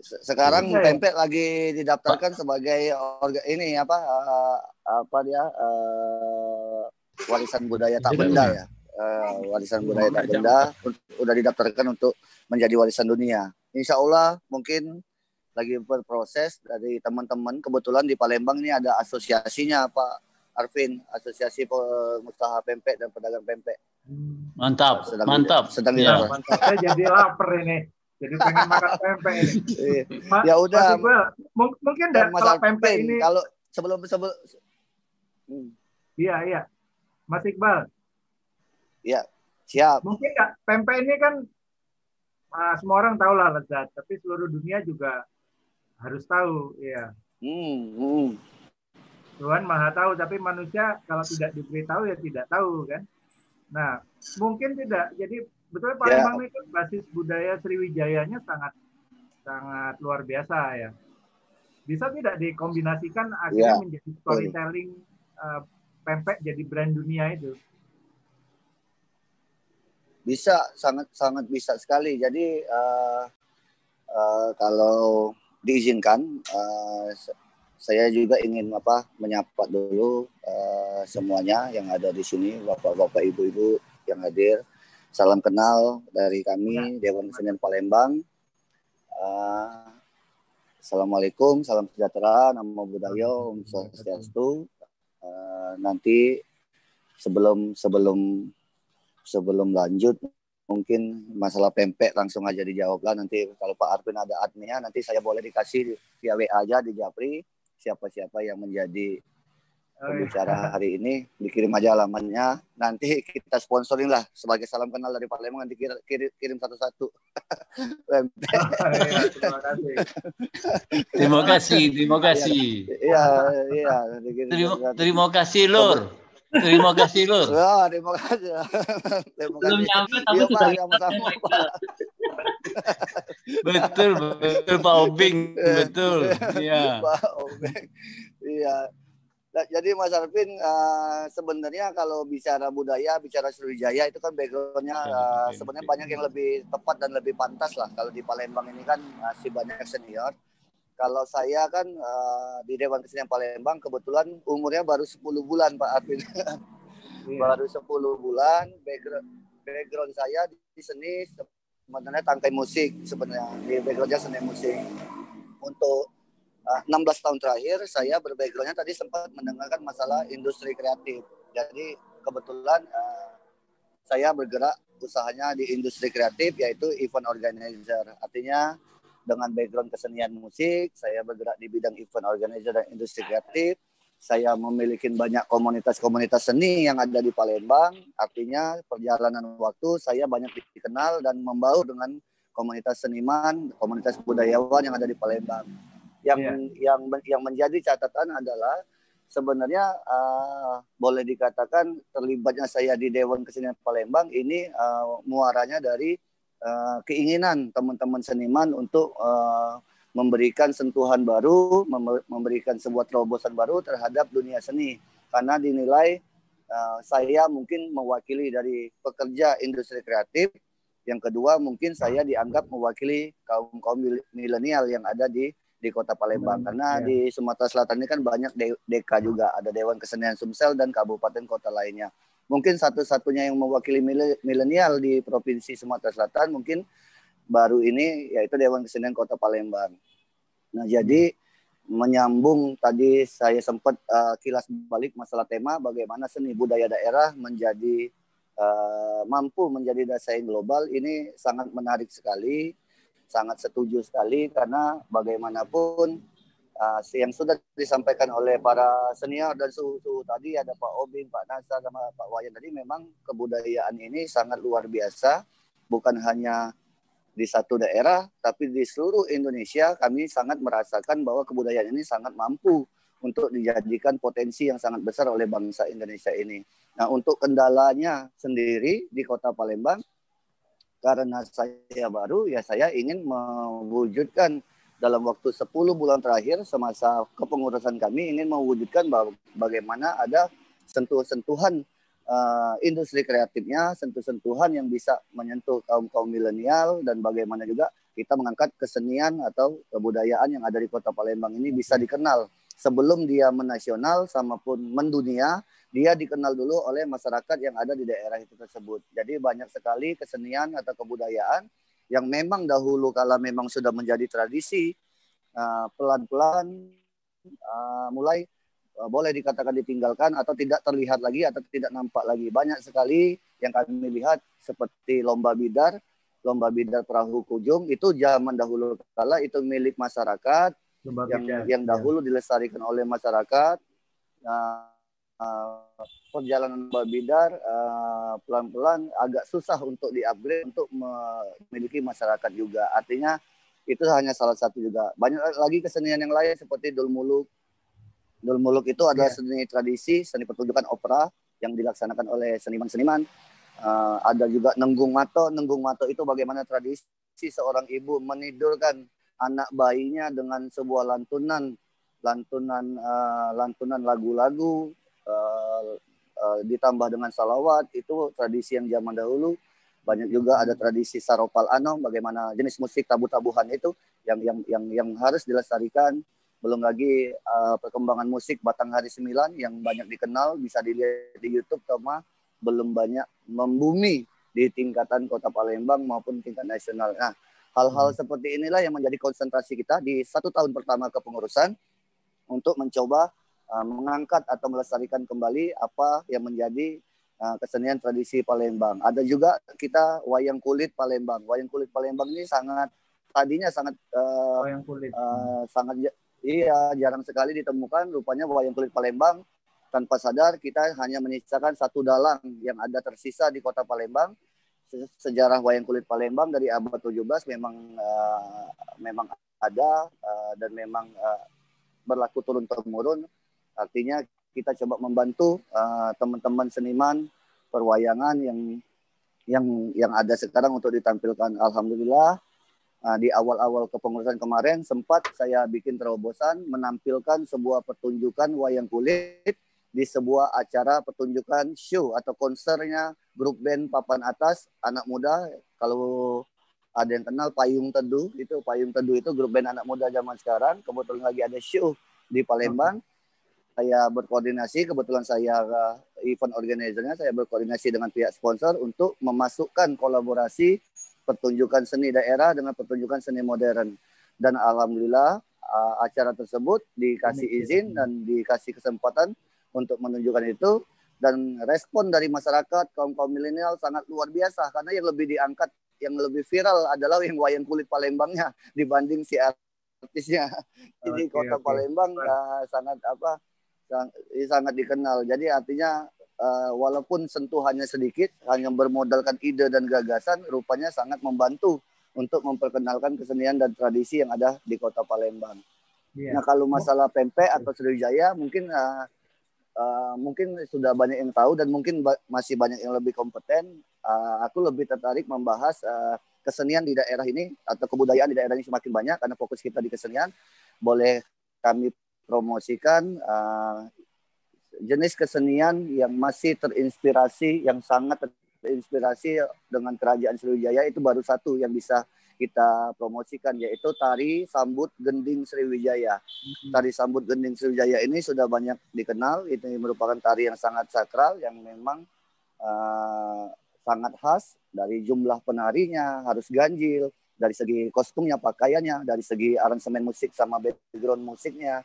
sekarang ya? pempek lagi didaftarkan sebagai orga ini apa uh, apa dia uh, warisan budaya tak benda ya. Uh, warisan budaya tak benda udah didaftarkan untuk menjadi warisan dunia. Insya Allah mungkin lagi berproses dari teman-teman. Kebetulan di Palembang ini ada asosiasinya Pak Arvin, Asosiasi Pengusaha Pempek dan Pedagang Pempek. Mantap, sedang mantap. Di, sedang ya. Mantap. Saya jadi lapar ini. Jadi pengen makan pempek ini. Ma ya udah. Mungkin dan Mas kalau pempek ini kalau sebelum sebelum Iya, iya. Mas Iqbal, ya siap. mungkin nggak pempek ini kan ah, semua orang tahu lah lezat, tapi seluruh dunia juga harus tahu, ya. Hmm, hmm. Tuhan maha tahu, tapi manusia kalau tidak diberitahu ya tidak tahu kan. Nah, mungkin tidak. Jadi betul Palembang ini kan basis budaya Sriwijayanya sangat sangat luar biasa ya. Bisa tidak dikombinasikan akhirnya Ya, menjadi storytelling uh, pempek jadi brand dunia itu? Bisa sangat sangat bisa sekali. Jadi uh, uh, kalau diizinkan, uh, saya juga ingin apa menyapa dulu uh, semuanya yang ada di sini, bapak-bapak, ibu-ibu yang hadir. Salam kenal dari kami Dewan Kesenian Palembang. Uh, Assalamualaikum, salam sejahtera, nama budaya, Om Swastiastu. Uh, nanti sebelum sebelum sebelum lanjut mungkin masalah pempek langsung aja dijawab lah nanti kalau Pak Arvin ada adminnya nanti saya boleh dikasih via WA aja di Japri siapa-siapa yang menjadi pembicara hari ini dikirim aja alamatnya nanti kita sponsorin lah sebagai salam kenal dari Palembang nanti kirim, kirim, satu-satu Terima kasih, terima kasih. iya iya Terima, terima kasih Lur. Terima kasih Lur. Ya, terima kasih. Terima Belum kasih. nyampe tapi Iya, sudah sama-sama. Betul, betul Pak Obing, betul. Iya. Pak Obeng. Iya. Nah, jadi Mas Arvin eh, sebenarnya kalau bicara budaya, bicara Sriwijaya itu kan backgroundnya eh, sebenarnya banyak yang lebih tepat dan lebih pantas lah. Kalau di Palembang ini kan masih banyak senior. Kalau saya kan eh, di Dewan Kesenian Palembang kebetulan umurnya baru 10 bulan Pak Arvin. baru 10 bulan. Background, background saya di seni sebenarnya tangkai musik sebenarnya. Di backgroundnya seni musik. Untuk uh, 16 tahun terakhir saya berbackgroundnya tadi sempat mendengarkan masalah industri kreatif. Jadi kebetulan uh, saya bergerak usahanya di industri kreatif yaitu event organizer. Artinya dengan background kesenian musik, saya bergerak di bidang event organizer dan industri kreatif. Saya memiliki banyak komunitas-komunitas seni yang ada di Palembang. Artinya perjalanan waktu saya banyak dikenal dan membaur dengan komunitas seniman, komunitas budayawan yang ada di Palembang yang yang yang menjadi catatan adalah sebenarnya uh, boleh dikatakan terlibatnya saya di Dewan Kesenian Palembang ini uh, muaranya dari uh, keinginan teman-teman seniman untuk uh, memberikan sentuhan baru, memberikan sebuah terobosan baru terhadap dunia seni karena dinilai uh, saya mungkin mewakili dari pekerja industri kreatif. Yang kedua mungkin saya dianggap mewakili kaum kaum milenial yang ada di di kota Palembang karena ya. di Sumatera Selatan ini kan banyak deka juga ada Dewan Kesenian Sumsel dan kabupaten kota lainnya. Mungkin satu-satunya yang mewakili milenial di provinsi Sumatera Selatan mungkin baru ini yaitu Dewan Kesenian Kota Palembang. Nah, jadi menyambung tadi saya sempat uh, kilas balik masalah tema bagaimana seni budaya daerah menjadi uh, mampu menjadi daya saing global ini sangat menarik sekali, sangat setuju sekali karena bagaimanapun uh, yang sudah disampaikan oleh para senior dan suhu-suhu tadi ada Pak Obin, Pak Nasa sama Pak Wayan tadi memang kebudayaan ini sangat luar biasa bukan hanya di satu daerah, tapi di seluruh Indonesia kami sangat merasakan bahwa kebudayaan ini sangat mampu untuk dijadikan potensi yang sangat besar oleh bangsa Indonesia ini. Nah, untuk kendalanya sendiri di Kota Palembang, karena saya baru, ya saya ingin mewujudkan dalam waktu 10 bulan terakhir semasa kepengurusan kami ingin mewujudkan bagaimana ada sentuh-sentuhan uh, industri kreatifnya, sentuh-sentuhan yang bisa menyentuh kaum-kaum milenial dan bagaimana juga kita mengangkat kesenian atau kebudayaan yang ada di Kota Palembang ini bisa dikenal sebelum dia menasional sama pun mendunia, dia dikenal dulu oleh masyarakat yang ada di daerah itu tersebut. Jadi banyak sekali kesenian atau kebudayaan yang memang dahulu kala memang sudah menjadi tradisi uh, pelan-pelan uh, mulai Eh, boleh dikatakan ditinggalkan atau tidak terlihat lagi atau tidak nampak lagi. Banyak sekali yang kami lihat seperti lomba bidar, lomba bidar perahu kujung itu zaman dahulu kala itu milik masyarakat lomba yang bidar, yang ya. dahulu ya. dilestarikan oleh masyarakat. Nah, uh, perjalanan lomba bidar uh, pelan-pelan agak susah untuk diupgrade untuk memiliki masyarakat juga. Artinya itu hanya salah satu juga. Banyak lagi kesenian yang lain seperti dulmuluk, Dul Muluk itu adalah yeah. seni tradisi, seni pertunjukan opera yang dilaksanakan oleh seniman-seniman. Uh, ada juga Nenggung Mato. Nenggung Mato itu bagaimana tradisi seorang ibu menidurkan anak bayinya dengan sebuah lantunan, lantunan, uh, lantunan lagu-lagu, uh, uh, ditambah dengan salawat. Itu tradisi yang zaman dahulu. Banyak juga ada tradisi saropal anom, bagaimana jenis musik tabu-tabuhan itu yang yang yang yang harus dilestarikan belum lagi uh, perkembangan musik Batang Hari Sembilan yang banyak dikenal bisa dilihat di YouTube sama belum banyak membumi di tingkatan Kota Palembang maupun tingkat nasional. Nah, hal-hal hmm. seperti inilah yang menjadi konsentrasi kita di satu tahun pertama kepengurusan untuk mencoba uh, mengangkat atau melestarikan kembali apa yang menjadi uh, kesenian tradisi Palembang. Ada juga kita wayang kulit Palembang. Wayang kulit Palembang ini sangat tadinya sangat uh, wayang kulit. Uh, sangat Iya, jarang sekali ditemukan rupanya wayang kulit Palembang tanpa sadar kita hanya menyisakan satu dalang yang ada tersisa di kota Palembang. Sejarah wayang kulit Palembang dari abad 17 memang uh, memang ada uh, dan memang uh, berlaku turun temurun. Artinya kita coba membantu teman-teman uh, seniman perwayangan yang yang yang ada sekarang untuk ditampilkan. Alhamdulillah Nah, di awal-awal kepengurusan kemarin sempat saya bikin terobosan menampilkan sebuah pertunjukan wayang kulit di sebuah acara pertunjukan show atau konsernya grup band papan atas anak muda. Kalau ada yang kenal Payung Teduh itu Payung Teduh itu grup band anak muda zaman sekarang. Kebetulan lagi ada show di Palembang. Saya berkoordinasi kebetulan saya event organizernya saya berkoordinasi dengan pihak sponsor untuk memasukkan kolaborasi pertunjukan seni daerah dengan pertunjukan seni modern. Dan alhamdulillah uh, acara tersebut dikasih izin dan dikasih kesempatan untuk menunjukkan itu dan respon dari masyarakat kaum kaum milenial sangat luar biasa karena yang lebih diangkat yang lebih viral adalah yang wayang kulit Palembangnya dibanding si artisnya. Jadi okay, kota okay. Palembang uh, sangat apa sangat, sangat dikenal. Jadi artinya uh, walaupun sentuhannya sedikit, hanya bermodalkan ide dan gagasan, rupanya sangat membantu untuk memperkenalkan kesenian dan tradisi yang ada di kota Palembang. Yeah. Nah kalau masalah pempek atau Sriwijaya mungkin uh, uh, mungkin sudah banyak yang tahu dan mungkin ba masih banyak yang lebih kompeten. Uh, aku lebih tertarik membahas uh, kesenian di daerah ini atau kebudayaan di daerah ini semakin banyak karena fokus kita di kesenian, boleh kami promosikan uh, jenis kesenian yang masih terinspirasi, yang sangat terinspirasi dengan kerajaan Sriwijaya itu baru satu yang bisa kita promosikan yaitu tari sambut gending Sriwijaya. Hmm. Tari sambut gending Sriwijaya ini sudah banyak dikenal. Itu merupakan tari yang sangat sakral yang memang uh, sangat khas dari jumlah penarinya harus ganjil, dari segi kostumnya, pakaiannya, dari segi aransemen musik sama background musiknya.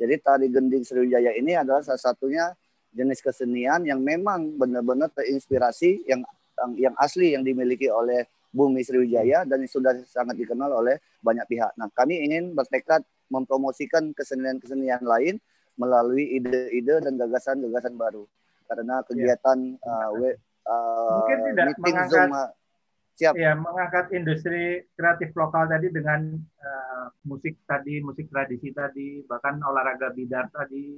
Jadi tari gending Sriwijaya ini adalah salah satunya jenis kesenian yang memang benar-benar terinspirasi yang yang asli yang dimiliki oleh Bumi Sriwijaya dan sudah sangat dikenal oleh banyak pihak. Nah, kami ingin bertekad mempromosikan kesenian-kesenian lain melalui ide-ide dan gagasan-gagasan baru. Karena kegiatan ya. uh, we, uh, mungkin tidak mengangkat Zoom, siap. Ya, mengangkat industri kreatif lokal tadi dengan uh, musik tadi, musik tradisi tadi, bahkan olahraga bidar tadi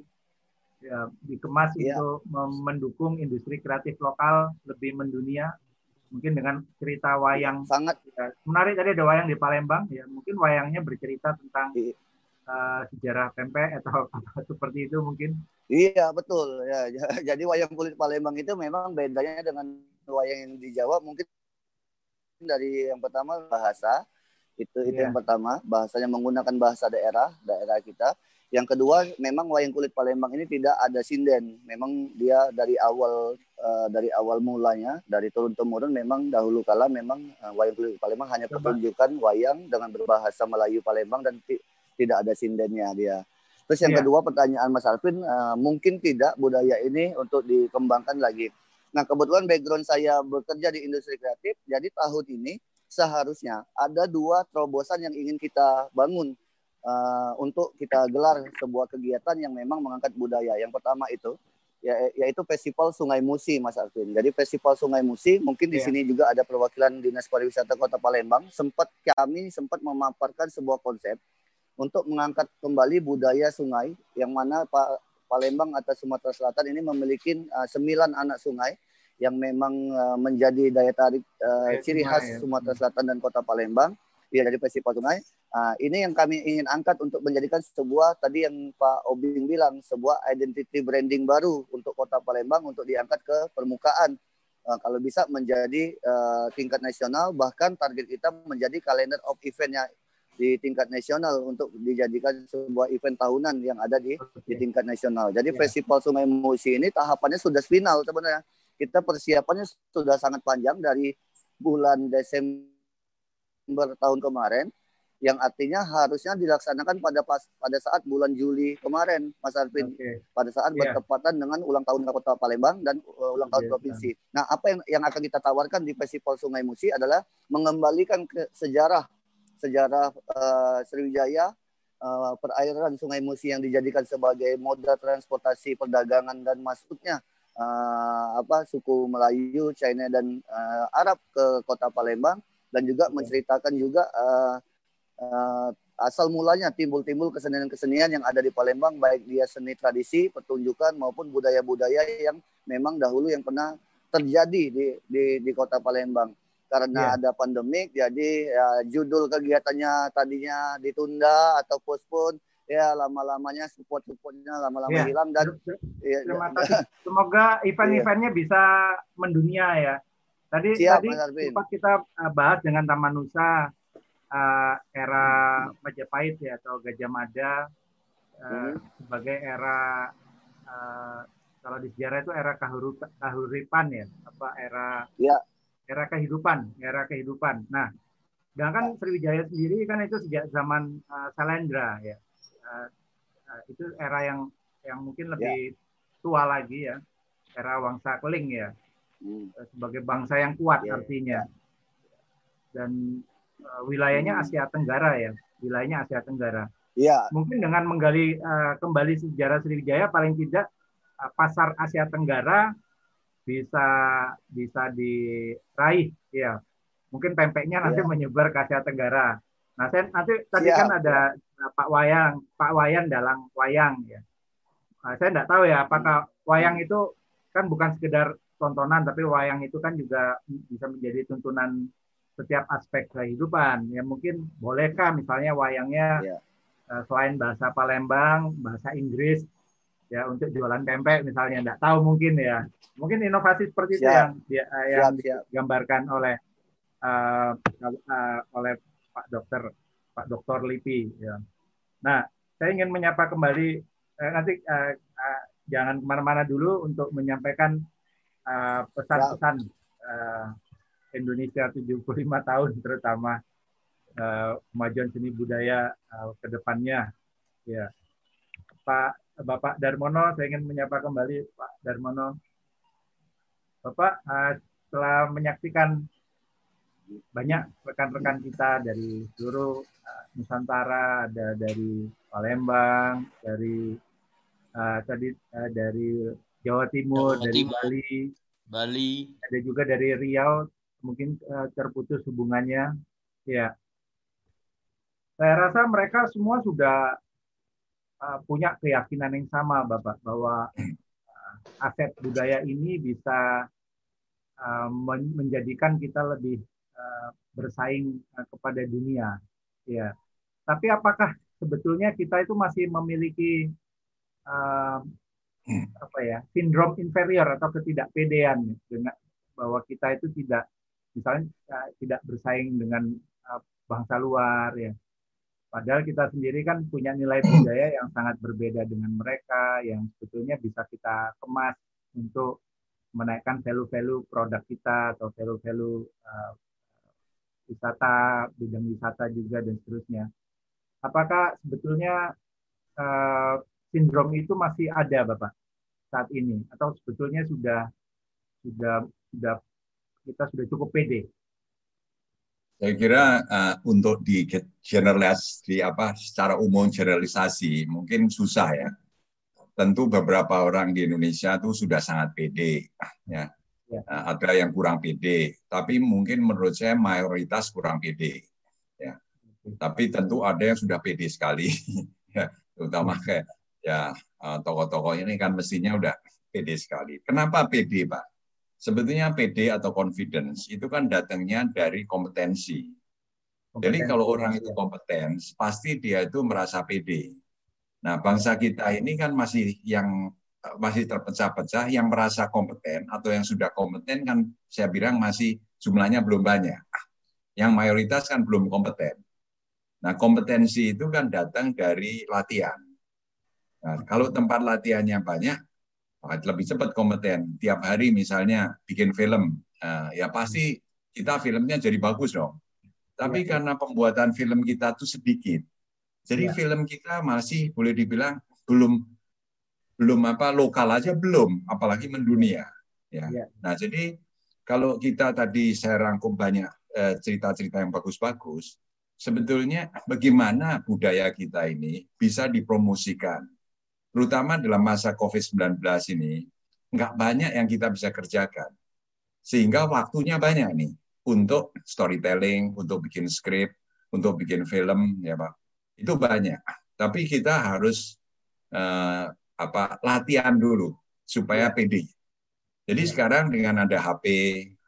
ya, dikemas ya. untuk mendukung industri kreatif lokal lebih mendunia. Mungkin dengan cerita wayang. Sangat. Ya, menarik tadi ada wayang di Palembang. Ya mungkin wayangnya bercerita tentang uh, sejarah pempek atau apa seperti itu mungkin. Iya betul. Ya jadi wayang kulit Palembang itu memang bedanya dengan wayang yang di Jawa mungkin dari yang pertama bahasa itu itu yeah. yang pertama bahasanya menggunakan bahasa daerah daerah kita yang kedua, memang wayang kulit Palembang ini tidak ada sinden. Memang dia dari awal uh, dari awal mulanya, dari turun temurun memang dahulu kala memang uh, wayang kulit Palembang hanya pertunjukan wayang dengan berbahasa Melayu Palembang dan tidak ada sindennya dia. Terus yang yeah. kedua pertanyaan Mas Alvin, uh, mungkin tidak budaya ini untuk dikembangkan lagi. Nah kebetulan background saya bekerja di industri kreatif, jadi tahun ini seharusnya ada dua terobosan yang ingin kita bangun uh, untuk kita gelar sebuah kegiatan yang memang mengangkat budaya. Yang pertama itu ya, yaitu Festival Sungai Musi, Mas Arvin. Jadi Festival Sungai Musi mungkin di yeah. sini juga ada perwakilan Dinas Pariwisata Kota Palembang. Sempat kami sempat memaparkan sebuah konsep untuk mengangkat kembali budaya sungai yang mana Pak Palembang atau Sumatera Selatan ini memiliki uh, sembilan anak sungai yang memang uh, menjadi daya tarik uh, ciri khas ya. Sumatera Selatan dan Kota Palembang ya dari Festival Sungai. Nah, ini yang kami ingin angkat untuk menjadikan sebuah tadi yang Pak Obing bilang sebuah identity branding baru untuk Kota Palembang untuk diangkat ke permukaan. Uh, kalau bisa menjadi uh, tingkat nasional bahkan target kita menjadi kalender of eventnya di tingkat nasional untuk dijadikan sebuah event tahunan yang ada di di tingkat nasional. Jadi yeah. Festival Sungai Musi ini tahapannya sudah final sebenarnya. Kita persiapannya sudah sangat panjang dari bulan Desember tahun kemarin yang artinya harusnya dilaksanakan pada pas pada saat bulan Juli kemarin Mas Arvin okay. pada saat yeah. bertepatan dengan ulang tahun Kota Palembang dan uh, ulang tahun yeah. provinsi. Nah, apa yang yang akan kita tawarkan di Festival Sungai Musi adalah mengembalikan ke sejarah sejarah uh, Sriwijaya uh, perairan Sungai Musi yang dijadikan sebagai moda transportasi perdagangan dan masuknya uh, apa suku Melayu, China dan uh, Arab ke Kota Palembang dan juga menceritakan juga uh, uh, asal mulanya timbul-timbul kesenian-kesenian yang ada di Palembang baik dia seni tradisi, pertunjukan maupun budaya-budaya yang memang dahulu yang pernah terjadi di di, di kota Palembang. Karena yeah. ada pandemik, jadi ya, judul kegiatannya tadinya ditunda atau postpone, ya lama-lamanya support-supportnya lama-lama yeah. hilang dan ya, terima kasih. Semoga event-eventnya bisa mendunia ya. Tadi Siap, tadi sempat kita uh, bahas dengan Taman Nusa uh, era Majapahit ya atau Gajah Mada uh, hmm. sebagai era uh, kalau di sejarah itu era kahuripan ya apa era ya. Era kehidupan era kehidupan. Nah, sedangkan Sriwijaya sendiri kan itu sejak zaman uh, Salendra ya uh, uh, itu era yang yang mungkin lebih ya. tua lagi ya era Wangsa Keling ya hmm. sebagai bangsa yang kuat yeah. artinya dan uh, wilayahnya hmm. Asia Tenggara ya wilayahnya Asia Tenggara yeah. mungkin dengan menggali uh, kembali sejarah Sriwijaya paling tidak uh, pasar Asia Tenggara bisa bisa diraih ya mungkin pempeknya nanti yeah. menyebar ke Asia Tenggara nah saya nanti tadi yeah. kan ada uh, Pak Wayang Pak Wayan dalam wayang ya nah, saya tidak tahu ya apakah wayang itu kan bukan sekedar tontonan tapi wayang itu kan juga bisa menjadi tuntunan setiap aspek kehidupan. Ya mungkin bolehkah misalnya wayangnya ya. selain bahasa Palembang, bahasa Inggris, ya untuk jualan pempek misalnya, tidak tahu mungkin ya. Mungkin inovasi seperti siap. itu yang dia, yang siap, digambarkan oleh uh, uh, oleh Pak Dokter Pak Dokter Lipi. Ya. Nah, saya ingin menyapa kembali eh, nanti uh, uh, jangan ke mana-mana dulu untuk menyampaikan pesan-pesan uh, Indonesia 75 tahun terutama uh, kemajuan seni budaya uh, ke depannya. Ya. Pak Bapak Darmono, saya ingin menyapa kembali Pak Darmono. Bapak, uh, setelah menyaksikan banyak rekan-rekan kita dari seluruh uh, Nusantara, ada dari Palembang, dari uh, tadi uh, dari Jawa Timur, Jawa dari Timur. Bali, Bali, ada juga dari Riau, mungkin uh, terputus hubungannya. Ya, saya rasa mereka semua sudah uh, punya keyakinan yang sama, Bapak, bahwa uh, aset budaya ini bisa uh, menjadikan kita lebih uh, bersaing uh, kepada dunia. Ya, tapi apakah sebetulnya kita itu masih memiliki uh, apa ya sindrom inferior atau ketidakpedean dengan bahwa kita itu tidak misalnya tidak bersaing dengan bangsa luar ya. Padahal kita sendiri kan punya nilai budaya yang sangat berbeda dengan mereka yang sebetulnya bisa kita kemas untuk menaikkan value-value produk kita atau value-value uh, wisata, bidang wisata juga dan seterusnya. Apakah sebetulnya uh, sindrom itu masih ada, Bapak, saat ini atau sebetulnya sudah sudah sudah kita sudah cukup pede. Saya kira uh, untuk di generalis di apa secara umum generalisasi mungkin susah ya. Tentu beberapa orang di Indonesia itu sudah sangat pede ya. ya. Uh, ada yang kurang pede, tapi mungkin menurut saya mayoritas kurang pede ya. Tapi tentu ada yang sudah pede sekali ya, terutama kayak ya uh, tokoh-tokoh ini kan mestinya udah pede sekali. Kenapa pede, Pak? Sebetulnya PD atau confidence itu kan datangnya dari kompetensi. Jadi kalau orang itu kompeten, pasti dia itu merasa PD. Nah, bangsa kita ini kan masih yang masih terpecah-pecah yang merasa kompeten atau yang sudah kompeten kan saya bilang masih jumlahnya belum banyak. Yang mayoritas kan belum kompeten. Nah, kompetensi itu kan datang dari latihan. Nah, kalau tempat latihannya banyak, lebih cepat kompeten. Tiap hari misalnya bikin film, uh, ya pasti kita filmnya jadi bagus dong. Tapi ya. karena pembuatan film kita tuh sedikit, jadi ya. film kita masih boleh dibilang belum belum apa lokal aja belum, apalagi mendunia. Ya. ya. Nah jadi kalau kita tadi saya rangkum banyak eh, cerita-cerita yang bagus-bagus, sebetulnya bagaimana budaya kita ini bisa dipromosikan terutama dalam masa COVID-19 ini, nggak banyak yang kita bisa kerjakan. Sehingga waktunya banyak nih untuk storytelling, untuk bikin skrip, untuk bikin film, ya Pak. Itu banyak. Tapi kita harus eh, apa latihan dulu supaya pede. Jadi sekarang dengan ada HP,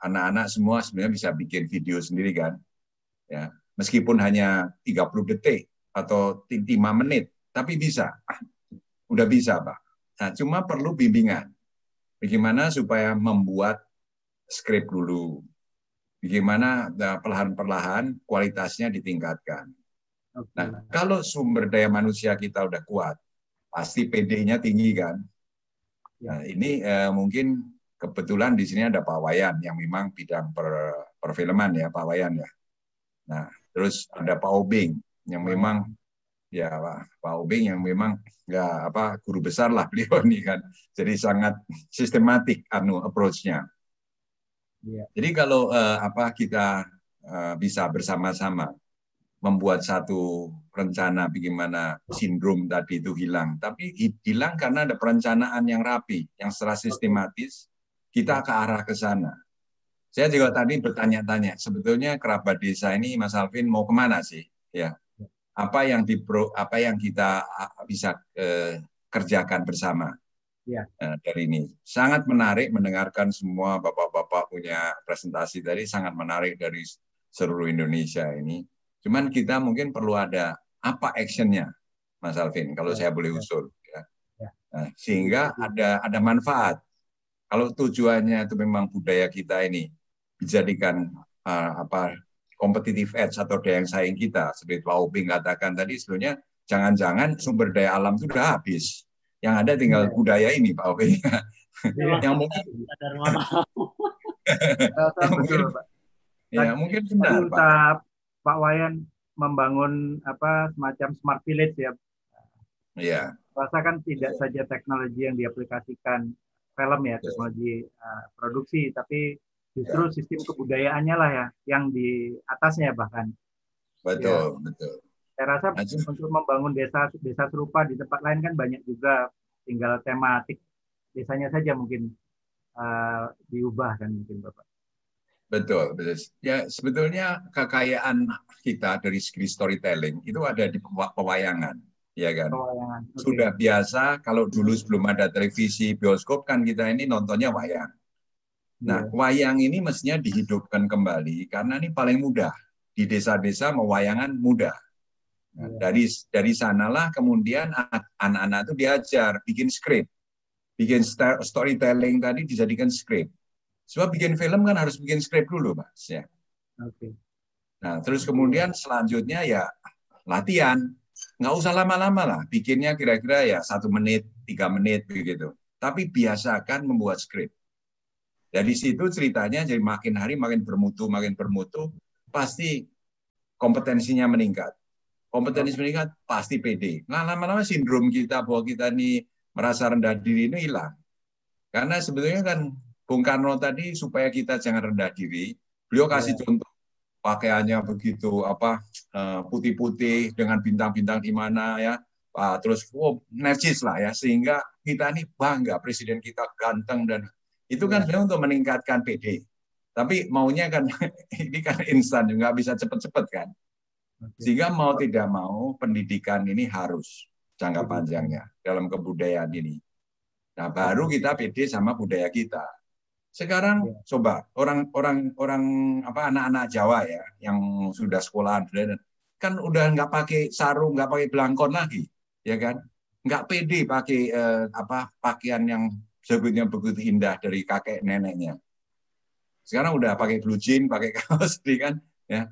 anak-anak semua sebenarnya bisa bikin video sendiri kan. Ya, meskipun hanya 30 detik atau 5 menit, tapi bisa udah bisa Pak. Nah, cuma perlu bimbingan. Bagaimana supaya membuat skrip dulu. Bagaimana nah, perlahan-perlahan kualitasnya ditingkatkan. Nah, kalau sumber daya manusia kita udah kuat, pasti PD-nya tinggi kan. Ya. Nah, ini eh, mungkin kebetulan di sini ada Pak Wayan yang memang bidang per, perfilman ya, Pak Wayan ya. Nah, terus ada Pak Obing yang memang ya Pak, Pak Obing yang memang ya apa guru besar lah beliau ini kan. Jadi sangat sistematik anu approach-nya. Ya. Jadi kalau uh, apa kita uh, bisa bersama-sama membuat satu rencana bagaimana sindrom tadi itu hilang, tapi hilang karena ada perencanaan yang rapi, yang secara sistematis kita ke arah ke sana. Saya juga tadi bertanya-tanya, sebetulnya kerabat desa ini Mas Alvin mau ke mana sih? Ya, apa yang dipro, apa yang kita bisa eh, kerjakan bersama ya. eh, dari ini. Sangat menarik mendengarkan semua bapak-bapak punya presentasi tadi sangat menarik dari seluruh Indonesia ini. Cuman kita mungkin perlu ada apa actionnya, Mas Alvin, kalau saya boleh usul. Ya. Nah, sehingga ada ada manfaat. Kalau tujuannya itu memang budaya kita ini dijadikan uh, apa kompetitif edge atau daya saing kita, seperti Pak Uping katakan tadi, sebenarnya jangan-jangan sumber daya alam itu sudah habis. Yang ada tinggal ya. budaya ini, Pak Uping. Ya. yang mungkin ya, mungkin, ya mungkin benar Pak. Pak Wayan membangun apa semacam smart village ya. Iya. Rasa kan tidak saja teknologi yang diaplikasikan film ya, teknologi uh, produksi, tapi justru ya. sistem kebudayaannya lah ya yang di atasnya bahkan. Betul, ya. betul. Saya rasa Aja. untuk membangun desa desa serupa di tempat lain kan banyak juga tinggal tematik desanya saja mungkin uh, diubah kan mungkin Bapak. Betul, betul. Ya sebetulnya kekayaan kita dari segi storytelling itu ada di pewayangan, ya kan. Pewayangan. Okay. Sudah biasa kalau dulu sebelum ada televisi, bioskop kan kita ini nontonnya wayang. Nah, yeah. wayang ini mestinya dihidupkan kembali karena ini paling mudah di desa-desa mewayangan mudah. Nah, yeah. dari dari sanalah kemudian anak-anak itu diajar bikin skrip, bikin storytelling tadi dijadikan skrip Sebab bikin film kan harus bikin skrip dulu, Mas. Ya. Oke. Nah, terus kemudian selanjutnya ya latihan. Nggak usah lama-lama lah. Bikinnya kira-kira ya satu menit, tiga menit begitu. Tapi biasakan membuat skrip. Dari situ ceritanya jadi makin hari makin bermutu, makin bermutu, pasti kompetensinya meningkat. Kompetensi meningkat pasti pede. Nah, lama-lama sindrom kita bahwa kita ini merasa rendah diri ini hilang. Karena sebetulnya kan Bung Karno tadi supaya kita jangan rendah diri, beliau kasih yeah. contoh pakaiannya begitu apa eh, putih-putih dengan bintang-bintang di mana ya, terus oh, nercis lah ya sehingga kita ini bangga presiden kita ganteng dan itu kan yeah. untuk meningkatkan PD. Tapi maunya kan ini kan instan juga bisa cepet-cepet kan. Sehingga mau tidak mau pendidikan ini harus jangka panjangnya dalam kebudayaan ini. Nah, baru kita PD sama budaya kita. Sekarang ya. coba orang-orang orang apa anak-anak Jawa ya yang sudah sekolah kan udah nggak pakai sarung, nggak pakai belangkon lagi, ya kan? Nggak pede pakai eh, apa pakaian yang sebetulnya begitu indah dari kakek neneknya. Sekarang udah pakai blue jean, pakai kaos, kan? Ya.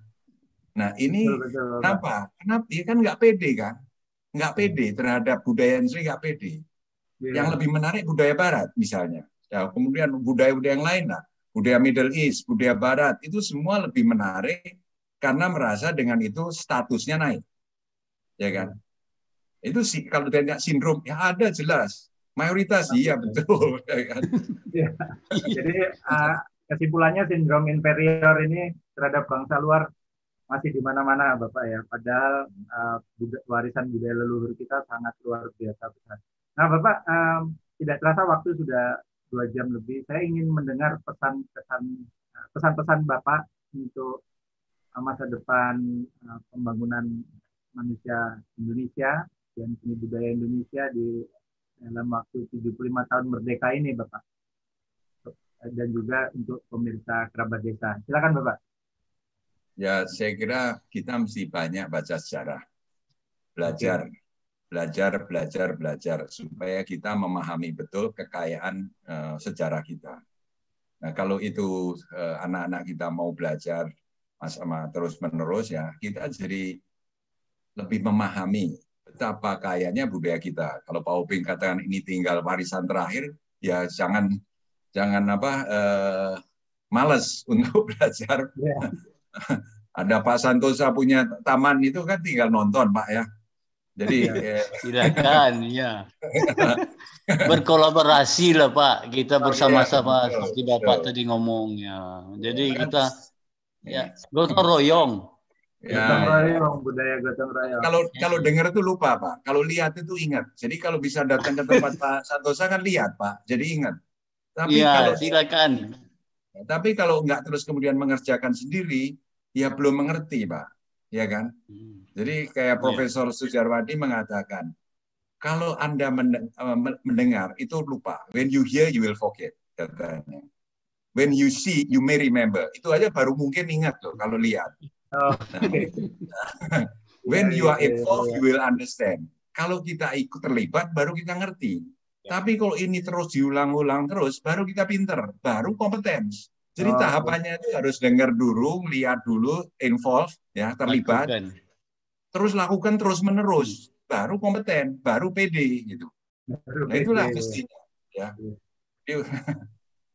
Nah ini betul, betul, kenapa? Kenapa? Ya kan nggak pede kan? Nggak pede terhadap budaya sendiri nggak pede. Ya. Yang lebih menarik budaya Barat misalnya Ya, kemudian budaya-budaya yang lain lah, budaya Middle East, budaya Barat, itu semua lebih menarik karena merasa dengan itu statusnya naik. Ya kan? Itu sih kalau tanya sindrom, ya ada jelas. Mayoritas iya betul. Ya kan? ya. Jadi uh, kesimpulannya sindrom inferior ini terhadap bangsa luar masih di mana-mana Bapak ya. Padahal uh, warisan budaya leluhur kita sangat luar biasa besar. Nah Bapak um, tidak terasa waktu sudah dua jam lebih. Saya ingin mendengar pesan-pesan pesan-pesan Bapak untuk masa depan uh, pembangunan manusia Indonesia dan seni budaya Indonesia di dalam waktu 75 tahun merdeka ini, Bapak. Dan juga untuk pemirsa kerabat desa. Silakan, Bapak. Ya, saya kira kita mesti banyak baca sejarah. Belajar belajar, belajar, belajar supaya kita memahami betul kekayaan uh, sejarah kita. Nah, kalau itu uh, anak-anak kita mau belajar sama terus menerus ya, kita jadi lebih memahami betapa kayanya budaya kita. Kalau Pak Oping katakan ini tinggal warisan terakhir, ya jangan jangan apa uh, males untuk belajar. Yeah. Ada Pak Santosa punya taman itu kan tinggal nonton Pak ya jadi ya. silakan ya. Berkolaborasi lah Pak, kita oh, bersama-sama iya, seperti Bapak betul. tadi ngomongnya. Jadi ya, kita ya gotong royong. Ya. Gotong royong budaya gotong royong. Kalau kalau dengar itu lupa Pak, kalau lihat itu ingat. Jadi kalau bisa datang ke tempat Pak Santosa kan lihat Pak, jadi ingat. Tapi ya, kalau silakan. Tapi kalau nggak terus kemudian mengerjakan sendiri, ya belum mengerti Pak, ya kan? Hmm. Jadi kayak iya. Profesor yeah. Sujarwadi mengatakan, kalau Anda eh, mendengar itu lupa. When you hear, you will forget. Katanya. when you see, you may remember. Itu aja baru mungkin ingat loh kalau lihat. Oh, okay. when you are involved, you will understand. Kalau kita ikut terlibat, baru kita ngerti. Ya. Tapi kalau ini terus diulang-ulang terus, baru kita pinter, baru kompeten. Jadi oh, tahapannya itu harus dengar dulu, lihat dulu, involve, ya terlibat, lakukan. terus lakukan terus menerus, baru kompeten, baru PD gitu. nah itulah mestinya. Ya.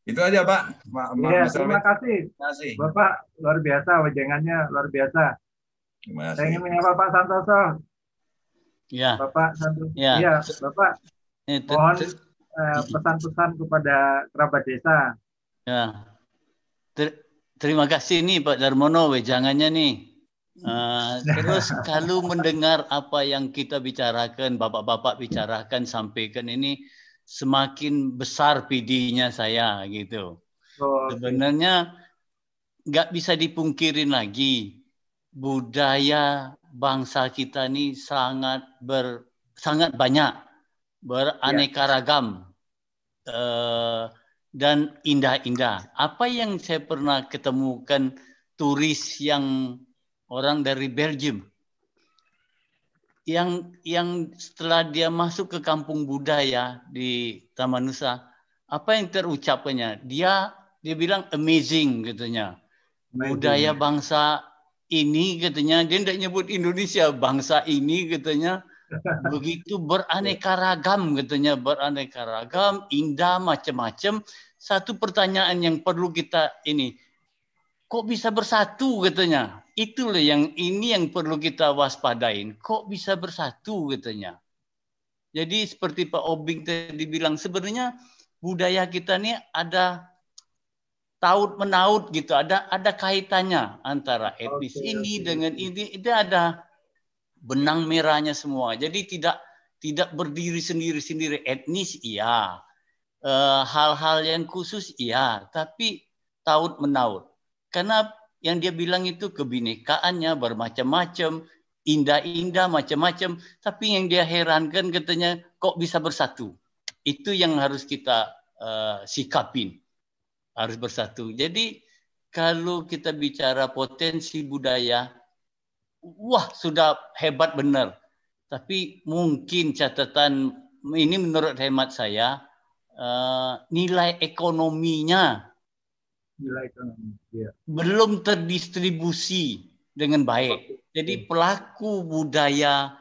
Iya. Itu aja Pak. Ma ya, terima kasih. terima kasih. Bapak luar biasa wajangannya luar biasa. Terima kasih. Saya ingin menyapa Pak Santoso. Ya. Bapak Santoso. Ya, ya Bapak. Ya, mohon eh, pesan-pesan kepada kerabat desa. Ya. Ter terima kasih nih Pak Darmono wejangannya nih. Uh, terus kalau mendengar apa yang kita bicarakan, bapak-bapak bicarakan, sampaikan ini, semakin besar PD-nya saya gitu. Oh, Sebenarnya nggak bisa dipungkirin lagi budaya bangsa kita ini sangat ber sangat banyak beraneka ya. ragam uh, dan indah-indah. Apa yang saya pernah ketemukan turis yang orang dari Belgium yang yang setelah dia masuk ke kampung budaya di Taman Nusa, apa yang terucapkannya? Dia dia bilang amazing katanya. Budaya bangsa ini katanya dia tidak nyebut Indonesia, bangsa ini katanya begitu beraneka ragam katanya beraneka ragam, indah macam-macam. Satu pertanyaan yang perlu kita ini kok bisa bersatu katanya itulah yang ini yang perlu kita waspadain. Kok bisa bersatu katanya. Jadi seperti Pak Obing tadi bilang sebenarnya budaya kita ini ada taut menaut gitu, ada ada kaitannya antara etnis okay, ini okay. dengan ini itu ada benang merahnya semua. Jadi tidak tidak berdiri sendiri-sendiri etnis iya. Eh, hal-hal yang khusus iya, tapi taut menaut. Karena yang dia bilang itu kebinekaannya bermacam-macam, indah-indah macam-macam, tapi yang dia herankan katanya kok bisa bersatu. Itu yang harus kita uh, sikapin. Harus bersatu. Jadi kalau kita bicara potensi budaya, wah sudah hebat benar. Tapi mungkin catatan ini menurut hemat saya uh, nilai ekonominya nilai ekonomi. Ya. Belum terdistribusi dengan baik. Jadi pelaku budaya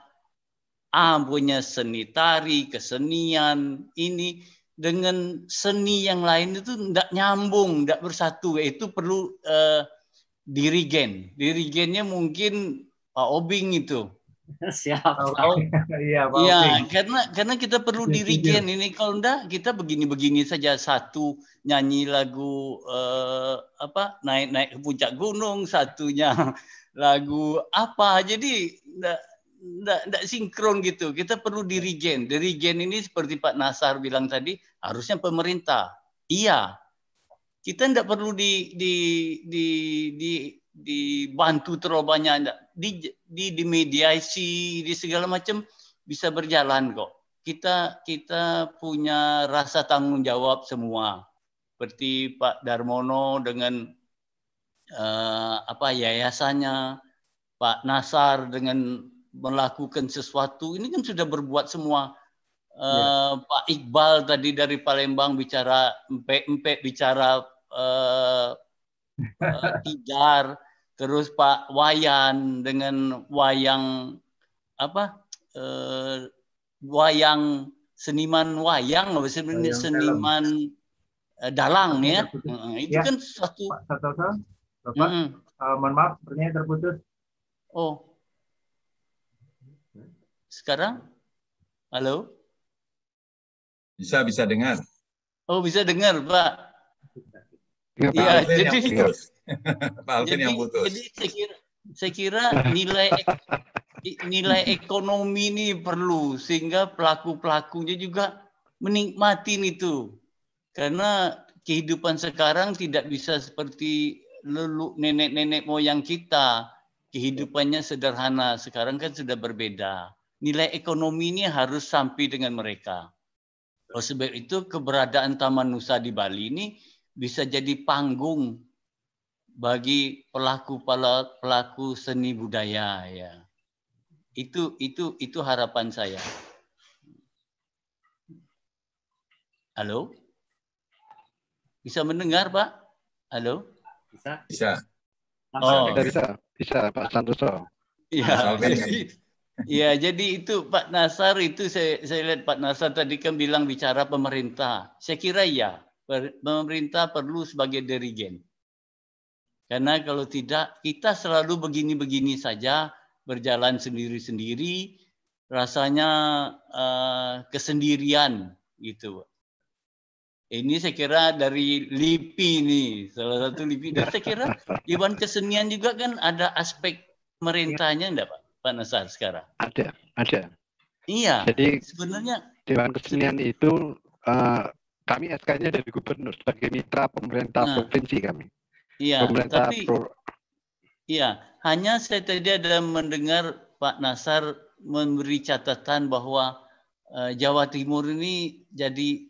A punya seni tari, kesenian ini dengan seni yang lain itu tidak nyambung, tidak bersatu. Itu perlu uh, dirigen. Dirigennya mungkin Pak Obing itu. Siapa? Iya, ya, karena karena kita perlu dirigen ini kalau enggak kita begini-begini saja satu nyanyi lagu uh, apa naik-naik ke puncak gunung, satunya lagu apa. Jadi enggak enggak, enggak sinkron gitu. Kita perlu dirigen. Dirigen ini seperti Pak Nasar bilang tadi harusnya pemerintah. Iya. Kita enggak perlu di di di di dibantu terlalu banyak di di, di mediasi di segala macam bisa berjalan kok. Kita kita punya rasa tanggung jawab semua. Seperti Pak Darmono dengan uh, apa yayasannya Pak Nasar dengan melakukan sesuatu. Ini kan sudah berbuat semua. Uh, ya. Pak Iqbal tadi dari Palembang bicara empek-empek bicara uh, uh, tidar terus Pak Wayan dengan wayang apa eh, wayang seniman wayang sebenarnya seniman eh, dalang ya? uh, itu ya. kan suatu Pak Bapak mm uh, mohon maaf pertanyaan terputus. Oh. Sekarang? Halo? Bisa bisa dengar. Oh bisa dengar Pak. Iya, jadi Pak Alvin yang putus. Jadi saya kira, saya kira nilai nilai ekonomi ini perlu sehingga pelaku pelakunya juga menikmati itu karena kehidupan sekarang tidak bisa seperti leluhur nenek-nenek moyang kita. Kehidupannya sederhana sekarang kan sudah berbeda. Nilai ekonomi ini harus sampai dengan mereka. Oleh sebab itu keberadaan Taman Nusa di Bali ini bisa jadi panggung bagi pelaku pelaku seni budaya ya. Itu itu itu harapan saya. Halo? Bisa mendengar, Pak? Halo? Bisa? Bisa. Oh. Bisa, bisa, bisa Pak Santoso. Iya, jadi, ya, jadi itu Pak Nasar itu saya, saya lihat Pak Nasar tadi kan bilang bicara pemerintah. Saya kira ya, pemerintah perlu sebagai dirigen. Karena kalau tidak, kita selalu begini-begini saja, berjalan sendiri-sendiri, rasanya uh, kesendirian gitu. Ini saya kira dari LIPI nih, salah satu LIPI. Dan saya kira Dewan Kesenian juga kan ada aspek pemerintahnya enggak Pak, Pak Nasar sekarang? Ada, ada. Iya. Jadi sebenarnya Dewan Kesenian itu uh, kami SK-nya dari gubernur sebagai mitra pemerintah nah, provinsi kami. Iya, pemerintah tapi pro... iya, hanya saya tadi ada mendengar Pak Nasar memberi catatan bahwa uh, Jawa Timur ini jadi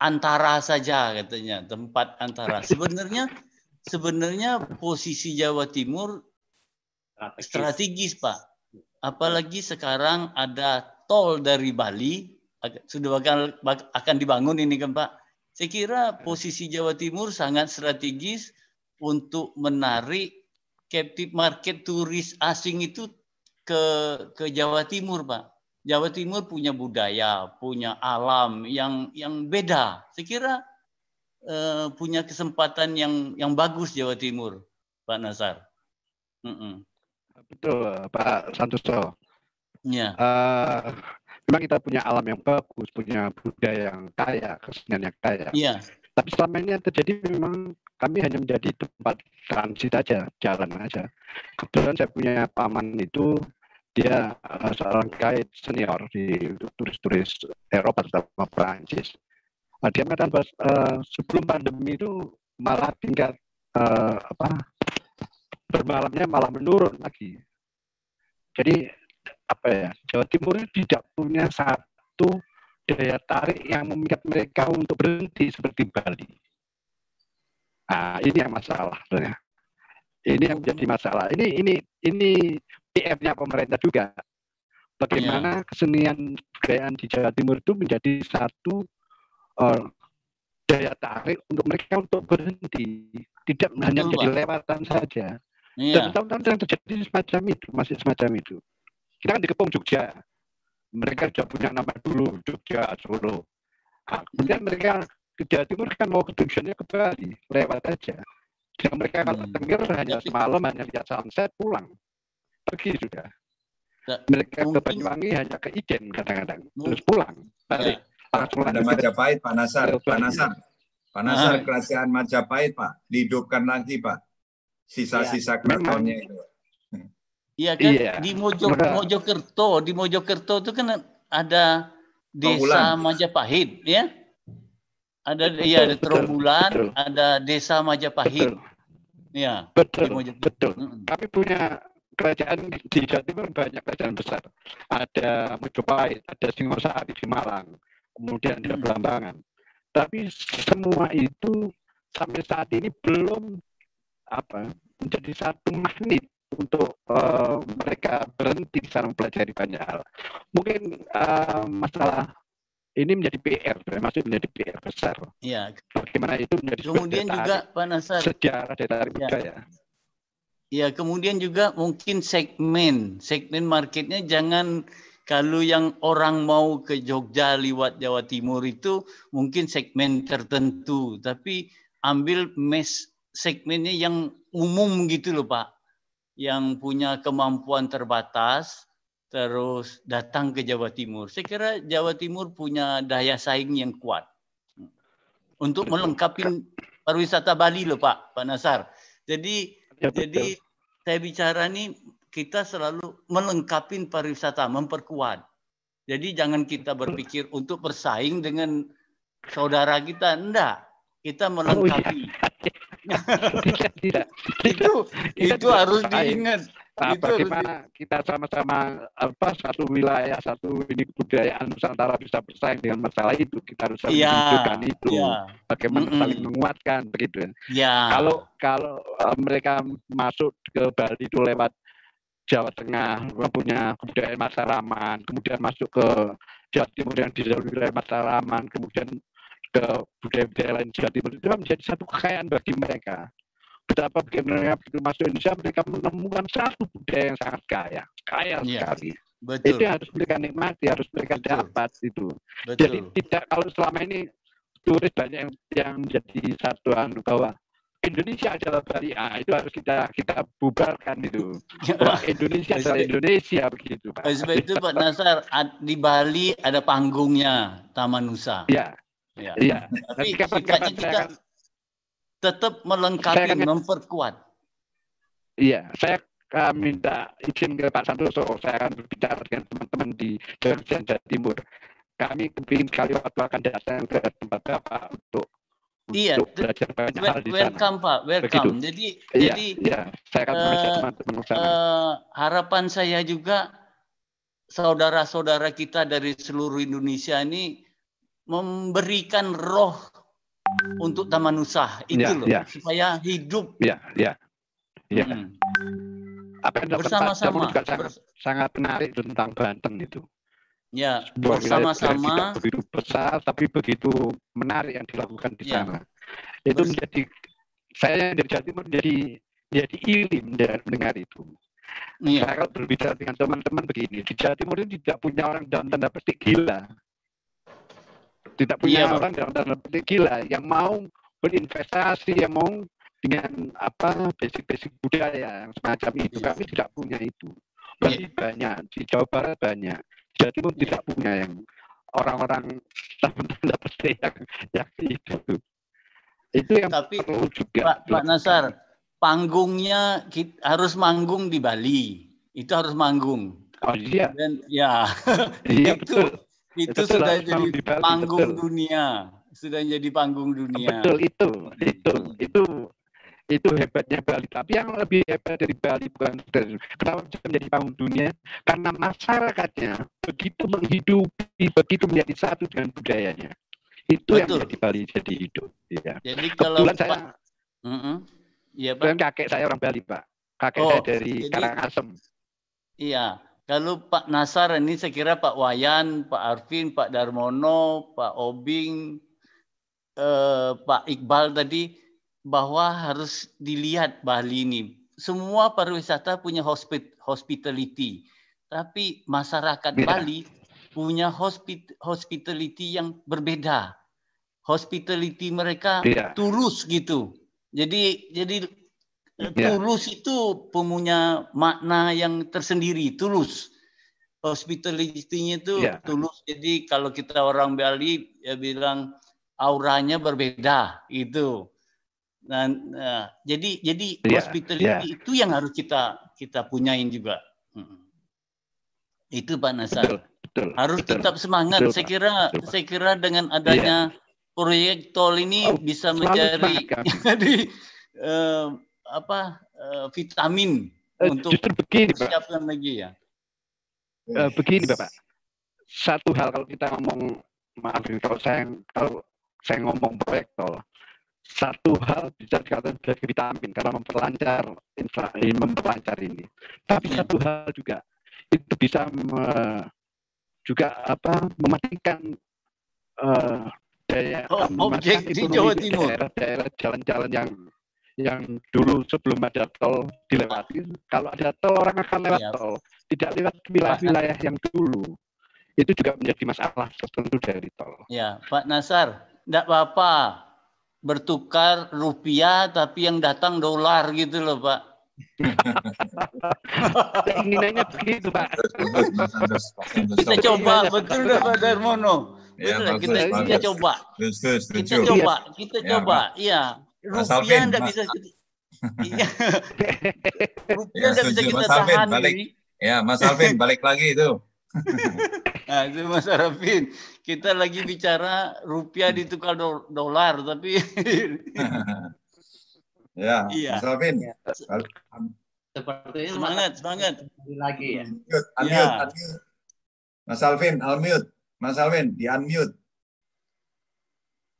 antara saja katanya tempat antara. Sebenarnya sebenarnya posisi Jawa Timur strategis, strategis pak. Apalagi sekarang ada tol dari Bali sudah bakal akan dibangun ini kan pak saya kira posisi Jawa Timur sangat strategis untuk menarik captive market turis asing itu ke ke Jawa Timur pak Jawa Timur punya budaya, punya alam yang yang beda. Saya kira uh, punya kesempatan yang yang bagus Jawa Timur, Pak Nasar. Mm -mm. Betul, Pak Santoso. Ya. Uh, memang kita punya alam yang bagus, punya budaya yang kaya, kesenian yang kaya. Iya. Tapi selama ini yang terjadi memang kami hanya menjadi tempat transit aja, jalan aja. Kebetulan saya punya paman itu dia uh, seorang guide senior di turis-turis Eropa terutama Perancis. Uh, dia mengatakan bahwa uh, sebelum pandemi itu malah tingkat uh, apa bermalamnya malah menurun lagi. Jadi apa ya Jawa Timur ini tidak punya satu daya tarik yang memikat mereka untuk berhenti seperti Bali. Nah, ini yang masalah sebenarnya. Ini yang menjadi masalah. Ini ini ini PR-nya pemerintah juga. Bagaimana ya. kesenian kekayaan di Jawa Timur itu menjadi satu uh, daya tarik untuk mereka untuk berhenti, tidak Betul, hanya menjadi lewatan saja. Ya. Dan tahun-tahun yang terjadi semacam itu, masih semacam itu. Kita kan dikepung Jogja, mereka sudah punya nama dulu Jogja, Solo. Nah, kemudian mereka ke Jawa Timur kan mau ke tujuannya ke Bali, lewat aja. Dan mereka kalau hmm. tengger hanya semalam hanya lihat sunset pulang pergi sudah. Ya, Mereka mungkin, ke Banyuwangi hanya ke Ijen kadang-kadang, terus pulang. Balik. Ya. Ada Majapahit, Pak Nasar. Pak Nasar. Pak Nasar, nah. kerajaan Majapahit, Pak. Dihidupkan lagi, Pak. Sisa-sisa ya. keratonnya itu. Iya kan iya. di Mojo, Mojokerto, di Mojokerto itu kan ada desa Majapahit, ya. Ada betul, ya ada Trombulan, ada desa Majapahit. Betul. Ya. Betul. Betul. Kami punya kerajaan di Jawa Timur banyak kerajaan besar. Ada Mojopahit, ada Singosari di Malang, kemudian ada Belambangan. Tapi semua itu sampai saat ini belum apa menjadi satu magnet untuk uh, mereka berhenti di sana mempelajari banyak hal. Mungkin uh, masalah ini menjadi PR, masih menjadi PR besar. Iya. Bagaimana itu menjadi kemudian juga Pak Nasar sejarah dari ya. budaya. Ya, kemudian juga mungkin segmen, segmen marketnya jangan kalau yang orang mau ke Jogja lewat Jawa Timur itu mungkin segmen tertentu, tapi ambil mes segmennya yang umum gitu loh Pak, yang punya kemampuan terbatas, terus datang ke Jawa Timur. Saya kira Jawa Timur punya daya saing yang kuat untuk melengkapi pariwisata Bali loh Pak, Pak Nasar. Jadi Ya, Jadi saya bicara nih kita selalu melengkapi pariwisata, memperkuat. Jadi jangan kita berpikir untuk bersaing dengan saudara kita, enggak. Kita melengkapi. Oh, iya. Itu itu itu harus diingat. Nah, Itu harus bagaimana kita sama-sama apa satu wilayah, satu ini kebudayaan Nusantara bisa bersaing dengan masalah itu, kita harus saling Iya, menunjukkan itu. iya. Bagaimana Mm-mm. saling menguatkan begitu. Ya. Kalau kalau eh, mereka masuk ke Bali itu lewat Jawa Tengah punya kebudayaan Masaraman, kemudian masuk ke Jawa Timur yang di wilayah Masaraman, kemudian ke budaya-budaya lain Jawa Timur itu menjadi satu kekayaan bagi mereka. Betapa bagaimana begitu masuk Indonesia mereka menemukan satu budaya yang sangat kaya, kaya Iya, sekali. betul. Itu harus mereka nikmati, harus mereka dapat itu. Betul. Jadi tidak kalau selama ini turis banyak yang, yang menjadi satu anu bahwa Indonesia adalah Bali, ah, itu harus kita kita bubarkan itu. Bahwa Indonesia adalah Indonesia begitu, Pak. Sebab itu Pak Nasar di Bali ada panggungnya Taman Nusa. Iya. Ya. Iya. Tapi saya kita akan tetap melengkapi, akan- memperkuat. Iya, saya akan minta izin ke Pak Santoso, saya akan berbicara dengan teman-teman di Jawa Timur. Kami kepingin kali waktu akan datang ke tempat Bapak untuk Iya, belajar banyak hal di sana. welcome Pak, welcome. Begitu. Jadi Iya, jadi iya, saya akan mengajak eh, teman-teman eh, harapan saya juga saudara-saudara kita dari seluruh Indonesia ini memberikan roh untuk Taman Nusa itu Iya, loh iya. supaya hidup Iya, iya. Iya. Hmm. Apa yang bersama-sama juga sangat, sangat menarik tentang Banten itu. ya bersama-sama begitu besar tapi begitu menarik yang dilakukan di Ya. sana. Itu menjadi saya yang dari Jawa Timur menjadi menjadi iri mendengar, mendengar itu. Iya. Saya kalau berbicara dengan teman-teman begini, di Jawa Timur ini tidak punya orang dalam tanda petik gila. Tidak punya Iya, Pak. orang dalam tanda petik gila yang mau berinvestasi, yang mau dengan apa basic-basic budaya yang semacam itu. Kami tidak punya itu. Bali banyak, di Jawa Barat banyak, di Jawa Timur tidak punya yang orang-orang dalam tanda petik yang, yang itu. Itu yang Tapi perlu juga. Pak, Pak Nasar, panggungnya kit- harus manggung di Bali. Itu harus manggung. Oh iya. Dan ya, Iya itu betul. Itu sudah jadi panggung betul. dunia. Sudah jadi panggung dunia. Betul itu, itu, itu, itu hebatnya Bali. Tapi yang lebih hebat dari Bali bukan dari- kenapa bisa menjadi panggung dunia? Karena masyarakatnya begitu menghidupi, begitu menjadi satu dengan budayanya. Itu yang Betul. menjadi Bali jadi hidup. Ya. Jadi kalau Kebetulan saya. Iya Pak. kebetulan kakek saya orang Bali Pak. Kakek Oh, saya dari jadi- Karangasem. Iya, kalau Pak Nasar ini saya kira Pak Wayan, Pak Arvin, Pak Darmono, Pak Obing, eh, Pak Iqbal tadi bahwa harus dilihat Bali ini. Semua pariwisata punya hospit hospitality, tapi masyarakat Iya. Bali punya hospit hospitality yang berbeda. Hospitality mereka Iya. tulus gitu. Jadi jadi eh, Iya. tulus itu punya makna yang tersendiri, tulus. Hospitality-nya itu Iya. tulus. Jadi kalau kita orang Bali ya bilang auranya berbeda itu. Nah, nah, jadi jadi Iya, hospitality iya. itu yang harus kita kita punyain juga. Itu Pak Nasar. Betul, betul. harus betul. tetap semangat. Betul, saya kira Betul, saya kira dengan adanya proyek tol ini Oh, bisa menjadi jadi eh, apa eh, vitamin Eh, untuk justru begini, Pak. persiapkan lagi ya. Eh, begini Bapak, satu hal kalau kita ngomong, maaf kalau saya kalau saya ngomong proyek tol, satu hal bisa dikatakan sebagai vitamin karena memperlancar infra, ini memperlancar ini. Tapi Iya. satu hal juga itu bisa me- juga apa mematikan eh, daya Oh, objek di Jawa Timur. daerah-daerah jalan-jalan yang yang dulu sebelum ada tol dilewati. Kalau ada tol orang akan lewat Iya. tol, tidak lewat wilayah-wilayah yang dulu. Itu juga menjadi masalah tertentu dari tol. Ya, Pak Nasar, tidak apa-apa bertukar rupiah tapi yang datang dolar gitu loh Pak. Keinginannya begitu, Pak. Kita coba, betul dah Pak Darmono. Ya, Betul kita, kita coba. Kita coba, kita Ya, coba. Iya, rupiah Alvin, tidak Mas- bisa Iya. rupiah Ya, tidak bisa kita Mas Alvin, tahan balik. ini. Ya, Mas Alvin, balik lagi itu. Nah, itu Mas Arafin. Kita lagi bicara rupiah ditukar do- dolar, tapi Ya, Iya. Mas Alvin. Sepertinya Semangat, Mas semangat. lagi ya. Unmute, unmute, Ya. unmute. Mas Alvin, unmute. Mas Alvin, di unmute.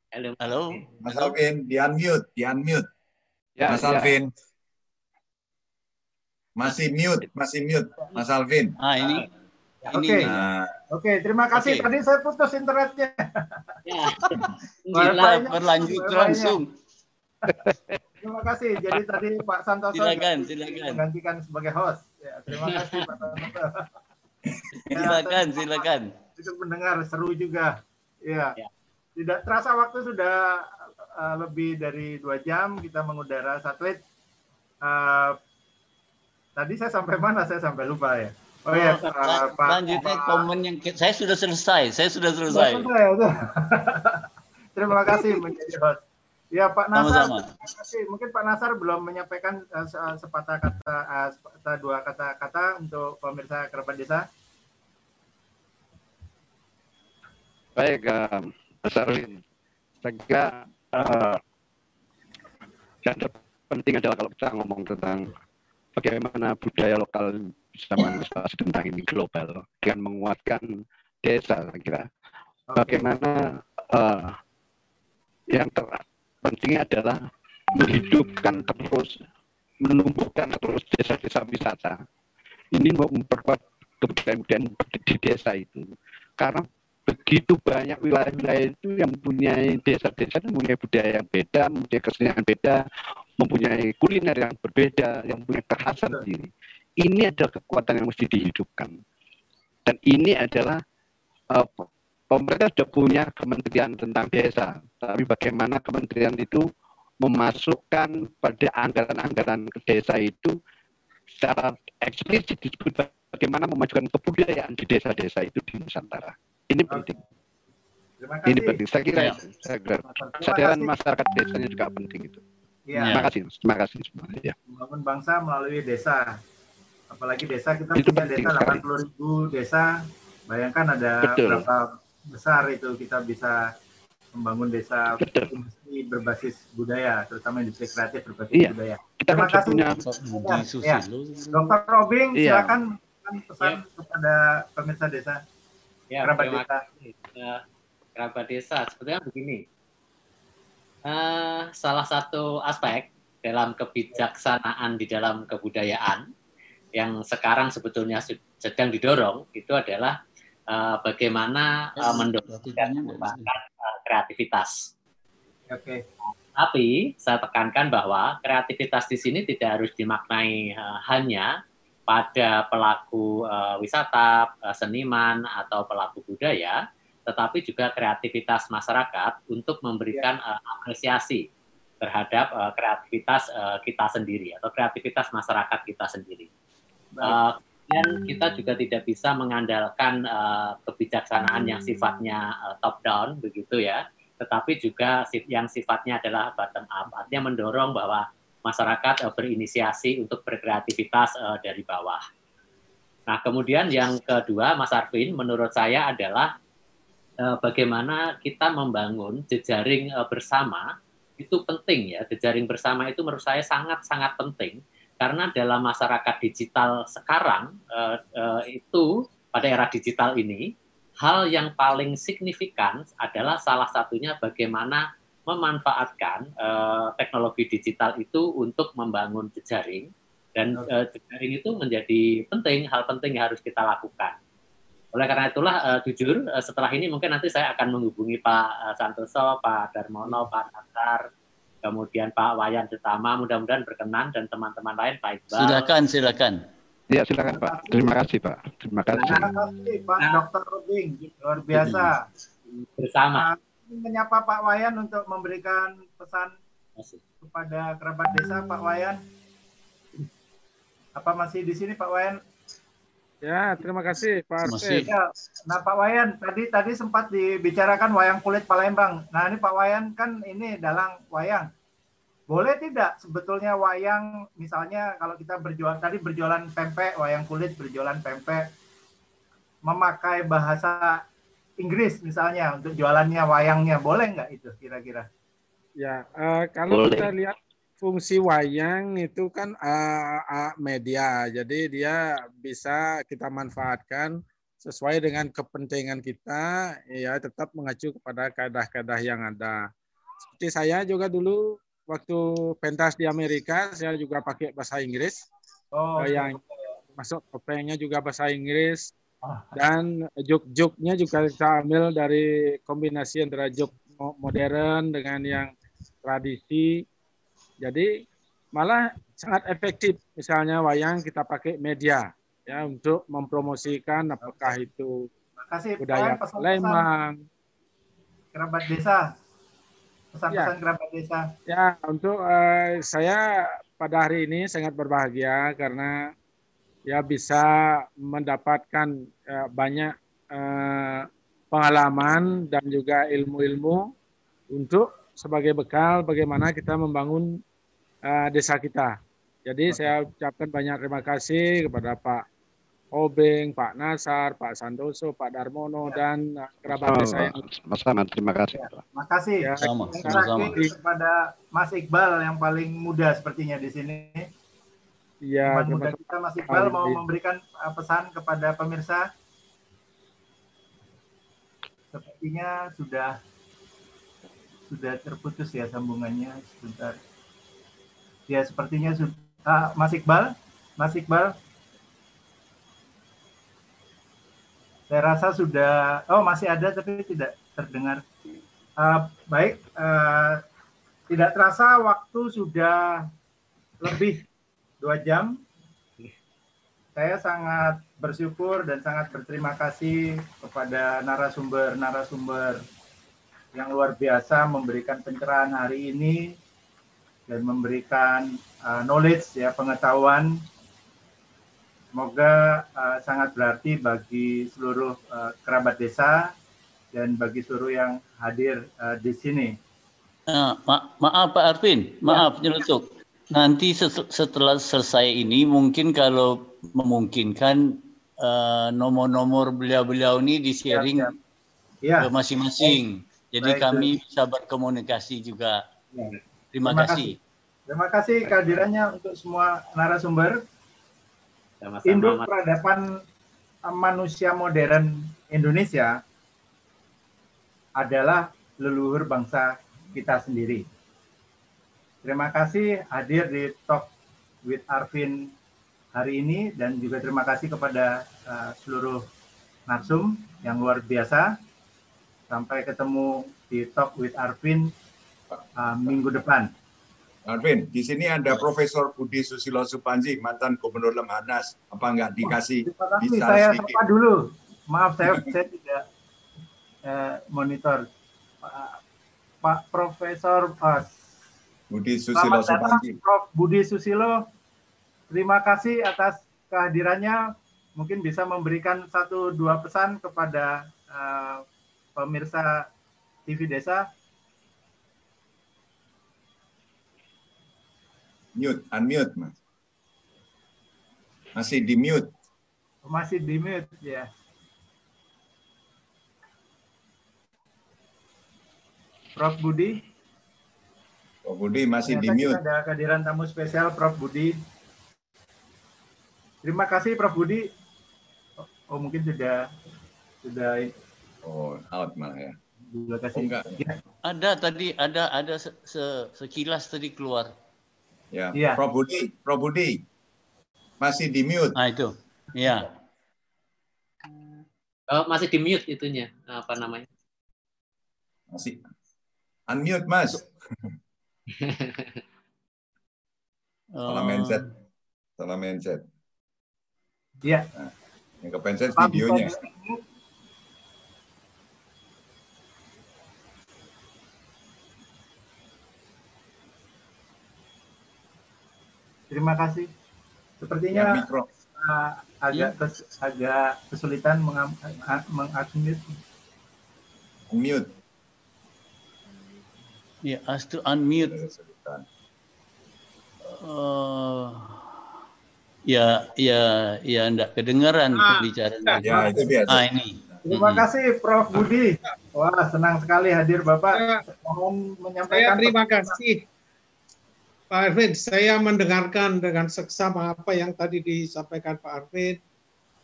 Halo. Halo. Mas Alvin, di unmute, di unmute. Ya, Mas ya. Alvin. Masih mute, masih mute. Mas Alvin. Ah ini Oke. Nah, Oke, terima kasih. Oke. Tadi saya putus internetnya. Ya. Wifi-nya- berlanjut wifi-nya. langsung. Terima kasih. Jadi tadi Pak Santoso Silakan, silakan. menggantikan sebagai host. Ya, terima kasih Pak Santoso. Ya, Silakan, silakan. Itu mendengar seru juga. Ya. Tidak terasa waktu sudah uh, lebih dari dua jam kita mengudara satelit. Uh, tadi saya sampai mana? Saya sampai lupa ya. Oh ya, uh, Pak. Selanjutnya komen yang ke- saya sudah selesai. Saya sudah selesai. Sudah, ya, sudah. Terima kasih menjadi host. Ya Pak Nasar, terima kasih. Mungkin Pak Nasar belum menyampaikan uh, se- sepatah kata, uh, sepatah dua kata-kata untuk pemirsa kerabat desa. Baik, Mas Arwin. Saya kira eh, yang terpenting adalah kalau kita ngomong tentang bagaimana budaya lokal bisa mengantisipasi tentang ini global dengan menguatkan desa, saya kira. Bagaimana eh, yang terpenting adalah menghidupkan terus, menumbuhkan terus desa-desa wisata. Ini memperkuat kebudayaan-kebudayaan di desa itu. Karena begitu banyak wilayah-wilayah itu yang mempunyai desa-desa mempunyai budaya yang beda, mempunyai kesenian beda, mempunyai kuliner yang berbeda, yang punya kekhasan sendiri. Ini adalah kekuatan yang mesti dihidupkan. Dan ini adalah eh, pemerintah sudah punya kementerian tentang desa, tapi bagaimana kementerian itu memasukkan pada anggaran-anggaran ke desa itu secara eksplisit disebut bagaimana memajukan kebudayaan di desa-desa itu di Nusantara. Ini penting. Ini penting. Saya kira Ya. saya kira kesadaran masyarakat desanya juga penting itu. Iya. Terima kasih, terima kasih semua. Ya. Membangun bangsa melalui desa. Apalagi desa kita Itu punya desa sekali. 80 ribu desa. Bayangkan ada Betul. berapa besar itu kita bisa membangun desa industri berbasis budaya, terutama industri kreatif berbasis Iya. budaya. Kita Terima kasih. punya Ya, ya. Dokter Robing, Iya. silakan kan pesan kepada pemirsa desa. Ya, kerabat terima desa. kasih. Eh, kerabat desa, sebetulnya begini. Eh, salah satu aspek dalam kebijaksanaan di dalam kebudayaan yang sekarang sebetulnya sedang didorong itu adalah eh, bagaimana eh, mendorong eh, kreativitas. Oke. Tapi saya tekankan bahwa kreativitas di sini tidak harus dimaknai eh, hanya pada pelaku eh, wisata, eh, seniman atau pelaku budaya, tetapi juga kreativitas masyarakat untuk memberikan eh, apresiasi terhadap eh, kreativitas eh, kita sendiri atau kreativitas masyarakat kita sendiri. Eh, Kemudian kita juga tidak bisa mengandalkan eh, kebijaksanaan yang sifatnya eh, top down begitu ya, tetapi juga yang sifatnya adalah bottom up, artinya mendorong bahwa masyarakat eh, berinisiasi untuk berkreativitas eh, dari bawah. Nah, kemudian yang kedua, Mas Arvin, menurut saya adalah eh, bagaimana kita membangun jejaring eh, bersama itu penting ya. Jejaring bersama itu menurut saya sangat-sangat penting karena dalam masyarakat digital sekarang eh, eh, itu pada era digital ini hal yang paling signifikan adalah salah satunya bagaimana memanfaatkan eh, teknologi digital itu untuk membangun jejaring dan eh, jejaring itu menjadi penting hal penting yang harus kita lakukan. Oleh karena itulah eh, jujur eh, setelah ini mungkin nanti saya akan menghubungi Pak Santoso, Pak Darmono, Pak Nasar, kemudian Pak Wayan Setama, mudah-mudahan berkenan dan teman-teman lain Pak Iqbal. Silakan, silakan. Ya, silakan Pak. Terima kasih Pak. Terima kasih. Terima kasih Pak Dr. Robing, luar biasa. Bersama. Menyapa Pak Wayan untuk memberikan pesan kepada kerabat desa Pak Wayan. Apa masih di sini Pak Wayan? Ya, terima kasih Pak Arsen. Ya, nah Pak Wayan tadi tadi sempat dibicarakan wayang kulit Palembang. Nah ini Pak Wayan kan ini dalang wayang. Boleh tidak sebetulnya wayang misalnya kalau kita berjualan tadi berjualan pempek, wayang kulit berjualan pempek memakai bahasa Inggris misalnya untuk jualannya wayangnya boleh nggak itu kira-kira? Ya, eh, kalau Boleh. kita lihat fungsi wayang itu kan uh, uh, media, jadi dia bisa kita manfaatkan sesuai dengan kepentingan kita, ya tetap mengacu kepada kaedah-kaedah yang ada. Seperti saya juga dulu waktu pentas di Amerika, saya juga pakai bahasa Inggris. Oh, yang masuk topengnya juga bahasa Inggris. Dan juk-juknya juga kita ambil dari kombinasi antara juk modern dengan yang tradisi. Jadi malah sangat efektif. Misalnya wayang kita pakai media ya untuk mempromosikan apakah itu Makasih, budaya -pesan Lembang kerabat desa. Pesan-pesan ya. kerabat desa. Ya untuk uh, saya pada hari ini sangat berbahagia karena ya bisa mendapatkan uh, banyak uh, pengalaman dan juga ilmu-ilmu untuk sebagai bekal bagaimana kita membangun uh, desa kita. Jadi Oke. saya ucapkan banyak terima kasih kepada Pak Obeng, Pak Nasar, Pak Santoso, Pak Darmono, ya. dan kerabat desa yang. Terima kasih. Ya, terima kasih. Ya, sama. kepada Mas Iqbal yang paling muda sepertinya di sini. Iya. muda kita Mas Iqbal mau memberikan uh, pesan kepada pemirsa. Sepertinya sudah sudah terputus ya sambungannya sebentar. Ya, sepertinya sudah. Ah, Mas Iqbal, Mas Iqbal. Saya rasa sudah. Oh, masih ada tapi tidak terdengar. Uh, baik, uh, tidak terasa waktu sudah lebih dua jam. Saya sangat bersyukur dan sangat berterima kasih kepada narasumber-narasumber yang luar biasa memberikan pencerahan hari ini dan memberikan uh, knowledge ya pengetahuan semoga uh, sangat berarti bagi seluruh uh, kerabat desa dan bagi seluruh yang hadir uh, di sini. Uh, ma maaf Pak Arvin, maaf ya. nyelutuk. Nanti setelah selesai ini mungkin kalau memungkinkan nomor-nomor uh, beliau-beliau ini di-sharing ya, ya. ke masing-masing. Jadi Baik, kami bisa berkomunikasi juga. Ya. Terima, Terima kasih. kasih. Terima kasih kehadirannya untuk semua narasumber. Sama-sama. Induk peradaban manusia modern Indonesia adalah leluhur bangsa kita sendiri. Terima kasih hadir di Talk with Arvin hari ini dan juga terima kasih kepada uh, seluruh narsum yang luar biasa. Sampai ketemu di Talk with Arvin uh, minggu depan. Arvin, di sini ada Profesor Budi Susilo Supanji, mantan Gubernur Lemhanas. Apa enggak dikasih oh, bisa saya sedikit? sapa dulu. Maaf, saya, saya tidak eh, monitor. Pak, Pak Profesor uh, Budi Susilo Supanji. Prof. Budi Susilo, terima kasih atas kehadirannya. Mungkin bisa memberikan satu dua pesan kepada uh, pemirsa TV Desa Mute, unmute, Mas. Masih di mute. Masih di mute, ya. Prof. Budi. Prof. Budi masih di mute. Ada kehadiran tamu spesial Prof. Budi. Terima kasih Prof. Budi. Oh, oh mungkin sudah sudah Oh, out malah ya. Terima kasih. Oh, enggak. Ya. Ada tadi ada ada se, sekilas tadi keluar. Ya, ya. Prof Budi, Prof Budi masih di mute. Nah itu, ya. Oh, masih di mute itunya, apa namanya? Masih unmute mas. Salah mindset, salah mindset. Iya. Nah, yang ke mindset videonya. Terima kasih. Sepertinya ya, uh, agak ya. kes, agak kesulitan mengunmute. Unmute. Ya, as to unmute. Uh, ya, ya, ya, enggak kedengaran ah, pembicaraan. Ya, itu biasa. Ah, ini. Terima kasih Prof. Budi. Wah, senang sekali hadir Bapak. Ya. Mohon menyampaikan. Saya terima kasih Pak Arvin, saya mendengarkan dengan seksama apa yang tadi disampaikan Pak Arvin,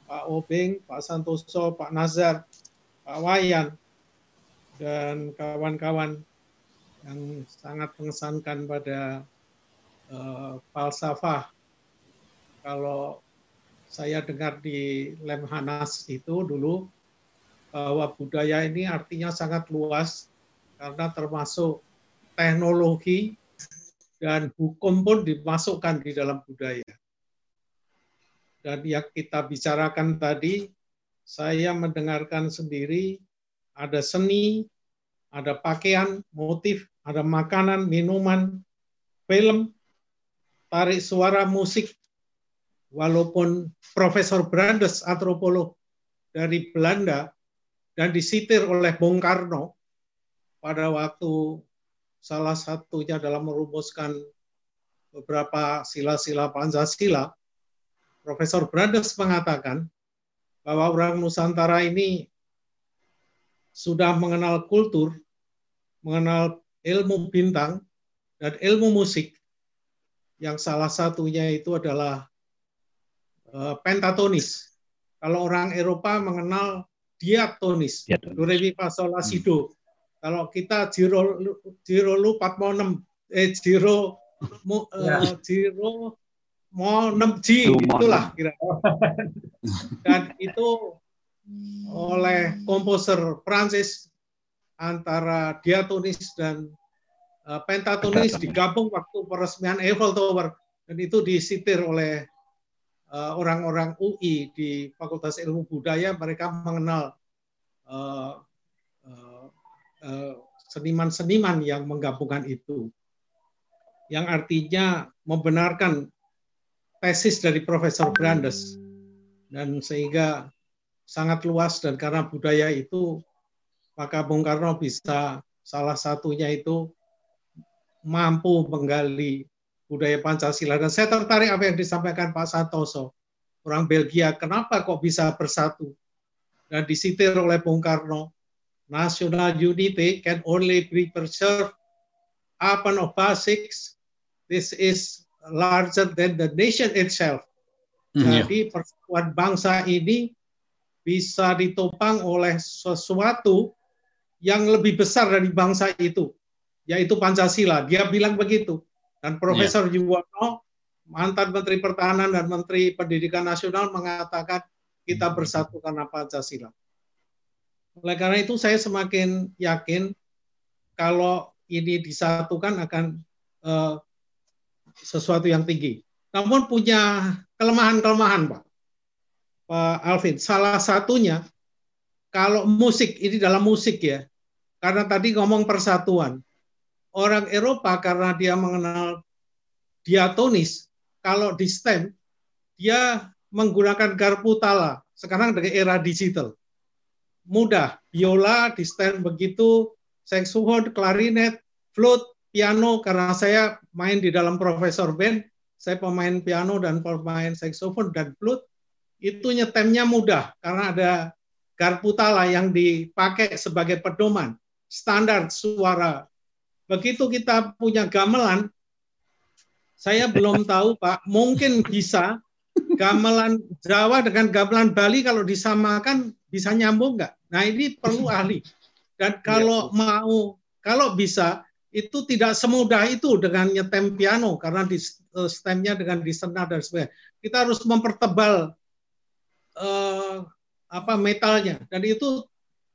Pak Obeng, Pak Santoso, Pak Nazar, Pak Wayan, dan kawan-kawan yang sangat mengesankan pada uh, falsafah. Kalau saya dengar di Lemhanas itu dulu bahwa budaya ini artinya sangat luas karena termasuk teknologi dan hukum pun dimasukkan di dalam budaya. Dan yang kita bicarakan tadi, saya mendengarkan sendiri ada seni, ada pakaian, motif, ada makanan, minuman, film, tarik suara, musik. Walaupun Profesor Brandes, antropolog dari Belanda, dan disitir oleh Bung Karno pada waktu salah satunya dalam merumuskan beberapa sila-sila Pancasila, Profesor Brandes mengatakan bahwa orang Nusantara ini sudah mengenal kultur, mengenal ilmu bintang, dan ilmu musik, yang salah satunya itu adalah uh, pentatonis. Kalau orang Eropa mengenal diatonis, diatonis. do re mi fa sol la si do. Kalau kita Jiro Jiro lu 4 eh Jiro mo, ya. uh, Jiro mau 6 G itulah kira. Dan itu oleh komposer Prancis antara diatonis dan uh, pentatonis digabung waktu peresmian Eiffel Tower dan itu disitir oleh eh, orang-orang uh, UI di Fakultas Ilmu Budaya mereka mengenal uh, Eh, seniman-seniman yang menggabungkan itu. Yang artinya membenarkan tesis dari Profesor Brandes. Dan sehingga sangat luas dan karena budaya itu maka Bung Karno bisa salah satunya itu mampu menggali budaya Pancasila. Dan saya tertarik apa yang disampaikan Pak Santoso, orang Belgia, kenapa kok bisa bersatu? Dan disitir oleh Bung Karno, national unity can only be preserved upon of basics. This is larger than the nation itself. Mm, Jadi persatuan bangsa ini bisa ditopang oleh sesuatu yang lebih besar dari bangsa itu, yaitu Pancasila. Dia bilang begitu. Dan Profesor yeah. Yuwono, mantan Menteri Pertahanan dan Menteri Pendidikan Nasional mengatakan kita bersatu karena Pancasila. Oleh karena itu saya semakin yakin kalau ini disatukan akan uh, sesuatu yang tinggi. Namun punya kelemahan-kelemahan, Pak. Pak Alvin. Salah satunya kalau musik ini dalam musik ya. Karena tadi ngomong persatuan. Orang Eropa karena dia mengenal diatonis, kalau di STEM dia menggunakan garpu tala. Sekarang dengan era digital mudah. Biola di stand begitu, saxophone, klarinet, flute, piano karena saya main di dalam profesor band, saya pemain piano dan pemain saxophone dan flute, itu nyetemnya mudah karena ada garputala yang dipakai sebagai pedoman, standar suara. Begitu kita punya gamelan, saya belum tahu Pak, mungkin bisa gamelan Jawa dengan gamelan Bali kalau disamakan bisa nyambung nggak? Nah ini perlu ahli. Dan kalau ya. mau, kalau bisa itu tidak semudah itu dengan nyetem piano karena di eh, stemnya dengan disenar dan sebagainya. Kita harus mempertebal uh, apa metalnya dan itu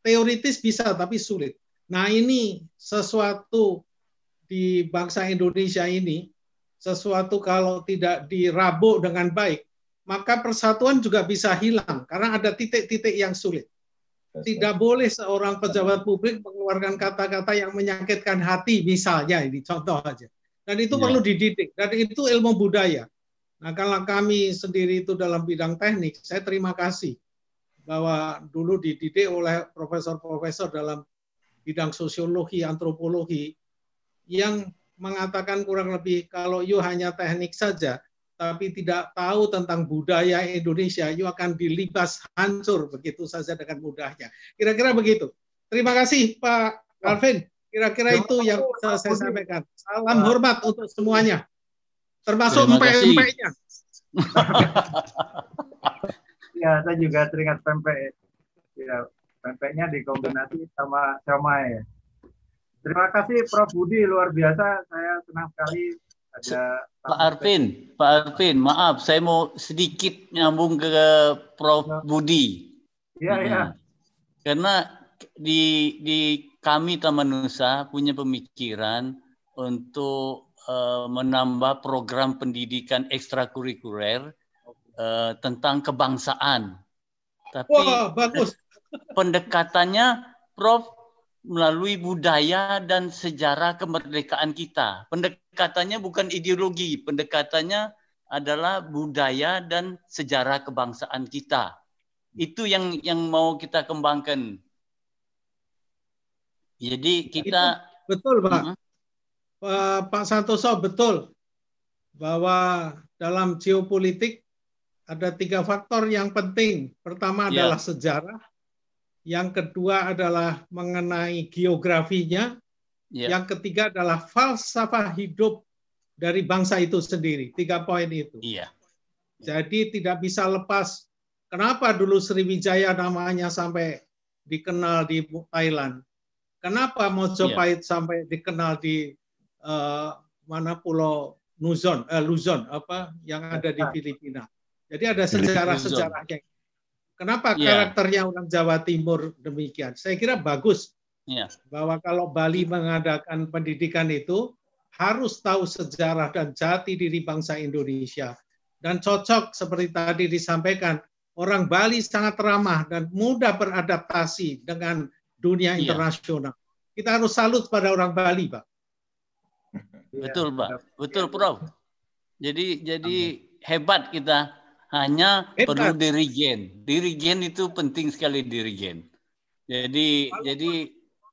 teoritis bisa tapi sulit. Nah ini sesuatu di bangsa Indonesia ini sesuatu kalau tidak dirabuk dengan baik maka persatuan juga bisa hilang karena ada titik-titik yang sulit. Tidak boleh seorang pejabat publik mengeluarkan kata-kata yang menyakitkan hati, misalnya ini contoh aja. Dan itu ya. perlu dididik. Dan itu ilmu budaya. Nah, kalau kami sendiri itu dalam bidang teknik, saya terima kasih bahwa dulu dididik oleh profesor-profesor dalam bidang sosiologi, antropologi, yang mengatakan kurang lebih kalau you hanya teknik saja, tapi tidak tahu tentang budaya Indonesia, you akan dilibas hancur begitu saja dengan mudahnya. Kira-kira begitu. Terima kasih Pak Alvin. Kira-kira itu yang saya sampaikan. Salam hormat untuk semuanya. termasuk empek-empeknya. Ya, saya juga teringat pempek. Ya, pempeknya dikombinasi sama siomay. Terima kasih Prof Budi luar biasa. Saya senang sekali ada Pak Arvin, Pak Arvin, maaf, saya mau sedikit nyambung ke Prof Budi. Iya, iya. Hmm. Karena di di kami Taman Nusa punya pemikiran untuk eh, menambah program pendidikan ekstrakurikuler eh, tentang kebangsaan. Tapi Wah, bagus. Pendekatannya Prof melalui budaya dan sejarah kemerdekaan kita. Pendekatannya bukan ideologi, pendekatannya adalah budaya dan sejarah kebangsaan kita. Itu yang yang mau kita kembangkan. Jadi kita Betul, Pak. Pak- Pak Santoso betul bahwa dalam geopolitik ada tiga faktor yang penting. Pertama Ya. adalah sejarah, yang kedua adalah mengenai geografinya, Ya. yang ketiga adalah falsafah hidup dari bangsa itu sendiri. Tiga poin itu. Iya. Jadi tidak bisa lepas. Kenapa dulu Sriwijaya namanya sampai dikenal di Thailand? Kenapa Mojopahit sampai dikenal di eh, mana Pulau Luzon, eh, Luzon apa yang ada di Filipina? Jadi ada sejarah-sejarahnya. Kenapa Iya. karakternya orang Jawa Timur demikian? Saya kira bagus Iya. bahwa kalau Bali mengadakan pendidikan itu harus tahu sejarah dan jati diri bangsa Indonesia. Dan cocok seperti tadi disampaikan, orang Bali sangat ramah dan mudah beradaptasi dengan dunia Iya. internasional. Kita harus salut pada orang Bali, Pak. Betul, Pak. Betul, Prof. Jadi jadi hebat kita. Hanya Hebat. perlu dirigen. Dirigen itu penting sekali dirigen. Jadi jadi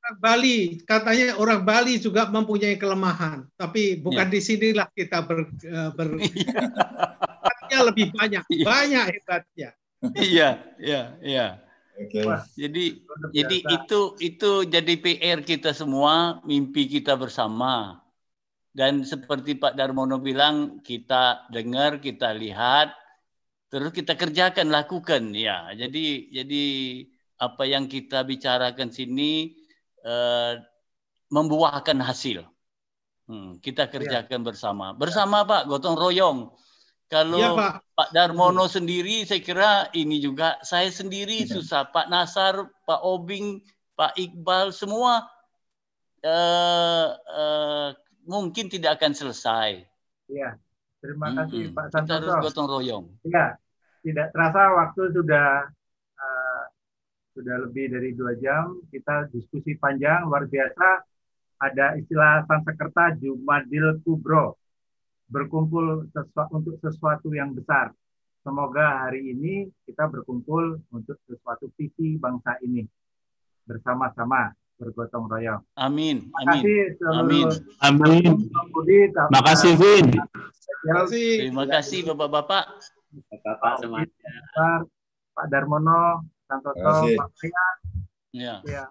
Orang Bali, katanya orang Bali juga mempunyai kelemahan, tapi bukan Iya. di sinilah kita ber, eh, ber hebatnya lebih banyak, banyak hebatnya. iya, iya, iya. Oke. Jadi Luar jadi itu itu jadi PR kita semua, mimpi kita bersama. Dan seperti Pak Darmono bilang, kita dengar, kita lihat, terus kita kerjakan, lakukan. Ya, jadi jadi apa yang kita bicarakan sini eh, membuahkan hasil. Hmm, kita kerjakan bersama. Bersama Pak, gotong royong. Kalau Iya, Pak. Pak Darmono sendiri, saya kira ini juga saya sendiri susah. Pak Nasar, Pak Obing, Pak Iqbal, semua eh, eh, mungkin tidak akan selesai. Iya. Terima kasih Mm-mm. Pak Kita harus Santoso. gotong royong. Ya, tidak terasa waktu sudah eh, sudah lebih dari dua jam. Kita diskusi panjang, luar biasa. Ada istilah Sansekerta Jumadil Kubro, berkumpul sesua- untuk sesuatu yang besar. Semoga hari ini kita berkumpul untuk sesuatu visi bangsa ini bersama-sama bergotong royong. Amin, Terima amin, kasih amin. Amin. Vin. Terima kasih. Terima kasih Bapak-bapak. Bapak semuanya. Pak Darmono, Santoso. Pak Priya, Ya. ya,